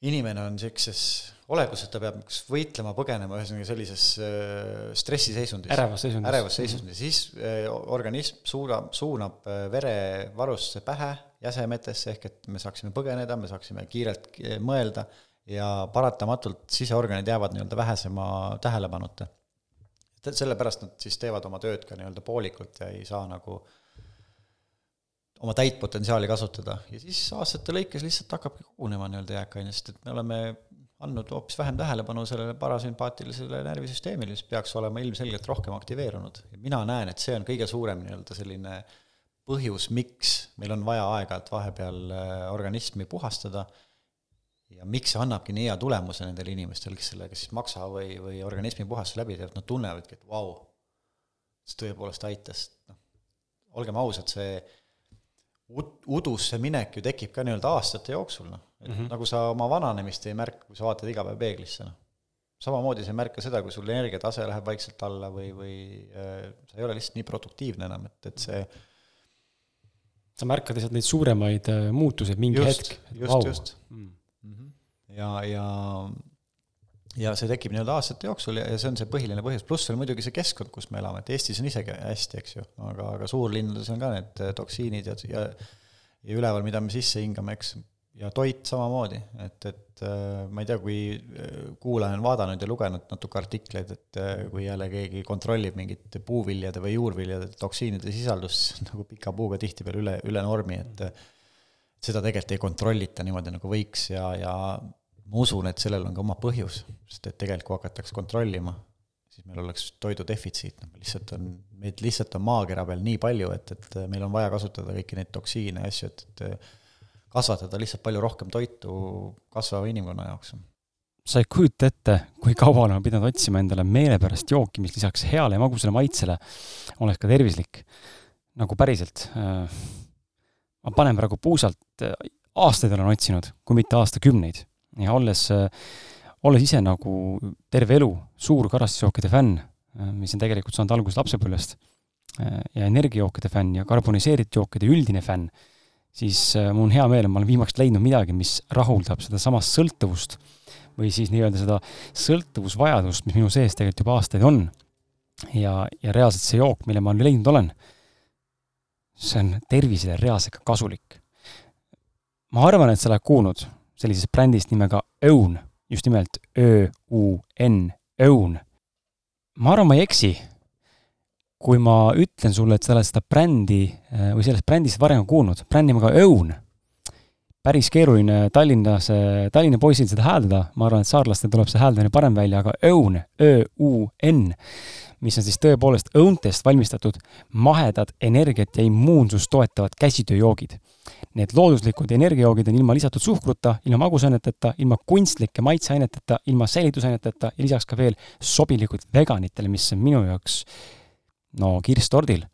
inimene on niisuguses olekus, et ta peab kas võitlema, põgenema, ühesõnaga sellises äh, stressiseisundis. ärevas seisundis. ärevas seisundis, siis äh, organism suudab, suunab äh, verevarustuse pähe jäsemetesse, ehk et me saaksime põgeneda, me saaksime kiirelt mõelda ja paratamatult siseorganid jäävad nii-öelda vähesema tähelepanuta. sellepärast nad siis teevad oma tööd ka nii-öelda poolikult ja ei saa nagu oma täit potentsiaali kasutada ja siis aastate lõikes lihtsalt hakkabki kogunema nii-öelda jääkaine, sest et me oleme andnud hoopis vähem tähelepanu sellele parasümpaatilisele närvisüsteemile, mis peaks olema ilmselgelt rohkem aktiveerunud. mina näen, et see on kõige suurem nii-öelda selline põhjus, miks meil on vaja aeg-ajalt vahepeal äh, organismi puhastada ja miks see annabki nii hea tulemuse nendele inimestele, kes sellega siis maksa või, või organismi puhastuse läbi teevad, nad tunnevadki, et vau, see tõepoolest aitas, noh, olgem ausad, see udusse minek ju tekib ka nii-öelda aastate jooksul, noh. et mm -hmm. nagu sa oma vananemist ei märka, kui sa vaatad iga päev peeglisse, noh. samamoodi sa ei märka seda, kui sul energiatase läheb vaikselt alla või, või äh, sa ei ole lihtsalt nii produktiivne enam, et, et see sa märkad lihtsalt neid suuremaid äh, muutuseid mingi just, hetk. just, just mm. -hmm. ja, ja ja see tekib nii-öelda aastate jooksul ja, ja see on see põhiline põhjus, pluss veel muidugi see keskkond, kus me elame, et Eestis on isegi hästi, eks ju, aga, aga suurlinnades on ka need äh, toksiinid ja, ja ja üleval, mida me sisse hingame, eks, ja toit samamoodi, et, et äh, ma ei tea, kui äh, kuulaja on vaadanud ja lugenud natuke artikleid, et kui jälle keegi kontrollib mingit puuviljade või juurviljade toksiinide sisaldust, siis nagu pika puuga tihtipeale üle, üle normi, et seda tegelikult ei kontrollita niimoodi, nagu võiks ja, ja ma usun, et sellel on ka oma põhjus, sest et tegelikult kui hakataks kontrollima, siis meil oleks toidu defitsiit, noh lihtsalt on, meid lihtsalt on maakera peal nii palju, et, et meil on vaja kasutada kõiki neid toksiine ja asju, et, et kasvatada lihtsalt palju rohkem toitu kasvava inimkonna jaoks. sa ei kujuta ette, kui kaua olen pidanud otsima endale meelepärast jooki, mis lisaks heale ja magusale maitsele oleks ka tervislik. nagu päriselt. Äh, ma panen praegu puusalt, äh, aastaid olen otsinud, kui mitte aastakümneid ja olles, olles ise nagu terve elu suur karastusjookide fänn, mis on tegelikult saanud alguse lapsepõlvest, ja energiajookide fänn ja karboniseeritud jookide üldine fänn, siis äh, mul on hea meel, et ma olen viimaks leidnud midagi, mis rahuldab sedasama sõltuvust või siis nii-öelda seda sõltuvusvajadust, mis minu sees tegelikult juba aastaid on. ja, ja reaalselt see jook, mille ma leidnud olen, see on tervisele reaalselt ka kasulik. ma arvan, et sa oled kuulnud sellisest brändist nimega Own, just nimelt Ö-U-N, Own. ma arvan, ma ei eksi, kui ma ütlen sulle, et sa oled seda brändi äh, või sellest brändist varem kuulnud, brändi nimega Own. päris keeruline Tallinnas, Tallinna poisil seda hääldada, ma arvan, et saarlastel tuleb see hääldamine parem välja, aga Own, Ö-U-N, mis on siis tõepoolest õuntest valmistatud mahedad energiat ja immuunsust toetavad käsitööjoogid Need looduslikud energiajoogid on ilma lisatud suhkruta, ilma magusaineteta, ilma kunstlike maitseaineteta, ilma säilitusaineteta ja lisaks ka veel sobilikud veganitele, mis on minu jaoks no kirss tordil.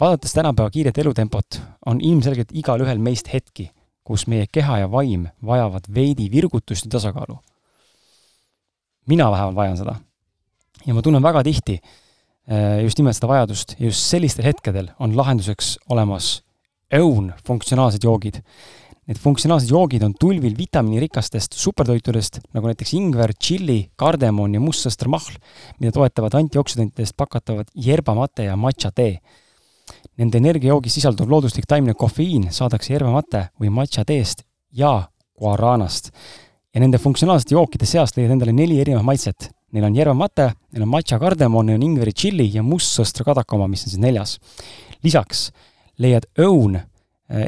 vaadates tänapäeva kiiret elutempot, on ilmselgelt igalühel meist hetki, kus meie keha ja vaim vajavad veidi virgutust ja tasakaalu. mina vähemalt vajan seda. ja ma tunnen väga tihti eh, just nimelt seda vajadust ja just sellistel hetkedel on lahenduseks olemas õun funktsionaalsed joogid. Need funktsionaalsed joogid on tulvil vitamiinirikastest supertoitudest, nagu näiteks ingver, tšilli, kardemon ja mustsõstramahl, mida toetavad antioksüdantidest pakatavad yerbamate ja matša tee. Nende energiajoogis sisalduv looduslik taimne kofeiin saadakse yerbamate või matša teest ja guaranast. ja nende funktsionaalsete jookide seast leiad endale neli erinevat maitset. Neil on yerbamate, neil on matša kardemon, neil on ingveri tšilli ja mustsõstra kadakoma, mis on siis neljas. lisaks leiad Own äh,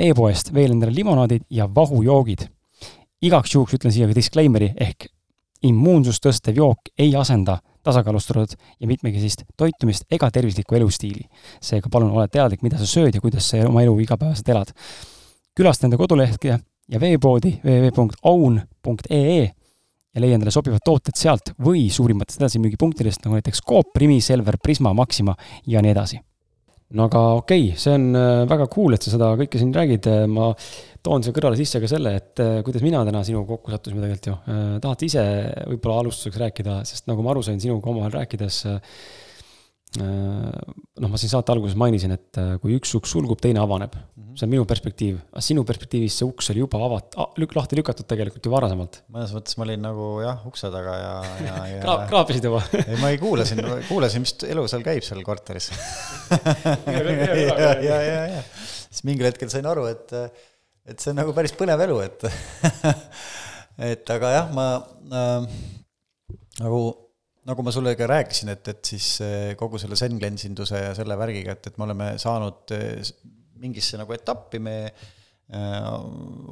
e-poest veel endale limonaadid ja vahujoogid. igaks juhuks ütlen siia ka disclaimer'i ehk immuunsust tõstev jook ei asenda tasakaalustatud ja mitmekesist toitumist ega tervislikku elustiili. seega palun ole teadlik, mida sa sööd ja kuidas sa oma elu igapäevaselt elad. külasta enda kodulehte ja veepoodi www.own.ee ja leia endale sobivad tooted sealt või suurimatest edasimüügipunktidest, nagu näiteks Coop, Rimi, Selver, Prisma, Maxima ja nii edasi no aga okei okay,, see on äh, väga cool, et sa seda kõike siin räägid, äh, ma toon siia kõrvale sisse ka selle, et äh, kuidas mina täna sinuga kokku sattusime tegelikult ju. tahad ise võib-olla alustuseks rääkida, sest nagu ma aru sain sinuga omavahel rääkides, noh, ma siin saate alguses mainisin, et kui üks uks sulgub, teine avaneb. -hmm. see on minu perspektiiv, aga sinu perspektiivis see uks oli juba avat-, lük-, lahti lükatud tegelikult ju varasemalt. mõnes mõttes ma olin nagu jah, ukse taga ja, ja, [laughs] ja Kraap, kraapisid juba [laughs] ei, ma ei kuulasin, kuulasin, mis elu seal käib seal korteris [laughs] ja, ja, ja, ja siis mingil hetkel sain aru, et et see on nagu päris põnev elu, et et aga jah, ma äh, nagu, nagu ma sulle ka rääkisin, et, et siis kogu selle zen-cleansinduse ja selle värgiga, et, et me oleme saanud mingisse nagu etappi, me äh,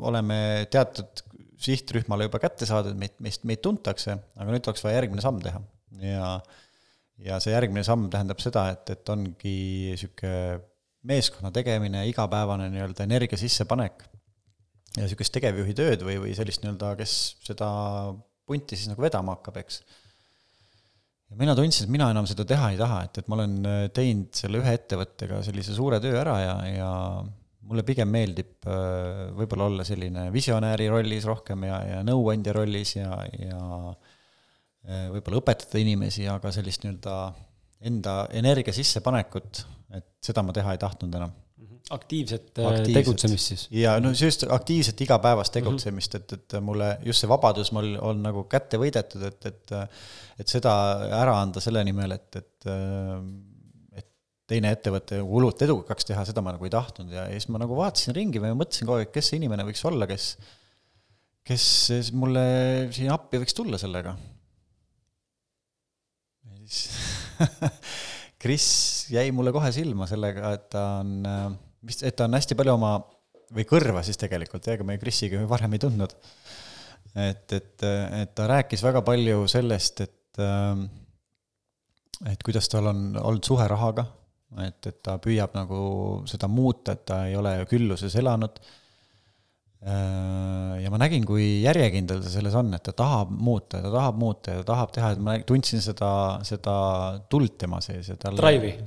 oleme teatud sihtrühmale juba kätte saadud, meid, meist, meid tuntakse, aga nüüd oleks vaja järgmine samm teha ja ja see järgmine samm tähendab seda, et, et ongi niisugune meeskonna tegemine, igapäevane nii-öelda energia sissepanek ja niisugust tegevjuhi tööd või, või sellist nii-öelda, kes seda punti siis nagu vedama hakkab, eks. Ja mina tundsin, et mina enam seda teha ei taha, et, et ma olen äh, teinud selle ühe ettevõttega sellise suure töö ära ja, ja mulle pigem meeldib äh, võib-olla olla selline visionääri rollis rohkem ja, ja nõuandja rollis ja, ja äh, võib-olla õpetada inimesi, aga sellist nii-öelda enda energia sissepanekut, et seda ma teha ei tahtnud enam. Mhm. aktiivset, tegutsemist siis? ja no just aktiivset igapäevast mhm. tegutsemist mm, -hmm. et, et mulle just see vabadus mul on nagu kätte võidetud, et, et et seda ära anda selle nimel, et, et et teine ettevõte nagu hullult edukaks teha, seda ma nagu ei tahtnud ja, ja siis ma nagu vaatasin ringi või mõtlesin kogu aeg, kes see inimene võiks olla, kes kes mulle siia appi võiks tulla sellega. ja siis [laughs] Kris jäi mulle kohe silma sellega, et ta on, vist, et ta on hästi palju oma, või kõrva siis tegelikult, ega me Krisiga varem ei tundnud. et, et, et ta rääkis väga palju sellest, et, et kuidas tal on olnud suhe rahaga, et, et ta püüab nagu seda muuta, et ta ei ole külluses elanud Äh, ja ma nägin, kui järjekindel ta selles on, et ta tahab muuta ja ta tahab muuta ja ta tahab teha, et ma tundsin seda, seda tuld tema sees ja tal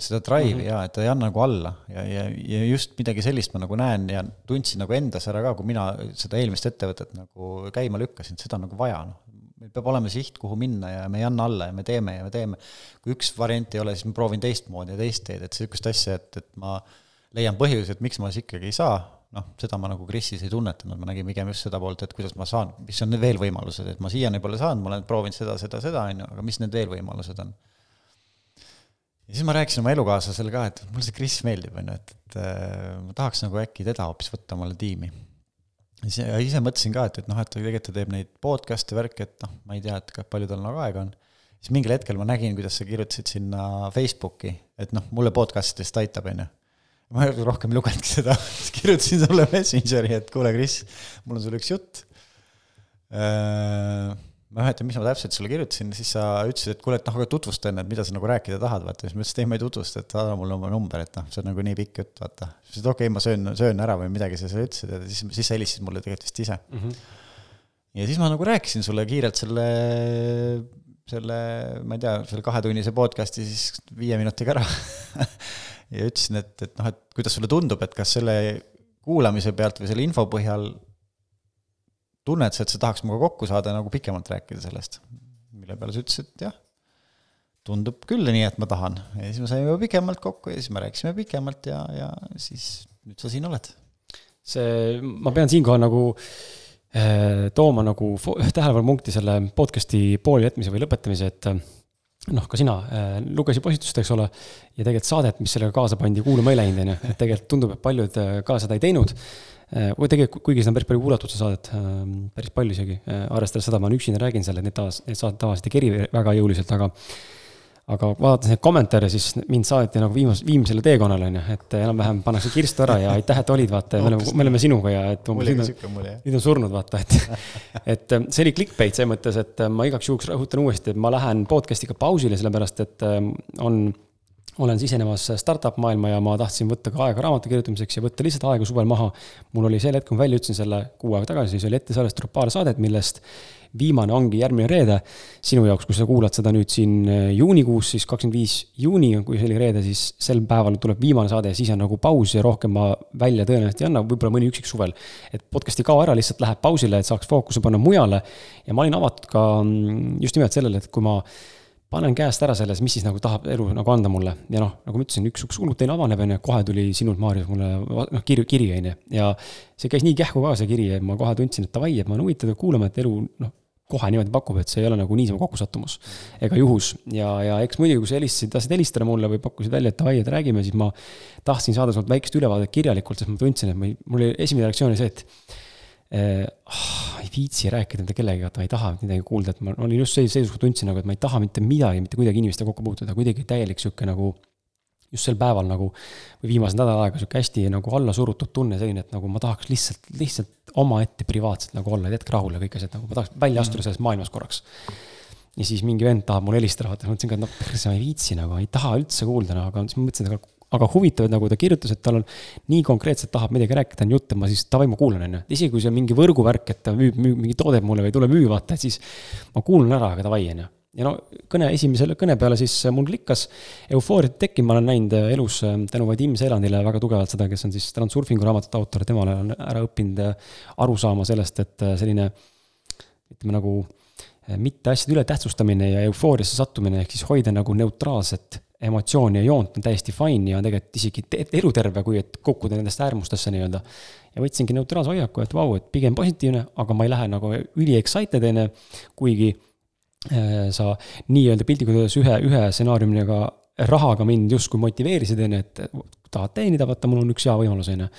seda drive'i mm -hmm. jaa, et ta ei anna nagu alla ja, ja, ja just midagi sellist ma nagu näen ja tundsin nagu endas ära ka, kui mina seda eelmist ettevõtet nagu käima lükkasin, et seda on nagu vaja, noh. Meil peab olema siht, kuhu minna ja me ei anna alla ja me teeme ja me teeme. kui üks variant ei ole, siis ma proovin teistmoodi ja teist teed, et sihukest asja, et, et ma leian põhjuse, et miks ma siis ikkagi ei saa noh, seda ma nagu Krisis ei tunnetanud, ma nägin pigem just seda poolt, et kuidas ma saan, mis on need veel võimalused, et ma siiani pole saanud, ma olen proovinud seda, seda, seda, on ju, aga mis need veel võimalused on. ja siis ma rääkisin oma elukaaslasele ka, et mulle see Kris meeldib, on ju, et, et äh, ma tahaks nagu äkki teda hoopis võtta omale tiimi. Siis ise mõtlesin ka, et, et noh, et tegelikult ta teeb neid podcast'e, värke, et noh, ma ei tea, et palju tal nagu aega on siis mingil hetkel ma nägin, kuidas sa kirjutasid sinna Facebooki, et noh, mulle podcast idest aitab, on ju ma rohkem ei lugenudki seda, siis kirjutasin sulle Messengeri, et kuule, Kris, mul on sulle üks jutt. Äh, ma ei mäleta, mis ma täpselt sulle kirjutasin, siis sa ütlesid, et kuule, et noh, aga tutvusta enne, et mida sa nagu rääkida tahad, vaata, siis ma ütlesin, et ei, ma ei tutvusta, et saada mulle oma number, et noh, see on nagu nii pikk jutt, vaata. siis ütlesid, okei okay,, ma söön, söön ära või midagi sa seal ütlesid ja siis, siis sa helistasid mulle tegelikult vist ise mm. -hmm. ja siis ma nagu rääkisin sulle kiirelt selle, selle, ma ei tea, selle kahetunnise podcast'i siis viie minutiga ära [laughs] ja ütlesin, et, et noh, et kuidas sulle tundub, et kas selle kuulamise pealt või selle info põhjal tunned sa, et sa tahaks minuga kokku saada nagu pikemalt rääkida sellest? mille peale sa ütlesid, et jah, tundub küll nii, et ma tahan. ja siis me saime juba pikemalt kokku ja siis me rääkisime pikemalt ja, ja siis nüüd sa siin oled. see, ma pean siinkohal nagu eh, tooma nagu tähelepanupunkti selle podcast'i pooli jätmise või lõpetamise, et noh, ka sina äh, lugesid postitust, eks ole, ja tegelikult saadet, mis sellega kaasa pandi, kuulama ei läinud, on ju, et tegelikult tundub, et paljud äh, ka seda ei teinud äh,. tegelikult, kuigi seda on päris palju kuulatud, seda saadet äh,, päris palju isegi äh,, arvestades seda, ma üksinda räägin seal, et need taas, need saated tavaliselt ei keri väga jõuliselt, aga aga vaadates neid kommentaare, siis mind saadeti nagu viimas-, viimsele teekonnale, on ju, et enam-vähem pannakse kirstu ära ja aitäh, et olid, vaata, me oleme, me oleme sinuga ja et umbes nüüd on, nüüd on surnud, vaata, et [laughs] et see oli clickbait selles mõttes, et ma igaks juhuks rõhutan uuesti, et ma lähen podcast'iga pausile, sellepärast et on olen sisenemas startup maailma ja ma tahtsin võtta ka aega raamatu kirjutamiseks ja võtta lihtsalt aega suvel maha. mul oli sel hetkel, kui ma välja ütlesin selle kuu aega tagasi, siis oli ette salvestatud paar saadet, millest viimane ongi järgmine reede. sinu jaoks, kui sa kuulad seda nüüd siin eh, juunikuus, siis kakskümmend viis juuni, kui see oli reede, siis sel päeval tuleb viimane saade ja siis on nagu paus ja rohkem ma välja tõenäoliselt ei anna, võib-olla mõni üksik suvel. et podcast ei kao ära, lihtsalt läheb pausile, et saaks fookuse panna mujale. ja ma olin avatud ka mm, just nimelt sellele, et kui ma panen käest ära selles, mis siis nagu tahab elu nagu anda mulle ja noh, nagu ma ütlesin, üks, üks hulk teine avaneb, on ju, kohe tuli sinult, Maarja, mulle noh, kiri, kiri, on ju. ja see käis nii kähku ka, see kiri, et ma kohe tundsin, et davai, et ma olen huvitatud kuulama, et elu noh, kohe niimoodi pakub, et see ei ole nagu niisama kokkusattumus ega juhus. ja, ja eks muidugi, kui sa helistasid, tahtsid helistada mulle või pakkusid välja, et davai, et räägime, siis ma tahtsin saada sult väikest ülevaadet kirjalikult, sest ma tundsin, et ma ei, mul oli esimene reaktsioon oli see, et eh, oh, ei viitsi rääkida mitte kellegagi, vaata, ma ei taha midagi kuulda, et ma olin just sellises seisus, kus tundsin nagu, et ma ei taha mitte midagi, mitte kuidagi inimestega kokku puutuda, kuidagi täielik sihuke nagu just sel päeval nagu või viimase nädala aega sihuke hästi nagu alla surutud tunne selline, et nagu ma tahaks lihtsalt, lihtsalt omaette privaatselt nagu olla, et jätke rahule kõik asjad, nagu ma tahaks välja astuda sellest maailmast korraks. ja siis mingi vend tahab mulle helistada, vaata, ma mõtlesin ka, et noh, perse, ma ei viitsi nagu, ei taha üldse kuulda, no aga siis ma mõtlesin, et aga huvitav, et nagu ta kirjutas, et tal on nii konkreetselt tahab midagi rääkida, on jutt, et ma siis davai, ma kuulan, on ju. isegi kui see on mingi võrguvärk, et ta müüb, müüb mingi toode mulle või tuleb müüa, vaata, et siis ma kuulan ära, aga davai, on ju ja no kõne, esimesele kõne peale siis mul klikkas eufooriat tekkinud, ma olen näinud äh, elus äh, tänu Vadim Seelandile väga tugevalt seda, kes on siis Transurfingu raamatute autor, temale on ära õppinud äh, aru saama sellest, et selline ütleme nagu mitte asjade ületähtsustamine ja eufooriasse sattumine, ehk siis hoida nagu neutraalset emotsiooni ja joont on täiesti fine ja on tegelikult isegi eluterve, kui et kukkuda nendest äärmustesse nii-öelda. ja võtsingi neutraalse hoiaku, et vau, et pigem positiivne, aga ma ei lähe nagu üli excited, on ju, kuigi Äh, sa nii-öelda piltlikult öeldes ühe, ühe stsenaariumiga rahaga mind justkui motiveerisid, on ju, et tahad teenida, vaata, mul on üks hea võimalus, on ju.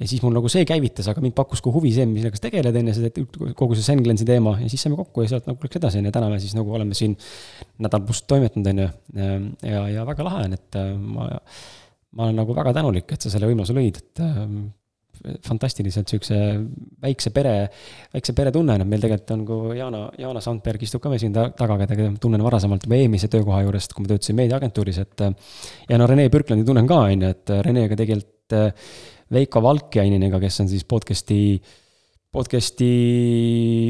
Ja siis mul nagu see käivitas, aga mind pakkus ka huvi see, millega sa tegeled, ju, see, kogu see Senglensi teema ja siis saime kokku ja sealt nagu läks edasi, on ju, täna me siis nagu oleme siin nädal pluss toimetanud, on ju. ja, ja väga lahe on, et äh, ma, ma olen nagu väga tänulik, et sa selle võimaluse lõid, et äh, fantastiliselt siukse väikse pere, väikse peretunne on, et meil tegelikult on, kui Jana, Jana Sandberg istub ka meil siin taga, keda tunnen varasemalt juba eelmise töökoha juurest, kui ma töötasin meediaagentuuris, et. ja no Rene Pürklandi tunnen ka, on ju, et Renega tegelikult Veiko Valkjaininiga, kes on siis podcast'i podcast'i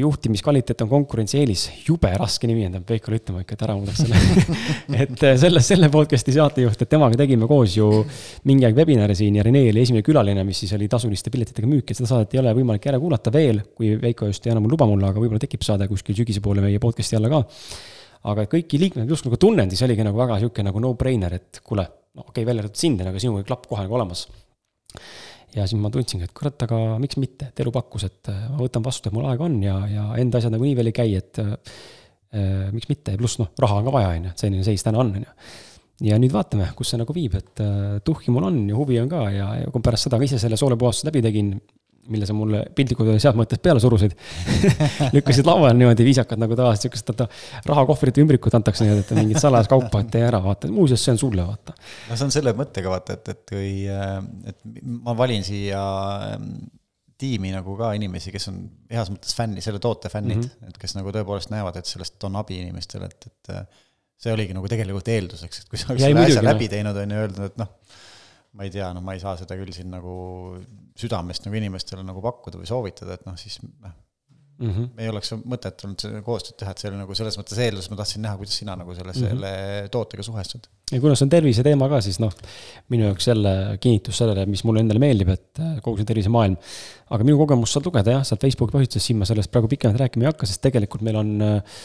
juhtimiskvaliteet on konkurentsieelis, jube raske nimi on, peab Veikole ütlema ikka, et ära muudaks [laughs] selle et äh, selle, selle podcast'i saatejuht, et temaga tegime koos ju mingi aeg webinari siin ja Rene oli esimene külaline, mis siis oli tasuliste piletitega müük, et seda saadet ei ole võimalik ära kuulata veel, kui Veiko just ei anna mul luba mulle, aga võib-olla tekib saade kuskil sügise poole meie podcast'i alla ka. aga kõiki liikmeid just nagu tunnen, siis oligi nagu väga sihuke nagu no-brainer, et kuule, no okei okay,, välja arvatud sind, aga sinuga klapp kohe nagu olemas ja siis ma tundsingi, et kurat, aga miks mitte, et elu pakkus, et äh, ma võtan vastu, et mul aega on ja, ja enda asjad nagunii veel ei käi, et äh, äh miks mitte pluss noh, raha on ka vaja, on ju, et selline seis täna on, on ju. ja nüüd vaatame, kus see nagu viib, et äh, tuhhi mul on ja huvi on ka ja, ja kui pärast seda ka ise selle soolepuhastuse läbi tegin, mille sa mulle piltlikult öeldes heas mõttes peale surusid [laughs] lükkasid lauale niimoodi viisakalt nagu tavaliselt siukest, vaata, rahakohvrite ümbrikut antakse niimoodi, et mingit salajast kaupa, et tee ära, vaata, muuseas, see on sulle, vaata. no see on selle mõttega, vaata, et, et kui, äh, et ma valin siia ähm, tiimi nagu ka inimesi, kes on heas mõttes fänni, selle toote fännid mm, -hmm. et kes nagu tõepoolest näevad, et sellest on abi inimestele, et, et äh, see oligi nagu tegelikult eelduseks, et kui sa oleks selle asja läbi teinud, on ju, öeldud, et noh, ma ei tea, noh, ma ei saa seda küll siin nagu südamest nagu inimestele nagu pakkuda või soovitada, et noh, siis noh mm -hmm., ei oleks mõtet olnud koostööd teha, et see oli nagu selles mõttes eeldus, ma tahtsin näha, kuidas sina nagu selle mm, -hmm. selle tootega suhestud. ja kuna see on tervise teema ka, siis noh, minu jaoks jälle kinnitus sellele, mis mulle endale meeldib, et äh, kogu see tervisemaailm. aga minu kogemust saab lugeda jah, sealt Facebooki postitusest, siin ma sellest praegu pikemalt rääkima ei hakka, sest tegelikult meil on äh,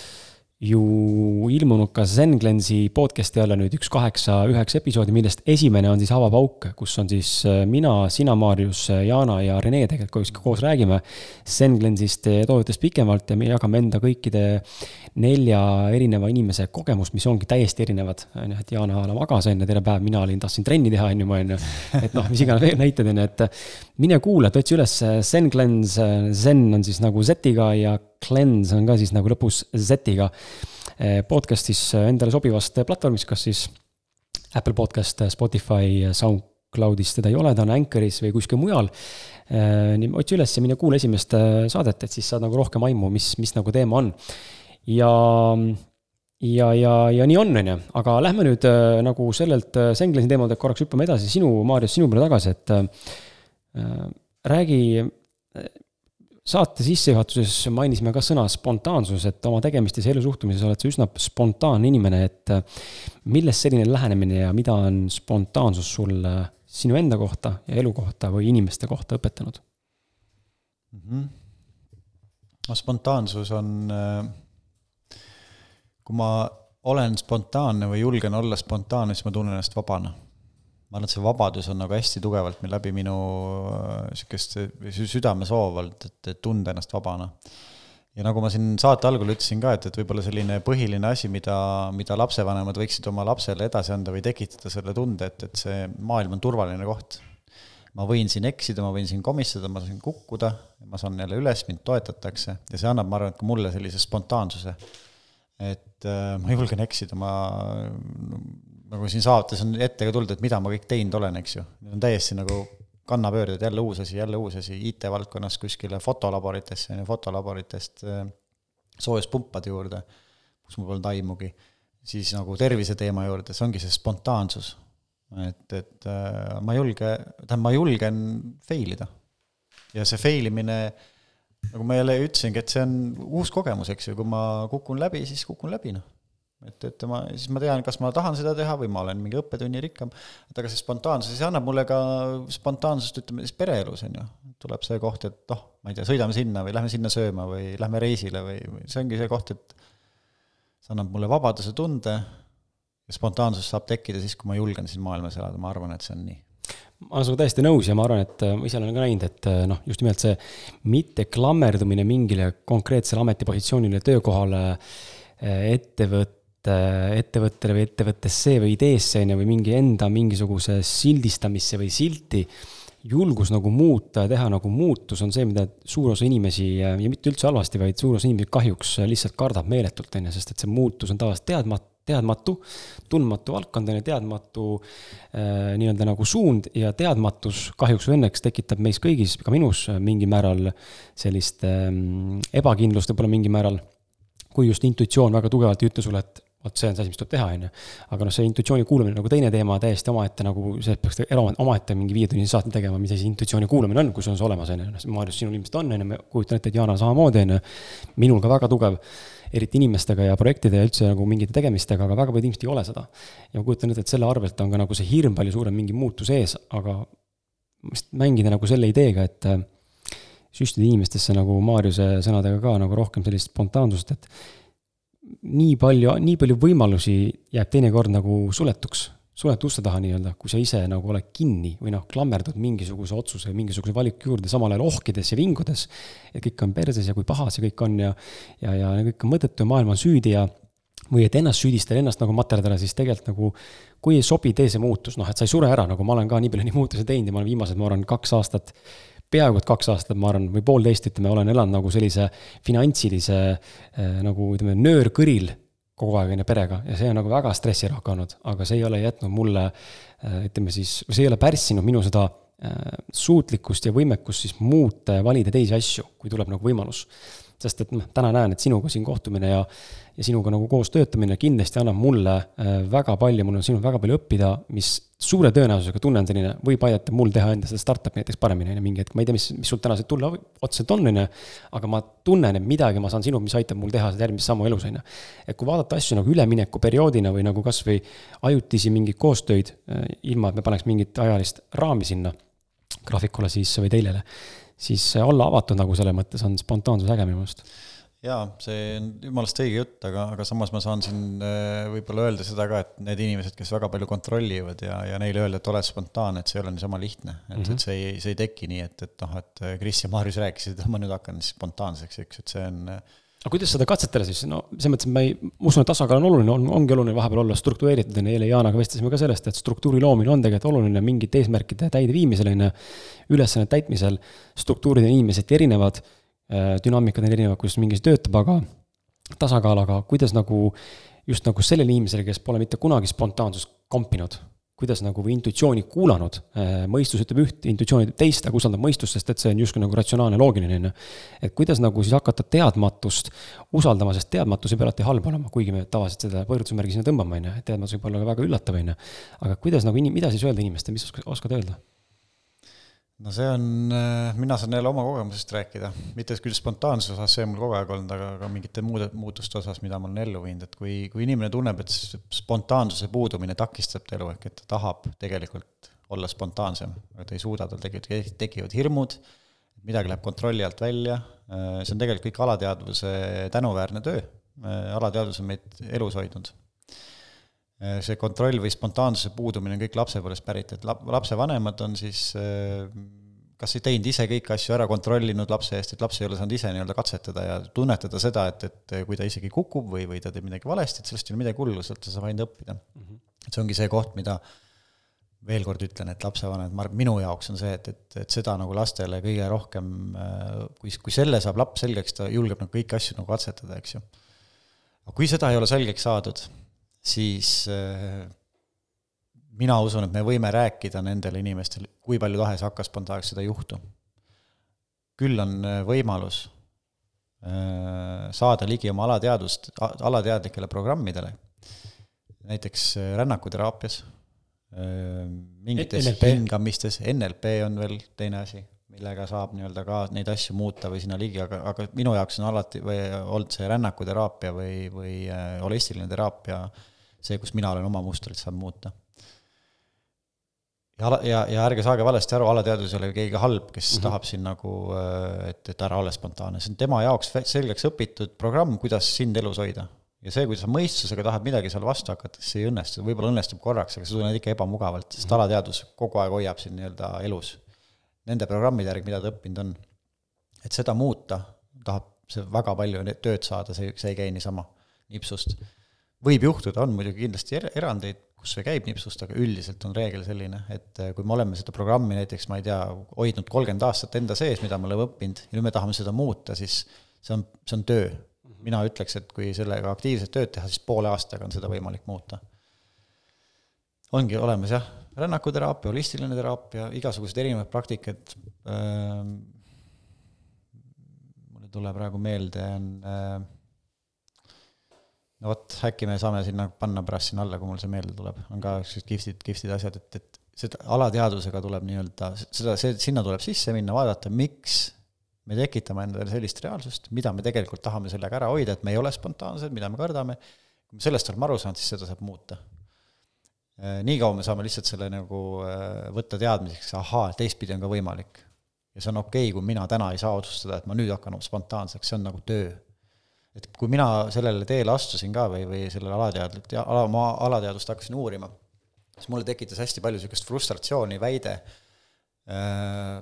ju ilmunud ka Zen Glensi podcast'i alla nüüd üks kaheksa, üheksa episoodi, millest esimene on siis Avapauk, kus on siis äh, mina, sina, Maarjus, äh, Jana ja Rene tegelikult koos räägime Zen Glensist toodetest pikemalt ja me jagame enda kõikide nelja erineva inimese kogemust, mis ongi täiesti erinevad. on ju, et Jana magas ju terve päev, mina olin, tahtsin trenni teha, on ju, on ju. et noh, mis iganes veel näited on ju, et mine kuula, otsi üles Zen Glens, Zen on siis nagu Z-iga ja Cleanse on ka siis nagu lõpus Z-iga. Podcast'is endale sobivast platvormist, kas siis Apple Podcast, Spotify, SoundCloudis teda ei ole, ta on Anchoris või kuskil mujal. nii otsi üles ja mine kuula esimest saadet, et siis saad nagu rohkem aimu, mis, mis nagu teema on ja, ja, ja, ja nii on, on ju, aga lähme nüüd nagu sellelt Senglesi teemadelt korraks hüppame edasi sinu, Maarjas, sinu peale tagasi, et äh, räägi saate sissejuhatuses mainisime ka sõna spontaansus, et oma tegemistes ja elusuhtumises oled sa üsna spontaanne inimene, et äh, millest selline lähenemine ja mida on spontaansus sulle sinu enda kohta ja elu kohta või inimeste kohta õpetanud mm? -hmm. no spontaansus on äh kui ma olen spontaanne või julgen olla spontaanne, siis ma tunnen ennast vabana. Ma arvan, et see vabadus on nagu hästi tugevalt läbi minu äh, sihukest südamesoov olnud, et tunda ennast vabana. ja nagu ma siin saate algul ütlesin ka, et, et võib-olla selline põhiline asi, mida, mida lapsevanemad võiksid oma lapsele edasi anda või tekitada selle tunde, et, et see maailm on turvaline koht. ma võin siin eksida, ma võin siin komistada, ma saan kukkuda, ma saan jälle üles, mind toetatakse ja see annab, ma arvan, et ka mulle sellise spontaansuse. et äh, ma julgen eksida, ma nagu siin saates on ette ka tulnud, et mida ma kõik teinud olen, eks ju, need on täiesti nagu kannapöörded, jälle uus asi, jälle uus asi, IT-valdkonnas kuskile fotolaboritesse, on ju, fotolaboritest äh, soojuspumpade juurde, kus mul polnud aimugi, siis nagu terviseteema juurde, see ongi see spontaansus. et, et äh, ma ei julge, tähendab, ma julgen fail ida. ja see fail imine, nagu ma jälle ütlesingi, et see on uus kogemus, eks ju, kui ma kukun läbi, siis kukun läbi, noh et, et ma, siis ma tean, kas ma tahan seda teha või ma olen mingi õppetunni rikkam, et aga see spontaansus, see annab mulle ka spontaansust, ütleme siis pereelus, on ju. tuleb see koht, et noh, ma ei tea, sõidame sinna või lähme sinna sööma või lähme reisile või, või see ongi see koht, et see annab mulle vabaduse tunde. Ja spontaansus saab tekkida siis, kui ma julgen siin maailmas elada, ma arvan, et see on nii. Ma olen sinuga täiesti nõus ja ma arvan, et ma ise olen ka näinud, et noh, just nimelt see mitte klammerdumine mingile konkreetsele ametipositsioonile, töökohale, ettevõtte ettevõttele või ettevõttesse või ideesse, on ju, või mingi enda mingisuguse sildistamisse või silti, julgus nagu muuta ja teha nagu muutus on see, mida suur osa inimesi ja mitte üldse halvasti, vaid suur osa inimesi kahjuks lihtsalt kardab meeletult, on ju, sest et see muutus on tavaliselt teadmata, teadmatu, tundmatu valdkond on ju, teadmatu äh, nii-öelda nagu suund ja teadmatus kahjuks või õnneks tekitab meis kõigis, ka minus mingil määral sellist äh, ebakindlust võib-olla mingil määral kui just intuitsioon väga tugevalt ei ütle sulle, et vot see on see asi, mis tuleb teha, on ju. aga noh, see intuitsiooni kuulamine nagu teine teema, täiesti omaette nagu, see peaks omaette mingi viietunnise saate tegema, mis asi intuitsiooni kuulamine on, kui sul on see olemas, on ju. noh, Maarjus, sinul ilmselt on, on ju, ma kujutan ette, et Jaanal samamoodi, on ju. minul ka väga tugev, eriti inimestega ja projektide ja üldse nagu mingite tegemistega, aga väga paljud inimesed ei ole seda. ja ma kujutan ette, et selle arvelt on ka nagu see hirm palju suurem mingi muutus ees, aga mängida nagu selle ideega, et äh, süstida inimestesse nagu Maarjuse sõnadega ka nagu rohkem sellist spontaansust, et nii palju, nii palju võimalusi jääb teinekord nagu suletuks, suletud uste taha nii-öelda, kui sa ise nagu oled kinni või noh, klammerdud mingisuguse otsuse, mingisuguse valiku juurde, samal ajal ohkides ja vingudes. et kõik on perses ja kui paha see kõik on ja, ja, ja kõik on mõttetu ja maailm on süüdi ja või et ennast süüdistada, ennast nagu materdada, siis tegelikult nagu kui ei sobi, tee see muutus, noh, et sa ei sure ära, nagu ma olen ka nii palju neid muutusi teinud ja ma olen viimased, ma arvan, kaks aastat peaaegu et kaks aastat, ma arvan, või poolteist, ütleme, olen elanud nagu sellise finantsilise eh, nagu ütleme, nöörkõril kogu aeg on ju perega ja see on nagu väga stressirohke olnud, aga see ei ole jätnud mulle eh, ütleme siis, see ei ole pärssinud minu seda eh, suutlikkust ja võimekust siis muuta ja valida teisi asju, kui tuleb nagu võimalus. sest et noh, täna näen, et sinuga siin kohtumine ja ja sinuga nagu koos töötamine kindlasti annab mulle väga palju, mul on sinult väga palju õppida, mis suure tõenäosusega tunnen selline, võib aidata mul teha enda seda startup'i näiteks paremini, on ju, mingi hetk, ma ei tea, mis, mis sul täna see tulla otseselt on, on ju. aga ma tunnen, et midagi ma saan sinult, mis aitab mul teha seda järgmist sammu elus, on ju. et kui vaadata asju nagu üleminekuperioodina või nagu kasvõi ajutisi mingeid koostöid, äh, ilma et me paneks mingit ajalist raami sinna graafikule siis või teljele, siis olla avatud nagu selles mõttes on spontaansus äge minu meelest jaa, see on jumalast õige jutt, aga, aga samas ma saan siin äh, võib-olla öelda seda ka, et need inimesed, kes väga palju kontrollivad ja, ja neile öelda, et ole spontaanne, et see ei ole niisama lihtne. et mm, -hmm. et see ei, see ei teki nii, et, et noh, et Kris ja Marius rääkisid, et ma nüüd hakkan spontaanseks, eks, et see on äh, aga kuidas seda katsetada siis, no selles mõttes, et ma ei, ma usun, et tasakaal on oluline, on, ongi oluline vahepeal olla struktureeritud, on ju, eile Jaanaga vestlesime ka sellest, et struktuuri loomine on tegelikult oluline mingite eesmärkide täideviimisel, on ju, ülesannete täitmisel, struktuurid on inimeseti erinevad Äh, dünaamikad on erinevad, kuidas mingi asi töötab, aga tasakaal, aga kuidas nagu just nagu sellele inimesele, kes pole mitte kunagi spontaansust kompinud, kuidas nagu või intuitsiooni kuulanud, äh, mõistus ütleb üht, intuitsioon ütleb teist, aga usaldab mõistust, sest et see on justkui nagu ratsionaalne, loogiline, on ju. et kuidas nagu siis hakata teadmatust usaldama, sest teadmatus ei pea alati halb olema, kuigi me tavaliselt seda võrdusmärgi sinna tõmbame, on ju, et teadmatus võib olla ka väga üllatav, on ju. aga kuidas nagu mida siis öelda inimestele, mis oskad öelda? No see on, äh, mina saan jälle oma kogemusest rääkida, mitte küll spontaansuse osas, see on mul kogu aeg olnud, aga ka mingite muude muutuste osas, mida ma olen ellu viinud, et kui, kui inimene tunneb, et spontaansuse puudumine takistab ta elu, ehk et ta tahab tegelikult olla spontaansem, aga ta ei suuda, tal tekivad, tekivad hirmud, midagi läheb kontrolli alt välja, äh, see on tegelikult kõik alateadvuse tänuväärne töö, äh, alateadvus on meid elus hoidnud see kontroll või spontaansuse puudumine on kõik lapsepõlvest pärit, et lap-, lapsevanemad on siis äh, kas ei teinud ise kõiki asju ära, kontrollinud lapse eest, et laps ei ole saanud ise nii-öelda katsetada ja tunnetada seda, et, et kui ta isegi kukub või, või ta teeb midagi valesti, et sellest ei ole midagi hullu, sealt ta saab ainult õppida mm. -hmm. et see ongi see koht, mida veel kord ütlen, et lapsevanemad, ma arvan, minu jaoks on see, et, et, et seda nagu lastele kõige rohkem, kui, kui selle saab laps selgeks, ta julgeb nagu kõiki asju nagu katsetada, eks ju. aga kui seda ei ole selgeks saadud, siis mina usun, et me võime rääkida nendele inimestele, kui palju tahes hakkas spontaanselt seda ei juhtu. küll on äh, võimalus äh, saada ligi oma alateadvust, alateadlikele programmidele, näiteks äh, rännakuteraapias, mingites hingamistes, NLP on veel teine asi, millega saab nii-öelda ka neid asju muuta või sinna ligi, aga, aga minu jaoks on alati või olnud see rännakuteraapia või, või holistiline teraapia see, kus mina olen oma mustrit saanud muuta ja, ja, ja ärge saage valesti aru, alateadvus ei ole keegi halb, kes mm -hmm. tahab siin nagu, äh, et, et ära ole spontaanne, see on tema jaoks selgeks õpitud programm, kuidas sind elus hoida. ja see, kui sa mõistusega tahad midagi seal vastu hakata, siis see ei õnnestu, võib-olla õnnestub korraks, aga sa tunned ikka ebamugavalt, sest -hmm. alateadvus kogu aeg hoiab sind nii-öelda elus. Nende programmide järgi, mida ta õppinud on. et seda muuta, tahab see väga palju tööd saada, see, see ei käi niisama nipsust. võib juhtuda, on muidugi kindlasti er-, erandeid, kus see käib nipsust, aga üldiselt on reegel selline, et äh, kui me oleme seda programmi näiteks, ma ei tea, hoidnud kolmkümmend aastat enda sees, mida me oleme õppinud, ja nüüd me tahame seda muuta, siis see on, see on töö. mina ütleks, et kui sellega aktiivset tööd teha, siis poole aastaga on seda võimalik muuta. ongi olemas jah, rännakuteraapia, holistiline teraapia, igasugused erinevad praktikad ähm,, mul ei tule praegu meelde, on äh, no vot, äkki me saame sinna panna pärast sinna alla, kui mul see meelde tuleb, on ka siuksed kihvtid, kihvtid asjad, et, et seda alateadvusega tuleb nii-öelda, seda, see, sinna tuleb sisse minna, vaadata, miks me tekitame endale sellist reaalsust, mida me tegelikult tahame sellega ära hoida, et me ei ole spontaansed, mida me kardame, kui me sellest oleme aru saanud, siis seda saab muuta. Äh, niikaua me saame lihtsalt selle nagu äh, võtta teadmiseks, ahaa, teistpidi on ka võimalik. ja see on okei okay,, kui mina täna ei saa otsustada, et ma nüüd hakkan spontaanseks, see on nagu töö et kui mina sellele teele astusin ka või, või sellele alateadlik, ala, ma alateadvust hakkasin uurima, siis mulle tekitas hästi palju niisugust frustratsiooni väide äh,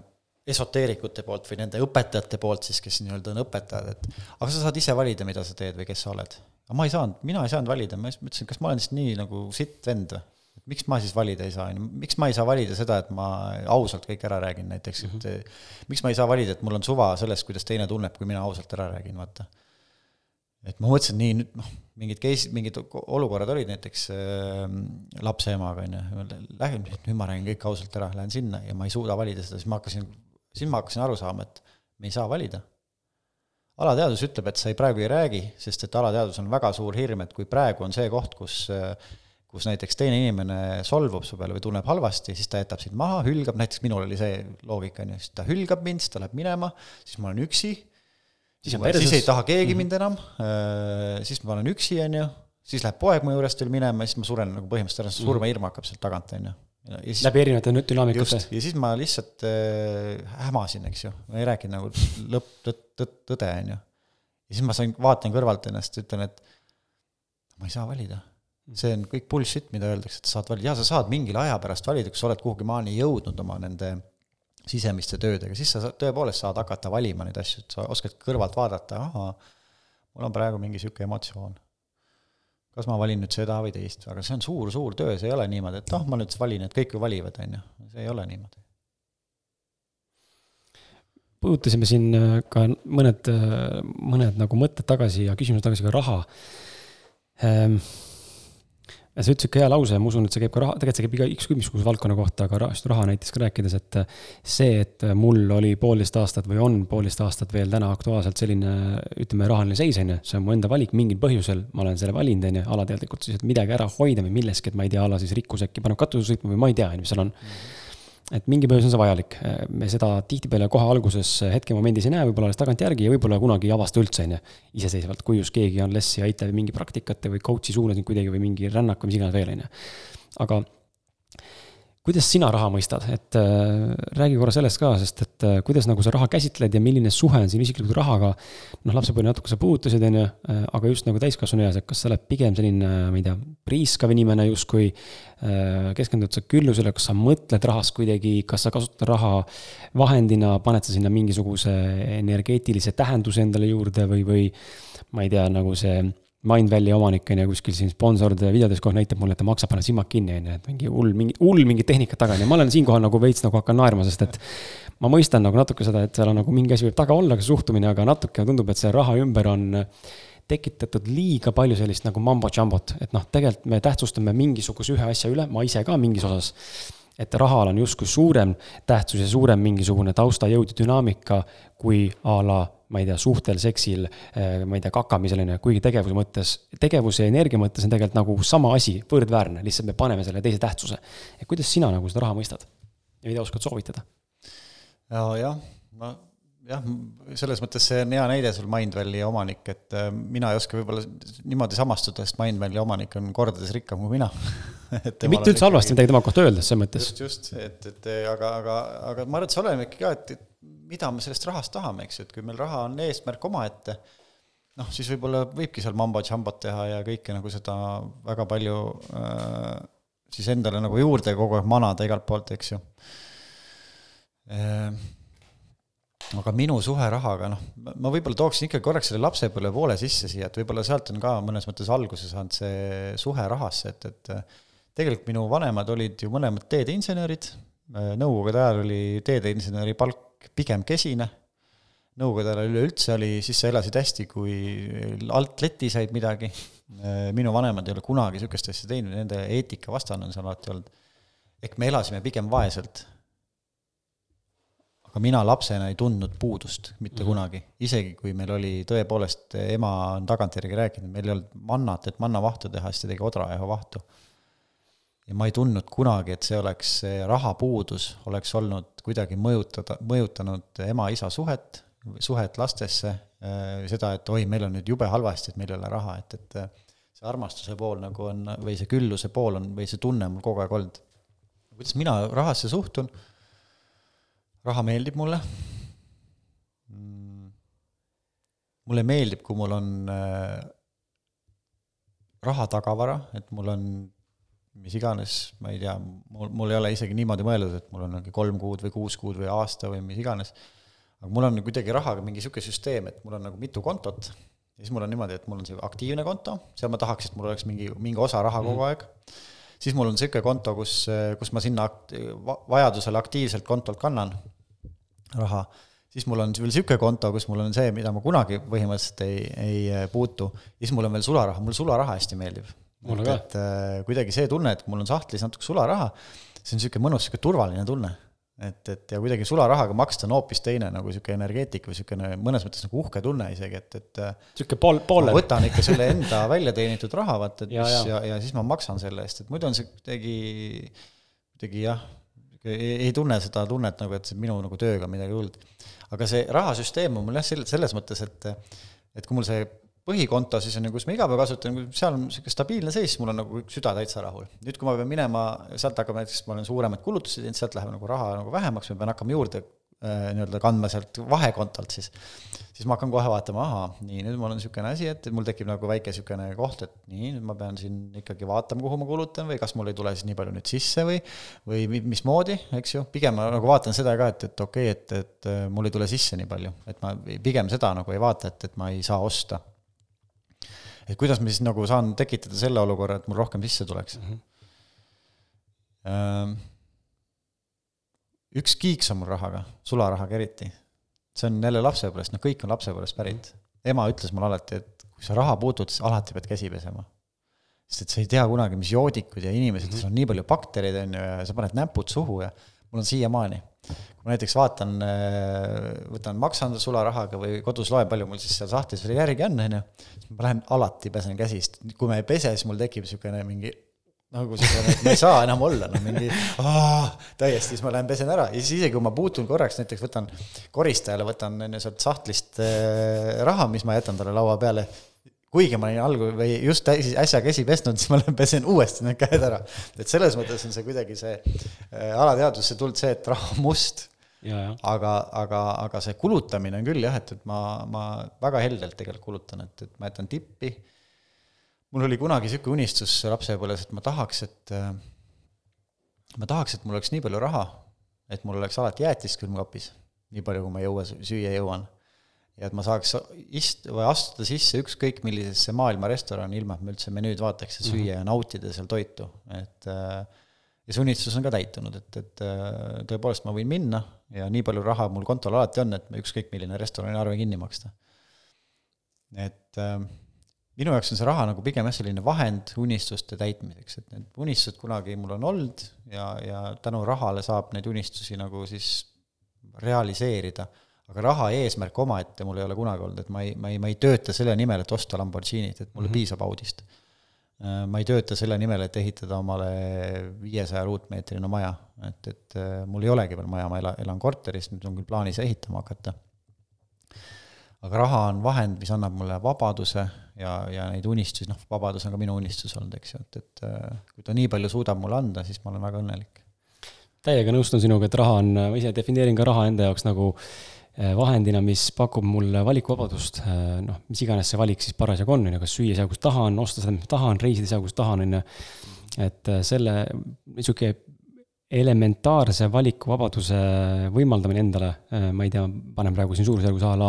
esoteerikute poolt või nende õpetajate poolt siis, kes nii-öelda on õpetajad, et aga sa saad ise valida, mida sa teed või kes sa oled. aga ma ei saanud, mina ei saanud valida, ma mõtlesin, kas ma olen siis nii nagu sitt vend või? Miks ma siis valida ei saa, on ju, miks ma ei saa valida seda, et ma ausalt kõik ära räägin näiteks, et mm -hmm. miks ma ei saa valida, et mul on suva sellest, kuidas teine tunneb, kui mina ausalt ära räägin, vaata et ma mõtlesin nii, nüüd noh, mingid case, mingid olukorrad olid näiteks äh, lapse emaga, on ju, lähen, nüüd ma räägin kõik ausalt ära, lähen sinna ja ma ei suuda valida seda, siis ma hakkasin, siis ma hakkasin aru saama, et me ei saa valida. alateadus ütleb, et sa ei, praegu ei räägi, sest et alateadus on väga suur hirm, et kui praegu on see koht, kus kus näiteks teine inimene solvub su peale või tunneb halvasti, siis ta jätab sind maha, hülgab, näiteks minul oli see loogika, on ju, siis ta hülgab mind, siis ta läheb minema, siis ma olen üksi siis, siis ei taha keegi mm -hmm. mind enam, äh, siis ma olen üksi, on ju, siis läheb poeg mu juurest veel minema, siis ma suren nagu põhimõtteliselt ära, see surmahirm hakkab sealt tagant, on ju. Siis, läbi erinevate dünaamikute. ja siis ma lihtsalt äh, hämasin, eks ju, ma ei rääkinud nagu lõpp, tõtt, tõde, on ju. ja siis ma sain, vaatan kõrvalt ennast, ütlen, et ma ei saa valida. See on kõik bullshit, mida öeldakse, et sa saad valida, jaa, sa saad mingil aja pärast valida, kui sa oled kuhugi maani jõudnud oma nende sisemiste töödega, siis sa tõepoolest saad hakata valima neid asju, et sa oskad kõrvalt vaadata, ahaa, mul on praegu mingi niisugune emotsioon. kas ma valin nüüd seda või teist, aga see on suur-suur töö, see ei ole niimoodi, et ah, ma nüüd valin, et kõik ju valivad, on ju, see ei ole niimoodi. puudutasime siin äh, ka mõned, äh, mõned nagu mõtted tagasi ja küsimused tagasi ka raha ehm ja sa ütlesid ka hea lause, ma usun, et see käib ka raha, tegelikult see käib iga, ükskõik missuguse valdkonna kohta, aga rahast, raha näiteks ka rääkides, et see, et mul oli poolteist aastat või on poolteist aastat veel täna aktuaalselt selline, ütleme, rahaline seis, on ju, see on mu enda valik mingil põhjusel, ma olen selle valinud, on ju, alateadlikult siis, et midagi ära hoida või milleski, et ma ei tea, ala siis rikkus äkki paneb katuse sõitma või ma ei tea, on ju, mis seal on mm. -hmm et mingi põhjus on see vajalik, me seda tihtipeale kohe alguses hetkemomendis ei näe, võib-olla alles tagantjärgi ja võib-olla kunagi ei avasta üldse, on ju. iseseisvalt, kui just keegi on lessi aitab mingi praktikate või coach'i suunas kuidagi või mingi rännak või mis iganes veel, on ju. aga kuidas sina raha mõistad, et äh, räägi korra sellest ka, sest et äh, kuidas nagu sa raha käsitled ja milline suhe on siin isiklikult rahaga. noh, lapsepõlve natuke sa puudutasid, on ju, äh, aga just nagu täiskasvanu eas, et kas sa oled pigem selline, ma ei tea, priiskav inimene justkui äh,. keskendud sa küllusele, kas sa mõtled rahast kuidagi, kas sa kasutad raha vahendina, paned sa sinna mingisuguse energeetilise tähenduse endale juurde või, või ma ei tea, nagu see Mindvalley omanik on ju kuskil siin sponsoride videodes kogu aeg näitab mulle, et ta maksab, paneb silmad kinni, on ju, et mingi hull, mingi hull mingit tehnikat taga on ju, ma olen siinkohal nagu veits nagu hakkan naerma, sest et. ma mõistan nagu natuke seda, et seal on nagu mingi asi võib taga olla, see suhtumine, aga natuke tundub, et see raha ümber on tekitatud liiga palju sellist nagu mambo-jambot, et noh, tegelikult me tähtsustame mingisuguse ühe asja üle, ma ise ka mingis osas et rahal on justkui suurem tähtsus ja suurem mingisugune taustajõud ja dünaamika kui a la ma ei tea, suhtel, seksil, eh, ma ei tea, kakamisel on ju, kuigi tegevuse mõttes, tegevuse ja energia mõttes on tegelikult nagu sama asi, võrdväärne, lihtsalt me paneme selle teise tähtsuse. et kuidas sina nagu seda raha mõistad ja mida oskad soovitada? jah, ma jah, selles mõttes see on hea näide sul Mindvalley omanik, et äh, mina ei oska võib-olla niimoodi samastuda, sest Mindvalley omanik on kordades rikkam kui mina [laughs] mitte üldse halvasti midagi tema kohta öelda, selles mõttes. just, just, et, et aga, aga, aga ma arvan, et see oleneb ikkagi ka, et mida me sellest rahast tahame, eks ju, et kui meil raha on eesmärk omaette, noh, siis võib-olla võibki seal mambo-jambot teha ja kõike nagu seda väga palju äh, siis endale nagu juurde kogu aeg manada igalt poolt, eks ju. Äh, aga minu suhe rahaga, noh, ma võib-olla tooksin ikka korraks selle lapsepõlve poole sisse siia, et võib-olla sealt on ka mõnes mõttes alguse saanud see suhe rahasse, et, et tegelikult minu vanemad olid ju mõlemad teedeinsenerid, nõukogude ajal oli teedeinseneri palk pigem kesine, nõukogude ajal üleüldse oli, siis sa elasid hästi, kui alt leti said midagi, [laughs] minu vanemad ei ole kunagi niisugust asja teinud, nende eetika vastane on see alati olnud. ehk me elasime pigem vaeselt aga mina lapsena ei tundnud puudust mitte mm -hmm. kunagi, isegi kui meil oli tõepoolest, ema on tagantjärgi rääkinud, meil ei olnud mannat, et mannavahtu teha, siis ta tegi odrajahu vahtu. Ja ma ei tundnud kunagi, et see oleks, see rahapuudus oleks olnud kuidagi mõjutada, mõjutanud ema-isa suhet, suhet lastesse, äh, seda, et oi, meil on nüüd jube halvasti, et meil ei ole raha, et, et äh, see armastuse pool nagu on, või see külluse pool on, või see tunne on mul kogu aeg olnud. kuidas mina rahasse suhtun raha meeldib mulle. Mm. mulle meeldib, kui mul on äh, raha tagavara, et mul on mis iganes, ma ei tea, mul, mul ei ole isegi niimoodi mõeldud, et mul on mingi kolm kuud või kuus kuud või aasta või mis iganes. aga mul on kuidagi rahaga mingi niisugune süsteem, et mul on nagu mitu kontot ja siis mul on niimoodi, et mul on see aktiivne konto, seal ma tahaks, et mul oleks mingi, mingi osa raha kogu mhm. aeg. siis mul on niisugune konto, kus, kus ma sinna akt-, vajadusel aktiivselt kontolt kannan raha, siis mul on veel niisugune konto, kus mul on see, mida ma kunagi põhimõtteliselt ei, ei puutu, siis mul on veel sularaha, mulle sularaha hästi meeldib. Et, et äh, kuidagi see tunne, et mul on sahtlis natuke sularaha, see on niisugune mõnus, niisugune turvaline tunne. et, et ja kuidagi sularahaga maksta on hoopis teine nagu niisugune energeetika või niisugune mõnes mõttes nagu uhke tunne isegi, et, et niisugune pool, poole. võtan ikka selle enda [laughs] välja teenitud raha, vaata, et ja, mis ja, ja siis ma maksan selle eest, et muidu on see kuidagi, kuidagi jah ei, tunne seda tunnet nagu, et see minu nagu tööga midagi hullud. aga see rahasüsteem on mul jah, selles mõttes, et et kui mul see põhikonto siis on ju, kus ma iga päev kasutan, seal on niisugune stabiilne seis, mul on nagu süda täitsa rahul. nüüd, kui ma pean minema, sealt hakkab näiteks, ma olen suuremaid kulutusi teinud, sealt läheb nagu raha nagu vähemaks, ma pean hakkama juurde äh, nii-öelda kandma sealt vahekontolt siis siis ma hakkan kohe vaatama, ahaa, nii, nüüd mul on niisugune asi, et mul tekib nagu väike niisugune koht, et nii, nüüd ma pean siin ikkagi vaatama, kuhu ma kulutan või kas mul ei tule siis nii palju nüüd sisse või või mismoodi, eks ju, pigem ma nagu vaatan seda ka, et, et okei okay,, et, et äh, mul ei tule sisse nii palju, et ma pigem seda nagu ei vaata, et, et ma ei saa osta. Et kuidas ma siis nagu saan tekitada selle olukorra, et mul rohkem sisse tuleks mm. -hmm. üks kiiks on mul rahaga, sularahaga eriti see on jälle lapsepõlvest, noh, kõik on lapsepõlvest pärit. ema ütles mulle alati, et kui sa raha puutud, siis alati pead käsi pesema. sest et sa ei tea kunagi, mis joodikud ja inimesed mm, -hmm. sul on nii palju baktereid, on ju, ja sa paned näpud suhu ja mul on siiamaani. kui ma näiteks vaatan, äh, võtan, maksan sularahaga või kodus loen, palju mul siis seal sahtlis veel järgi on, on ju, siis ma lähen alati pesen käsi, sest kui ma ei pese, siis mul tekib niisugune mingi nagu siukene, et ma ei saa enam olla, no mingi aah, täiesti, siis ma lähen pesen ära ja siis isegi kui ma puutun korraks, näiteks võtan koristajale, võtan sealt sahtlist äh, raha, mis ma jätan talle laua peale, kuigi ma olin algul või just äsja käsi pesnud, siis ma pesen uuesti need käed ära. et selles mõttes on see kuidagi see äh, alateadvusse tulnud see, et raha on must. aga, aga, aga see kulutamine on küll jah, et, et ma, ma väga heldelt tegelikult kulutan, et, et ma jätan tippi. mul oli kunagi niisugune unistus lapsepõlves, et ma tahaks, et äh, ma tahaks, et mul oleks nii palju raha, et mul oleks alati jäätist külmkapis, nii palju, kui ma jõua, süüa jõuan ja et ma saaks ist- või astuda sisse ükskõik millisesse maailma restorani, ilma et ma üldse menüüd vaataks ja süüa mm -hmm. ja nautida seal toitu, et äh, ja see unistus on ka täitunud, et, et äh, tõepoolest ma võin minna ja nii palju raha mul kontol alati on, et ükskõik milline restorani arve kinni maksta. et äh, minu jaoks on see raha nagu pigem jah, selline vahend unistuste täitmiseks, et need unistused kunagi mul on olnud ja, ja tänu rahale saab neid unistusi nagu siis realiseerida aga raha eesmärk omaette mul ei ole kunagi olnud, et ma ei, ma ei, ma ei tööta selle nimel, et osta Lamborghinit, et mulle mm -hmm. piisab Audist. Äh, ma ei tööta selle nimel, et ehitada omale viiesaja ruutmeetrine maja, et, et äh, mul ei olegi veel maja, ma elan, elan korteris, nüüd on küll plaanis ehitama hakata. aga raha on vahend, mis annab mulle vabaduse ja, ja neid unistusi, noh, vabadus on ka minu unistus olnud, eks ju, et, et äh, kui ta nii palju suudab mulle anda, siis ma olen väga õnnelik. täiega nõustun sinuga, et raha on, ma ise defineerin ka raha enda jaoks nagu Äh, vahendina, mis pakub mulle valikuvabadust, äh, noh, mis iganes see valik siis parasjagu on, on ju, kas süüa seal, kus tahan, osta seda, mis tahan, reisida seal, kus tahan, on ju. et äh, selle niisugune elementaarse valikuvabaduse võimaldamine endale, ma ei tea, panen praegu siin suurusjärgus a la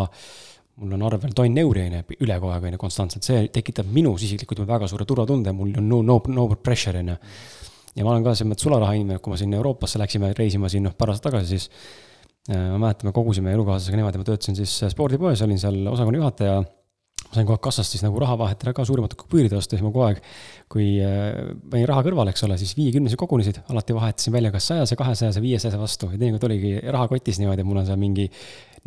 mul on arvel tonn euri, on ju, üle kogu aeg, on ju, konstantselt, see tekitab minus isiklikult väga suure turvatunde, mul on no, no, no pressure, on ju. ja ma olen ka selles mõttes sularaha inimene, kui me sinna Euroopasse läksime reisima siin, noh, paar aastat tagasi, siis ma mäletan, me kogusime elukaaslasega niimoodi, ma töötasin siis äh, spordipoes, olin seal osakonna juhataja. sain kogu aeg kassast siis nagu raha vahetada ka suuremate kupüürid osta, siis ma kogu aeg, kui äh, panin raha kõrvale, eks ole, siis viiekümnesed kogunesid, alati vahetasin välja kas sajase, kahesajase, viiesajase vastu ja teinekord oligi rahakotis niimoodi, et mul on seal mingi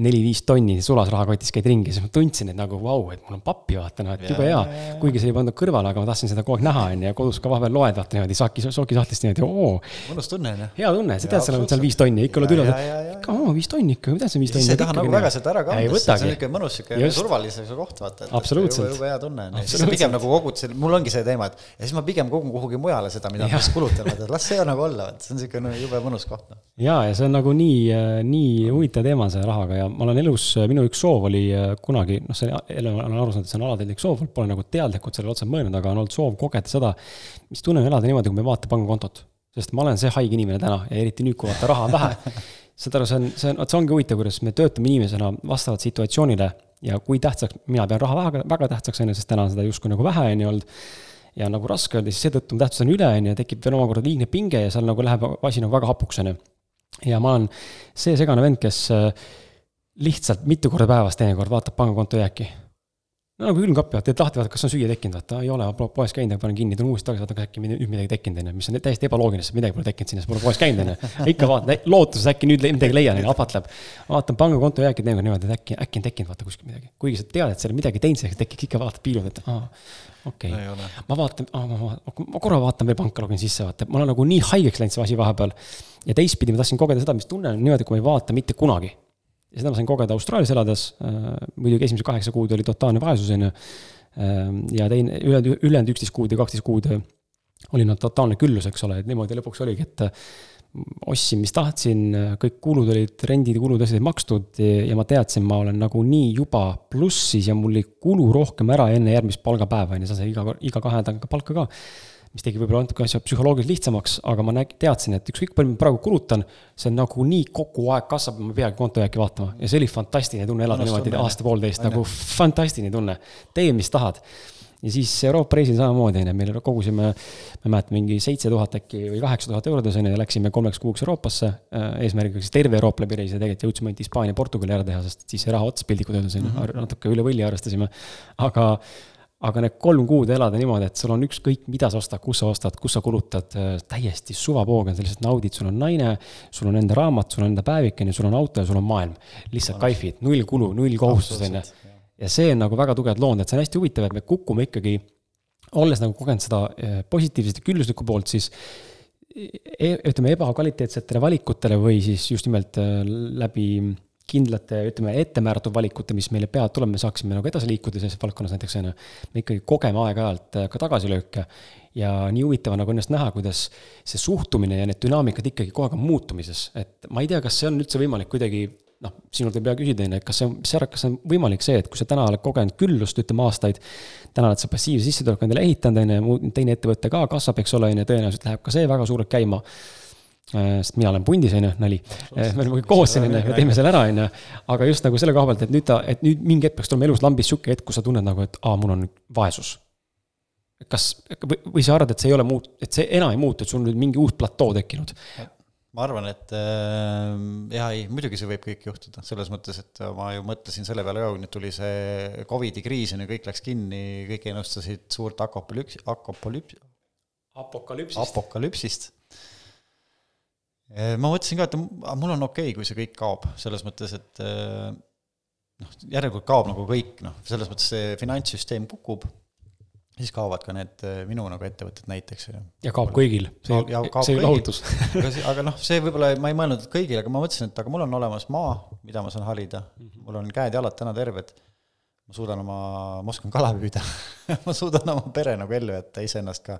neli-viis tonni sulasrahakotis käid ringi, siis ma tundsin, et nagu vau et mul on pappi, vaata noh, et jube hea. kuigi see ei pandud kõrvale, aga ma tahtsin seda kogu aeg näha, on ju, ja kodus ka vahepeal loed, vaata niimoodi saki, sokisahtlist niimoodi, oo. mõnus tunne, on ju. hea tunne, sa tead, seal on seal viis tonni, ikka oled üleval, ikka, aa, viis tonni ikka, mida see viis tonni. sa ei taha nagu väga seda ära kanda, see on niisugune mõnus, niisugune turvalisuse koht, vaata. absoluutselt. jube hea tunne on ju, siis sa pigem nagu kogud, mul ongi see teema, et ja siis ma pigem kogun kuhugi mujale seda, mida ma just kulutan, et las see nagu olla, et see on niisugune jube mõnus koht. Noh. ja, ja see on nagu nii, nii huvitav teema see rahaga ja ma olen elus minu üks soov oli äh, kunagi, noh, see olen aru saanud, et see on alateadlik soov, pole nagu teadlikult sellele otseselt mõelnud, aga on olnud soov kogeda seda, mis tunne on elada niimoodi, kui me ei vaata pangakontot. sest ma olen see haige inimene täna ja eriti nüüd, kui vaata raha on vähe. [laughs] saad aru, see on, see on, vot see ongi huvitav, kuidas me töötame inimesena vastavalt situatsioonile ja kui tähtsaks, mina pean raha väga, väga tähtsaks, on ju, sest täna on seda justkui nagu vähe, on ju olnud ja nagu raske öelda, siis seetõttu ma tähtsustan üle, on ju, tekib veel omakorda liigne pinge ja seal nagu läheb asi nagu väga hapuks, on ju. ja ma olen see segane vend, kes äh, lihtsalt mitu korda päevas teinekord vaatab pangakonto jääki. no nagu külmkappi, vaata, teed lahti, vaata, kas on süüa tekkinud, vaata, ei ole, poes käinud, panen kinni, tulen uuesti tagasi, vaatan, kas äkki nüüd midagi tekkinud, on ju, mis on täiesti ebaloogiline, sest midagi pole tekkinud sinna, sest pole poes käinud, on ju. ikka vaatan, lootuses äkki nüüd midagi leian, on ju, ahvatleb. vaatan pangakonto jääki teinekord niimoodi, et äkki, äkki on tekkinud, vaata kuskil midagi. kuigi sa tead, et oled midagi teinud, selleks tekiks ikka vaatad, piilud, et aa, okei okay., ma vaatan, ma, ma korra vaatan veel panka, login sisse, vaata, ma olen nagu nii haigeks läinud see asi vahepeal. ja teistpidi ma tahtsin kogeda seda, mis tunne on niimoodi, kui ma ei vaata mitte kunagi ja seda ma sain kogeda Austraalias elades, äh, muidugi esimesed kaheksa kuud oli totaalne vaesus, on ju, ähm, ja teine, ülejäänud, ülejäänud üksteist kuud ja kaksteist kuud äh, oli no totaalne küllus, eks ole, et niimoodi lõpuks oligi, et äh, ostsin, mis tahtsin, kõik kulud olid, rendid, kulud, asjad olid makstud ja ma teadsin, ma olen nagunii juba plussis ja mul ei kulu rohkem ära enne järgmist palgapäeva, on ju, sa saad iga, iga kahe nädalaga palka ka mis tegi võib-olla natuke asja psühholoogiliselt lihtsamaks, aga ma näg-, teadsin, et ükskõik palju ma praegu kulutan, see nagunii kogu aeg kasvab, ma ei peagi kontojääki vaatama ja see oli fantastiline tunne elada niimoodi aasta-poolteist, nagu fantastiline tunne. tee, mis tahad. ja siis Euroopa reisil samamoodi, on ju, meil kogusime, ma ei mäleta, mingi seitse tuhat äkki või kaheksa tuhat eurot, on ju, ja läksime kolmeks kuuks Euroopasse äh, eesmärgiga siis terve Euroopa läbi reisida, tegelikult jõudsime ainult Hispaania, Portugali ära teha, sest siis see raha ots piltlikult öeldes, on ju, mhm. natuke üle võlli arvestasime. aga aga need kolm kuud elada niimoodi, et sul on ükskõik, mida sa ostad, kus sa ostad, kus sa kulutad, äh, täiesti suvapoogen, sa lihtsalt naudid, sul on naine, sul on enda raamat, sul on enda päevikene, sul on auto ja sul on maailm. lihtsalt kaifid, null kulu, null kohustust, on ju. ja see on nagu väga tugev loond, et see on hästi huvitav, et me kukume ikkagi, olles nagu kogenud seda äh, positiivset ja külluslikku poolt, siis e, ütleme, ebakvaliteetsetele valikutele või siis just nimelt äh, läbi kindlate, ütleme, ettemääratud valikute, mis meile peavad tulema, me saaksime nagu edasi liikuda selles valdkonnas näiteks, on ju. me ikkagi kogeme aeg-ajalt ka tagasilööke ja nii huvitav on nagu ennast näha, kuidas see suhtumine ja need dünaamikad ikkagi kogu aeg on muutumises, et ma ei tea, kas see on üldse võimalik kuidagi noh, sinult ei pea küsida, on ju, et kas see on, mis sa arvad, kas on võimalik see, et kui sa täna oled kogenud küllust, ütleme aastaid, täna oled sa passiivse sissetuleku endale ehitanud, on ju, teine ettevõte ka kasvab, eks ole, on ju, tõenäoliselt läheb ka see väga suurelt käima Äh, sest mina olen pundis, on ju, nali. Äh, me oleme kõik koos siin, on ju, me teeme selle ära, on ju. aga just nagu selle koha pealt, et nüüd ta, et nüüd mingi hetk peaks tulema elus lambis sihuke hetk, kus sa tunned nagu, et aa, mul on vaesus. kas, või, või sa arvad, et see ei ole muut-, et see enam ei muutu, et sul on nüüd mingi uus platoo tekkinud? ma arvan, et äh, jaa, ei, muidugi see võib kõik juhtuda, selles mõttes, et ma ju mõtlesin selle peale ka, kui nüüd tuli see Covidi kriis on ju, kõik läks kinni, kõik ennustasid suurt akopolüps-, akopolüps-. apokalüpsist. apokalüpsist ma mõtlesin ka, et mul on okei okay,, kui see kõik kaob, selles mõttes, et noh, järelikult kaob nagu kõik, noh, selles mõttes see finantssüsteem kukub, siis kaovad ka need minu nagu ettevõtted näiteks. ja kaob kõigil, see, see ole lahutus. [laughs] Aga noh, see võib-olla, ma ei mõelnud kõigile, aga ma mõtlesin, et aga mul on olemas maa, mida ma saan harida, mhm. mul on käed-jalad täna terved, ma suudan oma, ma oskan kala püüda. [laughs] Ma suudan oma pere nagu ellu jätta, iseennast ka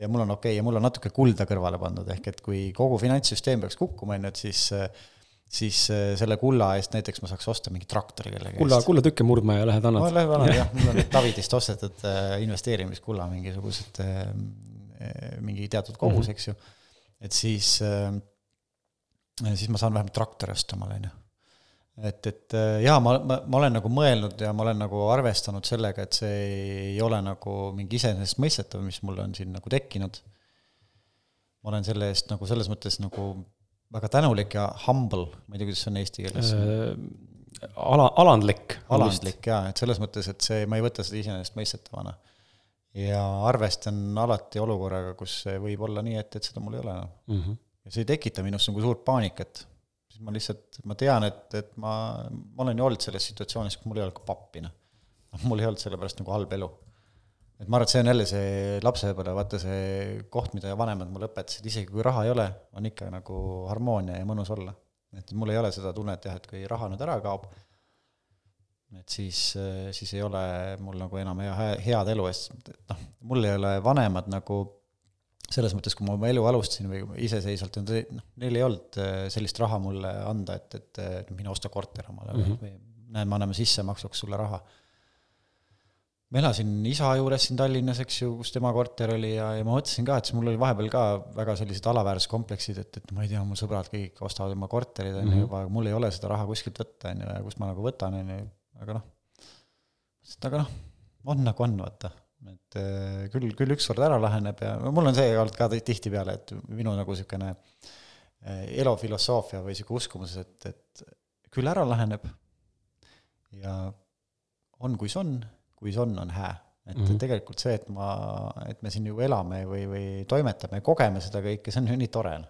ja mul on okei okay, ja mul on natuke kulda kõrvale pandud, ehk et kui kogu finantssüsteem peaks kukkuma, on ju, et siis siis äh, selle kulla eest näiteks ma saaks osta mingi traktori kellegi kulla, kullatükke murdma ja lähed annad? ma lähen annan [laughs] jah, mul on Davidist ostetud äh, investeerimiskulla mingisugused äh,, mingi teatud kogus -hmm. eks ju. et siis siis ma saan vähemalt traktori osta omale, on ju et, et äh, jaa, ma, ma, ma olen nagu mõelnud ja ma olen nagu arvestanud sellega, et see ei ole nagu mingi iseenesestmõistetav, mis mul on siin nagu tekkinud. ma olen selle eest nagu selles mõttes nagu väga tänulik ja humble, ma ei tea, kuidas see on eesti keeles äh,. ala, alandlik. alandlik jaa, et selles mõttes, et see, ma ei võta seda iseenesestmõistetavana. ja arvestan alati olukorraga, kus see võib olla nii, et, et seda mul ei ole enam mm. -hmm. ja see ei tekita minus nagu suurt paanikat siis ma lihtsalt, ma tean, et, et ma, ma olen ju olnud selles situatsioonis, kus mul ei olnud ka pappi, noh. noh, mul ei olnud sellepärast nagu halb elu. et ma arvan, et see on jälle see lapsepõlve, vaata see koht, mida vanemad mulle õpetasid, isegi kui raha ei ole, on ikka nagu harmoonia ja mõnus olla. et mul ei ole seda tunnet jah, et kui raha nüüd ära kaob, et siis, siis ei ole mul nagu enam hea, head elu eest, noh, mul ei ole vanemad nagu selles mõttes, kui ma oma elu alustasin või iseseisvalt, noh, neil ei olnud äh, sellist raha mulle anda, et, et äh, mine osta korter omale mm -hmm. või näed, me anname sissemaksuks sulle raha. ma elasin isa juures siin Tallinnas, eks ju, kus tema korter oli ja, ja ma mõtlesin ka, et siis mul oli vahepeal ka väga sellised alaväärsuskompleksid, et, et ma ei tea, mu sõbrad kõik ostavad oma korterid, on ju, mhm. juba, mul ei ole seda raha kuskilt võtta, on ju, ja kust ma nagu võtan, on ju, aga noh, aga noh, on nagu on, vaata et äh, küll, küll ükskord ära laheneb ja mul on see olnud ka tihtipeale, et minu nagu niisugune äh, elufilosoofia või niisugune uskumus, et, et küll ära laheneb ja on, kuis on, kuis on, on hää. et mm -hmm. tegelikult see, et ma, et me siin ju elame või, või toimetame kogeme seda kõike, see on ju nii tore. Noh.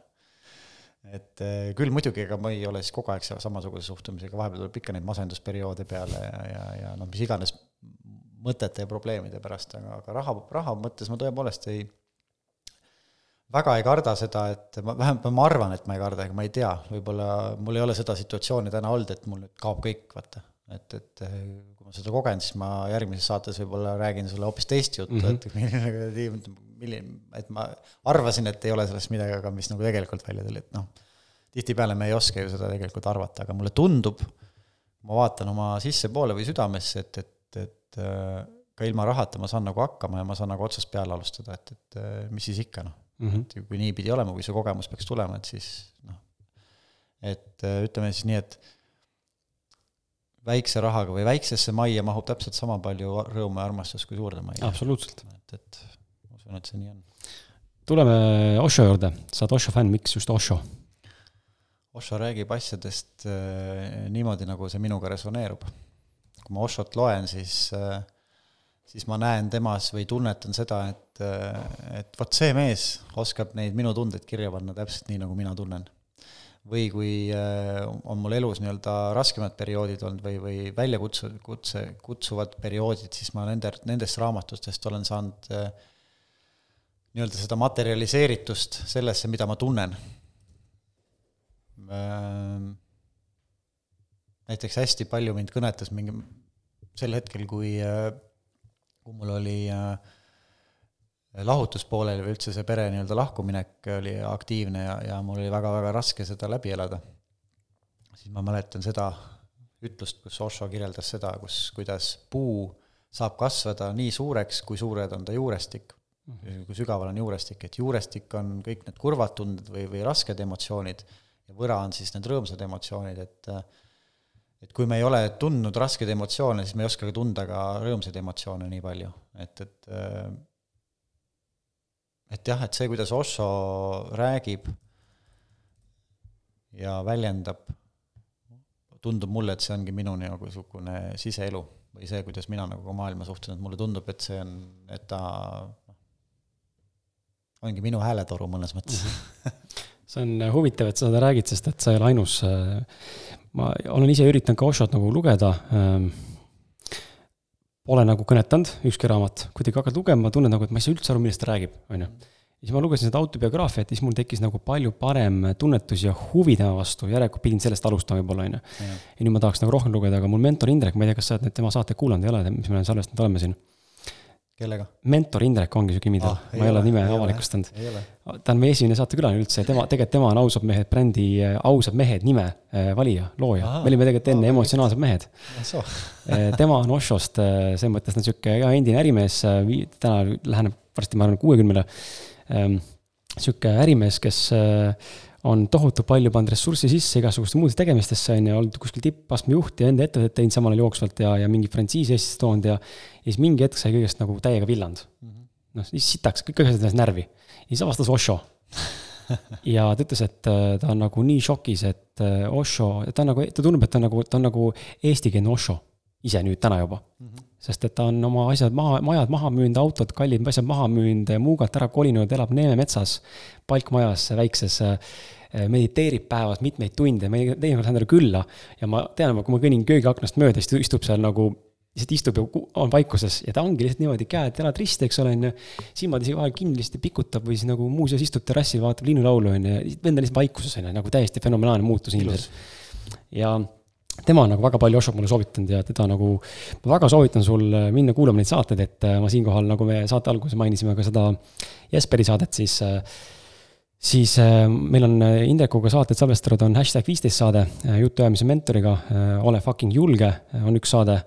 et äh, küll muidugi, ega ma ei ole siis kogu aeg samasuguse suhtumisega, vahepeal tuleb ikka neid masendusperioode peale ja, ja, ja noh, mis iganes mõtete ja probleemide pärast, aga, aga raha, raha mõttes ma tõepoolest ei, väga ei karda seda, et ma, vähemalt ma arvan, et ma ei karda, ega ma ei tea, võib-olla mul ei ole seda situatsiooni täna olnud, et mul nüüd kaob kõik, vaata. et, et eh, kui ma seda kogen, siis ma järgmises saates võib-olla räägin sulle hoopis teist juttu mm, -hmm. et milline, milline, et ma arvasin, et ei ole sellest midagi, aga mis nagu tegelikult välja tuli, et noh, tihtipeale me ei oska ju seda tegelikult arvata, aga mulle tundub, ma vaatan oma sissepoole või südamesse, et, et et äh, ka ilma rahata ma saan nagu hakkama ja ma saan nagu otsast peale alustada, et, et äh, mis siis ikka noh mm -hmm., et kui nii pidi olema, kui see kogemus peaks tulema, et siis noh, et äh, ütleme siis nii, et väikse rahaga või väiksesse majja mahub täpselt sama palju rõõmu ja armastust kui suurde majja. absoluutselt. et, et ma usun, et see nii on. tuleme Osho juurde, sa oled Osho fänn, miks just Osho? Osho räägib asjadest niimoodi, nagu see minuga resoneerub kui ma Oshot loen, siis, äh, siis ma näen temas või tunnetan seda, et, äh, et vot see mees oskab neid minu tundeid kirja panna täpselt nii, nagu mina tunnen. või kui äh, on mul elus nii-öelda raskemad perioodid olnud või, või väljakutsu, kutse, kutsuvad perioodid, siis ma nende, nendest raamatutest olen saanud nii-öelda seda materialiseeritust sellesse, mida ma tunnen näiteks hästi palju mind kõnetas mingi sel hetkel, kui, kui mul oli lahutus pooleli või üldse see pere nii-öelda lahkuminek oli aktiivne ja, ja mul oli väga-väga raske seda läbi elada. siis ma mäletan seda ütlust, kus Osho kirjeldas seda, kus, kuidas puu saab kasvada nii suureks, kui suured on ta juurestik Mhm. kui sügaval on juurestik, et juurestik on kõik need kurvad tunded või, või rasked emotsioonid ja võra on siis need rõõmsad emotsioonid, et et kui me ei ole tundnud raskeid emotsioone, siis me ei oska ka tunda ka rõõmsaid emotsioone nii palju, et, et et jah, et see, kuidas Osho räägib ja väljendab, tundub mulle, et see ongi minu nagu niisugune siseelu või see, kuidas mina nagu maailma suhtun, et mulle tundub, et see on, et ta ongi minu hääletoru mõnes mõttes [laughs] see on äh, huvitav, et sa seda räägid, sest et sa ei ole ainus. Ma olen ise üritanud ka Oshot nagu lugeda. Ähm, pole nagu kõnetanud, ükski raamat, kuidagi hakkad lugema, tunned nagu, et ma ei saa üldse aru, millest ta räägib, on ju. ja siis ma lugesin seda autobiograafiat ja siis mul tekkis nagu palju parem tunnetus ja huvi tema vastu, järelikult pidin sellest alustama võib-olla, on ju. ja nüüd ma tahaks nagu rohkem lugeda, aga mul mentor Indrek, ma ei tea, kas sa oled nüüd tema saateid kuulanud, ei ole, mis me salvestanud oleme siin kellega? mentor Indrek ongi sihuke nimi tal ah,, ma ei ole nime avalikustanud. ta on meie esimene saatekülaline üldse, tema, tegelikult tema on Ausad mehed brändi äh, Ausad mehed nime äh, valija, looja. me olime tegelikult enne emotsionaalsed mehed. Äh, tema on Oshost, selles mõttes ta on sihuke hea endine ärimees, täna läheneb varsti, ma arvan, kuuekümnele. Ähm, sihuke ärimees, kes on tohutu palju pannud ressurssi sisse igasuguste muude tegemistesse, on ju, olnud kuskil tippastme juht ja enda ettevõtet teinud samal ajal jooksvalt ja, ja mingi frantsiisi Eestisse toonud ja ja siis mingi hetk sai kõigest nagu täiega villand. Mm -hmm.. noh, siis sitaks, kõik asjad ennast närvi. ja siis avastas Osho. [laughs] Ja ta ütles, et äh, ta on nagu nii šokis, et äh, Osho, ta on nagu, ta tundub, et ta on nagu, ta on nagu eestikeelne Osho ise nüüd täna juba mm. -hmm. sest et ta on oma asjad maha, majad maha müünud, autod, kallid asjad maha müünud, Muugalt ära kolinud, elab Neeme metsas, palkmajas väikses. Eh, mediteerib päevas mitmeid tunde, ma teinekord lähen talle külla ja ma tean, kui ma kõnnin köögiaknast mööda, siis ta istub seal nagu lihtsalt istub ja on vaikuses ja ta ongi lihtsalt niimoodi, käed jalad risti, eks ole, on ju. silmad isegi vahel kinni lihtsalt pikutab või siis nagu muuseas istub terrassil, vaatab linnulaulu, on ju, vend on lihtsalt vaikuses, on ju, nagu täiesti fenomenaalne muutus inimesel. ja tema on nagu väga palju Oshot mulle soovitanud ja teda nagu, ma väga soovitan sul minna kuulama neid saateid, et äh, ma siinkohal, nagu me saate alguses mainisime ka seda Jesperi saadet, siis siis äh, meil on Indrekuga saated salvestatud, on hashtag viisteist saade jutuajamise mentoriga, ole fucking julge on üks saade.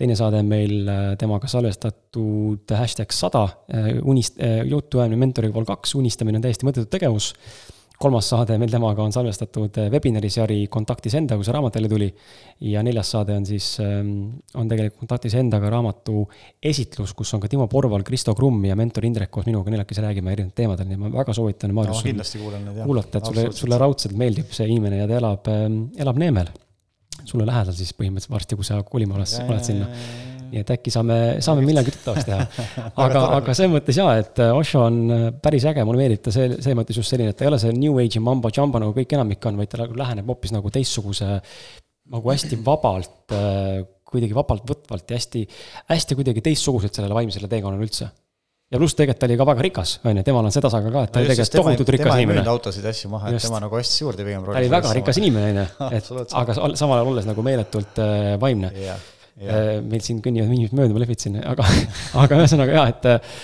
teine saade on meil temaga salvestatud hashtag sada, unist-, jutuajamine mentoriga pool kaks, unistamine on täiesti mõttetu tegevus kolmas saade meil temaga on salvestatud eh, webinari sari Kontaktis endaga, kui see raamat välja tuli. ja neljas saade on siis, ehm, on tegelikult Kontaktis endaga raamatu esitlus, kus on ka Timo Porval, Kristo Krumm ja mentor Indrek koos minuga neljakesi räägime erinevatel teemadel, nii et ma väga soovitan, Maarjus no,, kuulata, et sulle, sulle raudselt meeldib see inimene ja ta elab, ehm, elab Neemel. sulle lähedal siis põhimõtteliselt varsti, kui sa kolima oled, oled sinna nii et äkki saame, saame millalgi tuttavaks teha. [laughs] aga, aga selles mõttes jaa, et äh, Osho on äh, päris äge, mulle meeldib ta see, selles mõttes just selline, et ta ei ole see new age'i mambo-jambo nagu kõik enamik on, vaid ta nagu läheneb hoopis nagu teistsuguse, nagu hästi vabalt, äh, kuidagi vabalt võtvalt ja hästi, hästi kuidagi teistsuguselt sellele vaimsele teekonnale üldse. Ja pluss tegelikult ta oli ka väga rikas, on ju, temal on see tasakaal ka, et ta oli tegelikult tohutult rikas inimene. autosid ja asju maha, et tema nagu ostis juurde pigem. ta oli väga rikas inimene, on ju, [laughs] et aga samal ajal olles nagu meeletult äh, vaimne. Yeah meil siin kõnnivad inimesed mööda, ma lehvitasin, aga, [laughs] aga ühesõnaga jaa, et äh,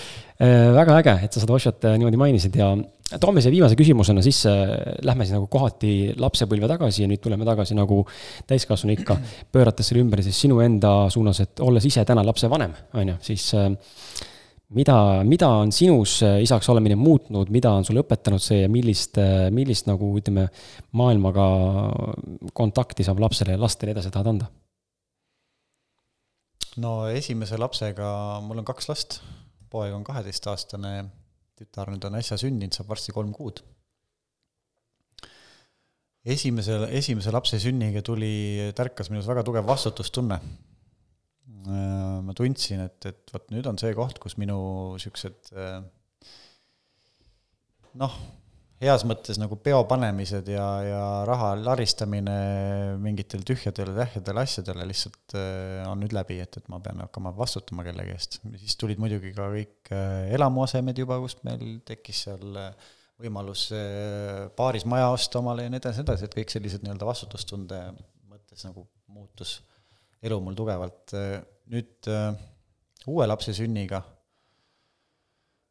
väga äge, et sa seda Oshot äh, niimoodi mainisid ja toome siia viimase küsimusena sisse, lähme siis nagu kohati lapsepõlve tagasi ja nüüd tuleme tagasi nagu täiskasvanu ikka, pöörates selle ümber siis sinu enda suunas, et olles ise täna lapsevanem, on ju, siis mida, mida on sinus isaks olemine muutnud, mida on sulle õpetanud see ja millist, millist nagu ütleme, maailmaga kontakti sa oma lapsele ja lastele edasi tahad anda? No esimese lapsega, mul on kaks last, poeg on kaheteistaastane, tütar nüüd on äsja sündinud, saab varsti kolm kuud. esimese, esimese lapse sünniga tuli, tärkas minus väga tugev vastutustunne. ma tundsin, et, et vot nüüd on see koht, kus minu niisugused noh, heas mõttes nagu peo panemised ja, ja raha laristamine mingitel tühjadele tähjadele asjadele lihtsalt äh, on nüüd läbi, et, et ma pean hakkama vastutama kellegi eest. siis tulid muidugi ka kõik äh, elamuasemed juba, kust meil tekkis seal äh, võimalus paaris maja osta omale ja nii edasi, nii edasi, et kõik sellised nii-öelda vastutustunde mõttes nagu muutus elu mul tugevalt. nüüd uue lapse sünniga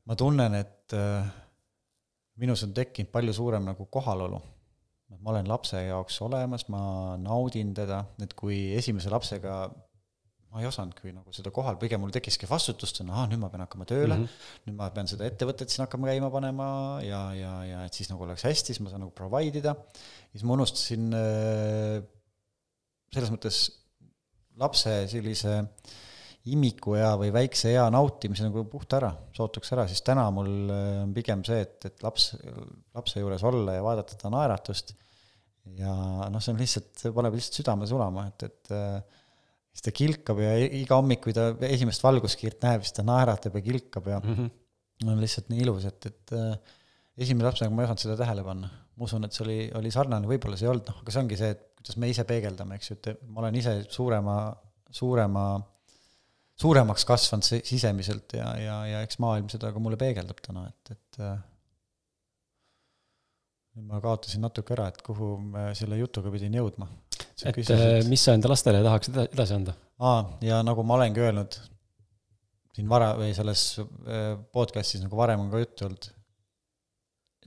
ma tunnen, et minus on tekkinud palju suurem nagu kohalolu. ma olen lapse jaoks olemas, ma naudin teda, et kui esimese lapsega ma ei osanudki nagu seda kohal, pigem mul tekkiski vastutustunne, aa, nüüd ma pean hakkama tööle mm, -hmm. nüüd ma pean seda ettevõtet siin hakkama käima panema ja, ja, ja et siis nagu oleks hästi, siis ma saan nagu provide ida. siis ma unustasin äh, selles mõttes lapse sellise imikuea või väikse ea nautimise nagu puht ära, sootuks ära, siis täna mul äh, on pigem see, et, et laps, lapse juures olla ja vaadata ta naeratust ja noh, see on lihtsalt, see paneb lihtsalt südame sulama, et, et äh, siis ta kilkab ja iga hommik, kui ta esimest valguskiirt näeb, siis ta naeratab ja kilkab ja mm -hmm. on lihtsalt nii ilus, et, et äh, esimese lapsega ma ei osanud seda tähele panna. ma usun, et see oli, oli sarnane, võib-olla see ei olnud, noh, aga see ongi see, et kuidas me ise peegeldame, eks ju, et ma olen ise suurema, suurema, suuremaks kasvanud sisemiselt ja, ja, ja eks maailm seda ka mulle peegeldab täna, et, et äh, nüüd ma kaotasin natuke ära, et kuhu selle jutuga pidin jõudma et küsisid. Äh, mis sa enda lastele tahaksid edasi anda? aa, ja nagu ma olengi öelnud siin vara- või selles äh, podcast'is nagu varem on ka juttu olnud,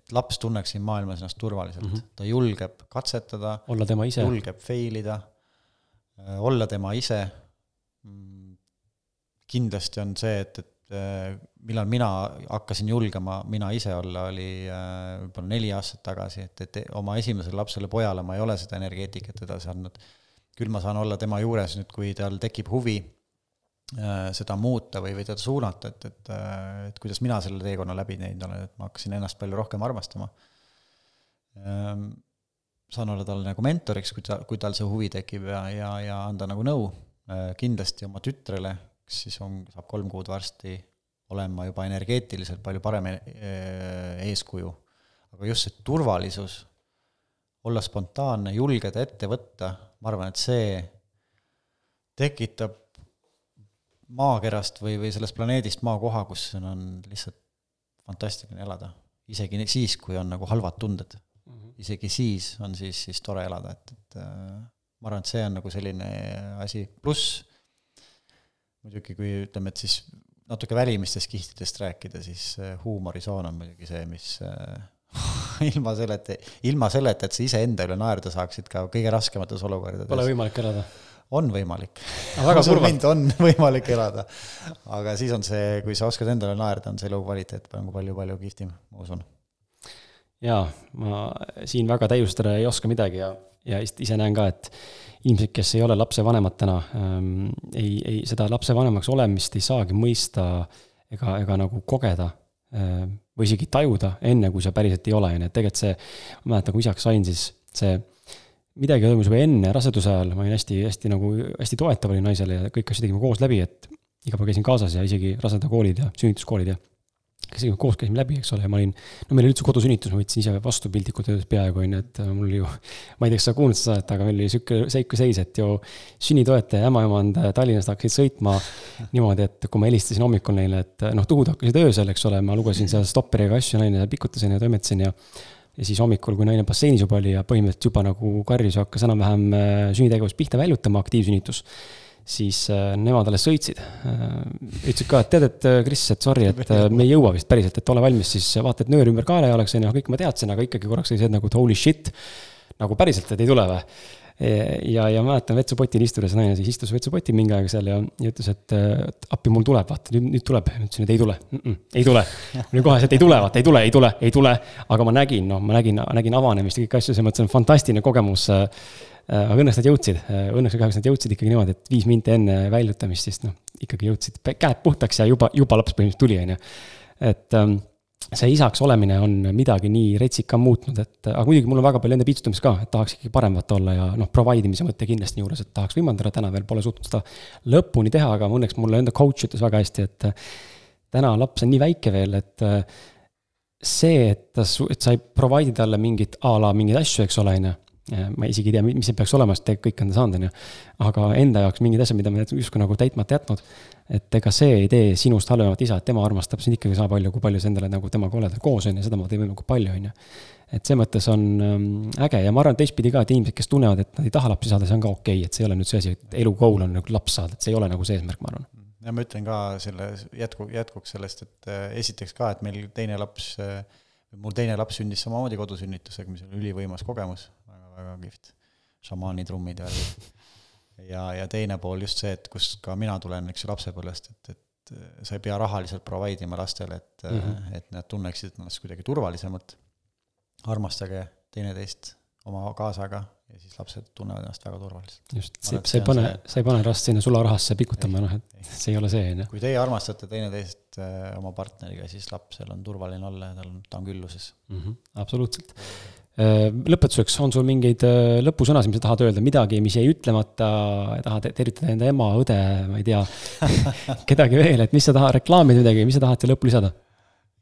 et laps tunneks siin maailmas ennast turvaliselt mm, -hmm. ta julgeb katsetada, olla tema ise, julgeb fail ida, olla tema ise. Kindlasti on see, et, et Äh, millal mina hakkasin julgema mina ise olla, oli äh, võib-olla neli aastat tagasi, et, et oma esimesele lapsele, pojale ma ei ole seda energeetikat edasi andnud. küll ma saan olla tema juures nüüd, kui tal tekib huvi äh, seda muuta või, või teda suunata, et, et, et kuidas mina selle teekonna läbi teinud olen, et ma hakkasin ennast palju rohkem armastama. Ähm, saan olla talle nagu mentoriks, kui ta, kui tal see huvi tekib ja, ja, ja anda nagu nõu, kindlasti oma tütrele, eks siis on, saab kolm kuud varsti, olen ma juba energeetiliselt palju parem eh, eeskuju. aga just see turvalisus, olla spontaanne, julgeda ette võtta, ma arvan, et see tekitab maakerast või, või sellest planeedist maakoha, kus on lihtsalt fantastiline elada. isegi siis, kui on nagu halvad tunded mm. -hmm. isegi siis on siis, siis tore elada, et, et äh, ma arvan, et see on nagu selline asi, pluss muidugi kui ütleme, et siis natuke välimistest kihtidest rääkida, siis äh, huumorisoon on muidugi see, mis äh, [laughs] ilma selleta, ilma selleta, et sa iseenda üle naerda saaksid ka kõige raskemates olukordades. Pole võimalik elada? on võimalik. väga [laughs] kurvalt. on [laughs] võimalik elada. aga siis on see, kui sa oskad endale naerda, on see elukvaliteet nagu palju-palju kihvtim, ma usun. jaa, ma siin väga täiustada ei oska midagi ja, ja ise näen ka, et inimesed, kes ei ole lapsevanemad täna ähm,, ei, ei, seda lapsevanemaks olemist ei saagi mõista ega, ega nagu kogeda äh, või isegi tajuda, enne kui sa päriselt ei ole, on ju, et tegelikult see, ma mäletan, kui isaks sain, siis see midagi toimus juba enne raseduse ajal, ma olin hästi, hästi nagu, hästi toetav olin naisele ja kõiki asju tegime koos läbi, et iga päev käisin kaasas ja isegi rasedakoolid ja sünnituskoolid ja käisime koos, käisime läbi, eks ole, ja ma olin, no meil oli üldse kodusünnitus, ma võtsin ise vastu piltlikult öeldes peaaegu, on ju, et äh, mul ju, ma ei tea, kas sa kuulnud seda saadet, aga meil oli sihuke seike seis, et ju sünnitoetaja ämmaemand äh, Tallinnast hakkasid sõitma niimoodi, et kui ma helistasin hommikul neile, et äh, noh, tuhud hakkasid öösel, eks ole, ma lugesin seal stopperiga asju, naine pikutasin ja toimetasin ja ja siis hommikul, kui naine basseinis juba oli ja põhimõtteliselt juba nagu karjus ja hakkas enam-vähem sünnitegevust pihta väljutama, aktiivsünnitus siis äh, nemad alles sõitsid. Äh, ütlesid ka, et tead, et äh, Kris, et sorry, et me ei jõua vist päriselt, et ole valmis, siis vaata, et nöör ümber kaela ei oleks, on ju, kõik ma teadsin, aga ikkagi korraks oli see, et nagu holy shit, nagu päriselt, et ei tule või ja, ja mäletan vetsupotil istudes naine siis istus vetsupotil mingi aeg seal ja, ja ütles, et, appi mul tuleb, vaata nüüd, nüüd tuleb. ma ütlesin, et ei tule mm, -mm, ei tule. oli kohe see, et ei tule, vaata ei tule, ei tule, ei tule. aga ma nägin, noh, ma nägin, nägin avanemist ja kõiki asju, selles mõttes on fantastiline kogemus aga õnneks nad jõudsid, äh, õnneks või kahjuks nad jõudsid ikkagi niimoodi, et viis minti enne väljutamist, siis noh, ikkagi jõudsid käed puhtaks ja juba, juba laps põhimõtteliselt tuli, on ju. et ähm, see isaks olemine on midagi nii retsikam muutnud, et aga muidugi mul on väga palju enda piitsutamist ka, et tahaks ikkagi parem vaata olla ja noh, provide imise mõte kindlasti juures, et tahaks võimaldada, täna veel pole suutnud seda lõpuni teha, aga õnneks mulle enda coach ütles väga hästi, et täna laps on nii väike veel, et see, et ta, et sa ei provide'i talle mingit a la mingeid asju, eks ole, on ju ma isegi ei tea, mis see peaks olema, sest tegelikult kõik on ta saanud, on ju. aga enda jaoks mingid asjad, mida me justkui nagu täitmata jätnud. et ega see ei tee sinust halvemat isa, et tema armastab sind ikkagi sama palju, kui palju sa endale nagu temaga oled koos, on ju, seda ma teen võimalikult palju, on ju. et selles mõttes on ähm, äge ja ma arvan teistpidi ka, et inimesed, kes tunnevad, et nad ei taha lapsi saada, see on ka okei okay,, et see ei ole nüüd see asi, et elu goal on nagu laps saada, et see ei ole nagu see eesmärk, ma arvan ja ma ütlen ka selle jätku, jätkuks sellest, et äh, esiteks ka, et meil teine laps, äh, mul teine laps sündis samamoodi kodusünnitusega, mis oli ülivõimas kogemus väga,, kihvt. šamaani trummid ja ja, ja teine pool just see, et kust ka mina tulen, eks ju, lapsepõlvest, et, et sa ei pea rahaliselt provide ima lastele, et mm, -hmm. et nad tunneksid ennast kuidagi turvalisemalt. armastage teineteist oma kaasaga ja siis lapsed tunnevad ennast väga turvaliselt. just, see, sa ei pane, sa ei pane last sinna sularahasse pikutama, noh, et ei. see ei ole see, on ju. kui teie armastate teineteist äh, oma partneriga, siis lapsel on turvaline olla ja tal on, ta on külluses mm. -hmm, absoluutselt äh,. lõpetuseks, on sul mingeid äh, lõpusõnasid, mis sa tahad öelda, midagi, mis jäi ütlemata, tahad tervitada enda ema, õde, ma ei tea [laughs] kedagi veel, et mis sa tahad, reklaamida midagi, mis sa tahad siia lõppu lisada?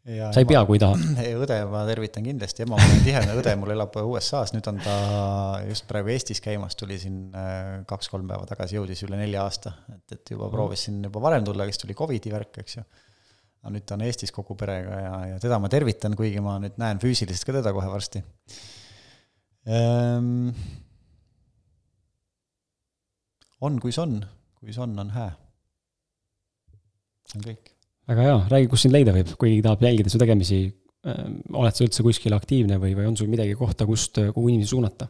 Ja sa ei pea, kui ei taha. [clears throat] õde ma tervitan kindlasti, ema on tihedane õde, mul elab USA-s, nüüd on ta just praegu Eestis käimas, tuli siin äh, kaks-kolm päeva tagasi, jõudis üle nelja aasta, et, et juba proovis siin juba varem tulla, kes tuli Covidi värk, eks ju. aga nüüd ta on Eestis kogu perega ja, ja teda ma tervitan, kuigi ma nüüd näen füüsiliselt ka teda kohe varsti ehm,. on, kuis on, kuis on, on hää. see on kõik väga hea, räägi, kus sind leida võib, kui keegi tahab jälgida su tegemisi. oled sa üldse kuskil aktiivne või, või on sul midagi kohta, kust, kuhu inimesi suunata?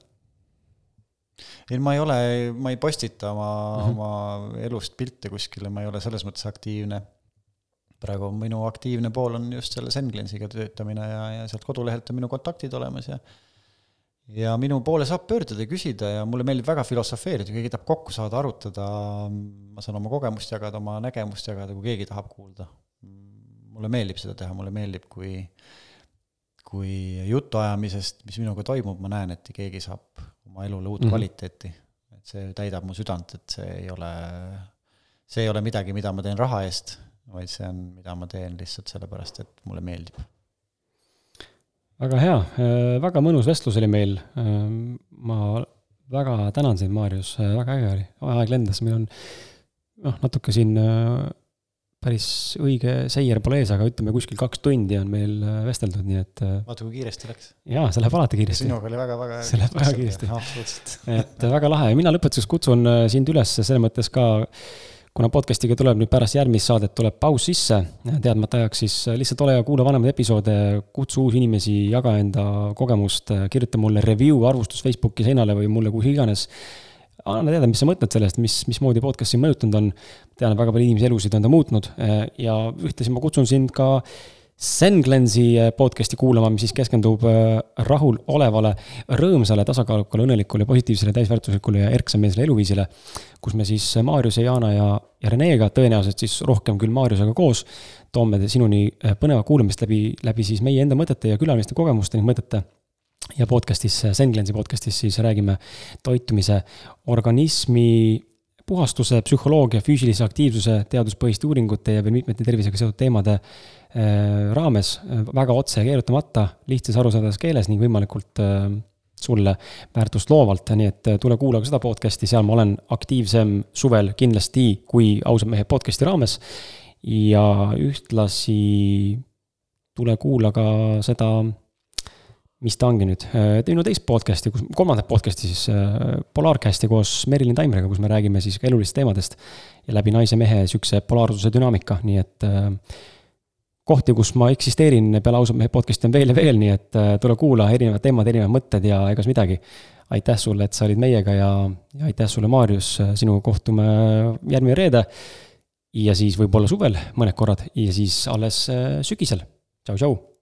ei, ma ei ole, ma ei postita oma mm, -hmm. oma elust pilte kuskile, ma ei ole selles mõttes aktiivne. praegu minu aktiivne pool on just selle Senglensiga töötamine ja, ja sealt kodulehelt on minu kontaktid olemas ja ja minu poole saab pöörduda ja küsida ja mulle meeldib väga filosofeerida, kui keegi tahab kokku saada, arutada, ma saan oma kogemust jagada, oma nägemust jagada, kui keegi tahab kuulda mulle meeldib seda teha, mulle meeldib, kui, kui jutuajamisest, mis minuga toimub, ma näen, et keegi saab oma elule uut mm -hmm. kvaliteeti. et see täidab mu südant, et see ei ole, see ei ole midagi, mida ma teen raha eest, vaid see on, mida ma teen lihtsalt sellepärast, et mulle meeldib. väga hea, äh, väga mõnus vestlus oli meil. Äh, ma väga tänan sind, Maarjus, äh, väga äge oli, aeg lendas, meil on noh, natuke siin päris õige seier pole ees, aga ütleme kuskil kaks tundi on meil äh, vesteldud, nii et. Äh, vaata, kui kiiresti läks. jaa, see läheb alati kiiresti. sinuga oli väga-väga. [laughs] see läheb väga kiiresti. [laughs] et väga lahe ja mina lõpetuseks kutsun äh, sind üles selles mõttes ka, kuna podcast'iga tuleb nüüd pärast järgmist saadet tuleb paus sisse, teadmata ajaks, siis lihtsalt ole ja kuula vanemaid episoode, kutsu uusi inimesi, jaga enda kogemust, kirjuta mulle review, arvustus Facebooki seinale või mulle kuhu iganes anna teada, mis sa mõtled sellest, mis, mismoodi podcast sind mõjutanud on. tean, et väga palju inimesi elusid on ta muutnud eh, ja ühtlasi ma kutsun sind ka Senglensi eh, podcast'i kuulama, mis siis keskendub eh, rahul olevale, rõõmsale, tasakaalukale, õnnelikule, positiivsele, täisväärtuslikule ja erksameelsele eluviisile. kus me siis Maarjuse, Jaana ja, ja Renega, tõenäoliselt siis rohkem küll Maarjusega koos, toome sinuni põneva kuulamist läbi, läbi siis meie enda mõtete ja külaliste kogemuste ning mõtete ja podcast'is, Senglensi podcast'is siis räägime toitumise, organismi puhastuse, psühholoogia, füüsilise aktiivsuse, teaduspõhiste uuringute ja veel mitmete tervisega seotud teemade äh, raames väga otse ja keerutamata, lihtsas arusaadavas keeles ning võimalikult äh, sulle väärtust loovalt, nii et äh, tule kuula ka seda podcast'i, seal ma olen aktiivsem suvel kindlasti kui ausad mehed podcast'i raames. ja ühtlasi tule kuula ka seda mis ta ongi nüüd, äh, teinud teist podcast'i, kus, kolmandat podcast'i siis, äh, Polarcasti koos Merilin Taimeriga, kus me räägime siis ka elulistest teemadest. ja läbi naise-mehe sihukese polaarsuse dünaamika, nii et äh, kohti, kus ma eksisteerin peale ausalt mehe podcast'i on veel ja veel, nii et tule kuula, erinevad teemad, erinevad mõtted ja egas midagi. aitäh sulle, et sa olid meiega ja, ja aitäh sulle, Maarjus, sinuga kohtume järgmine reede. ja siis võib-olla suvel mõned korrad ja siis alles sügisel. tšau, tšau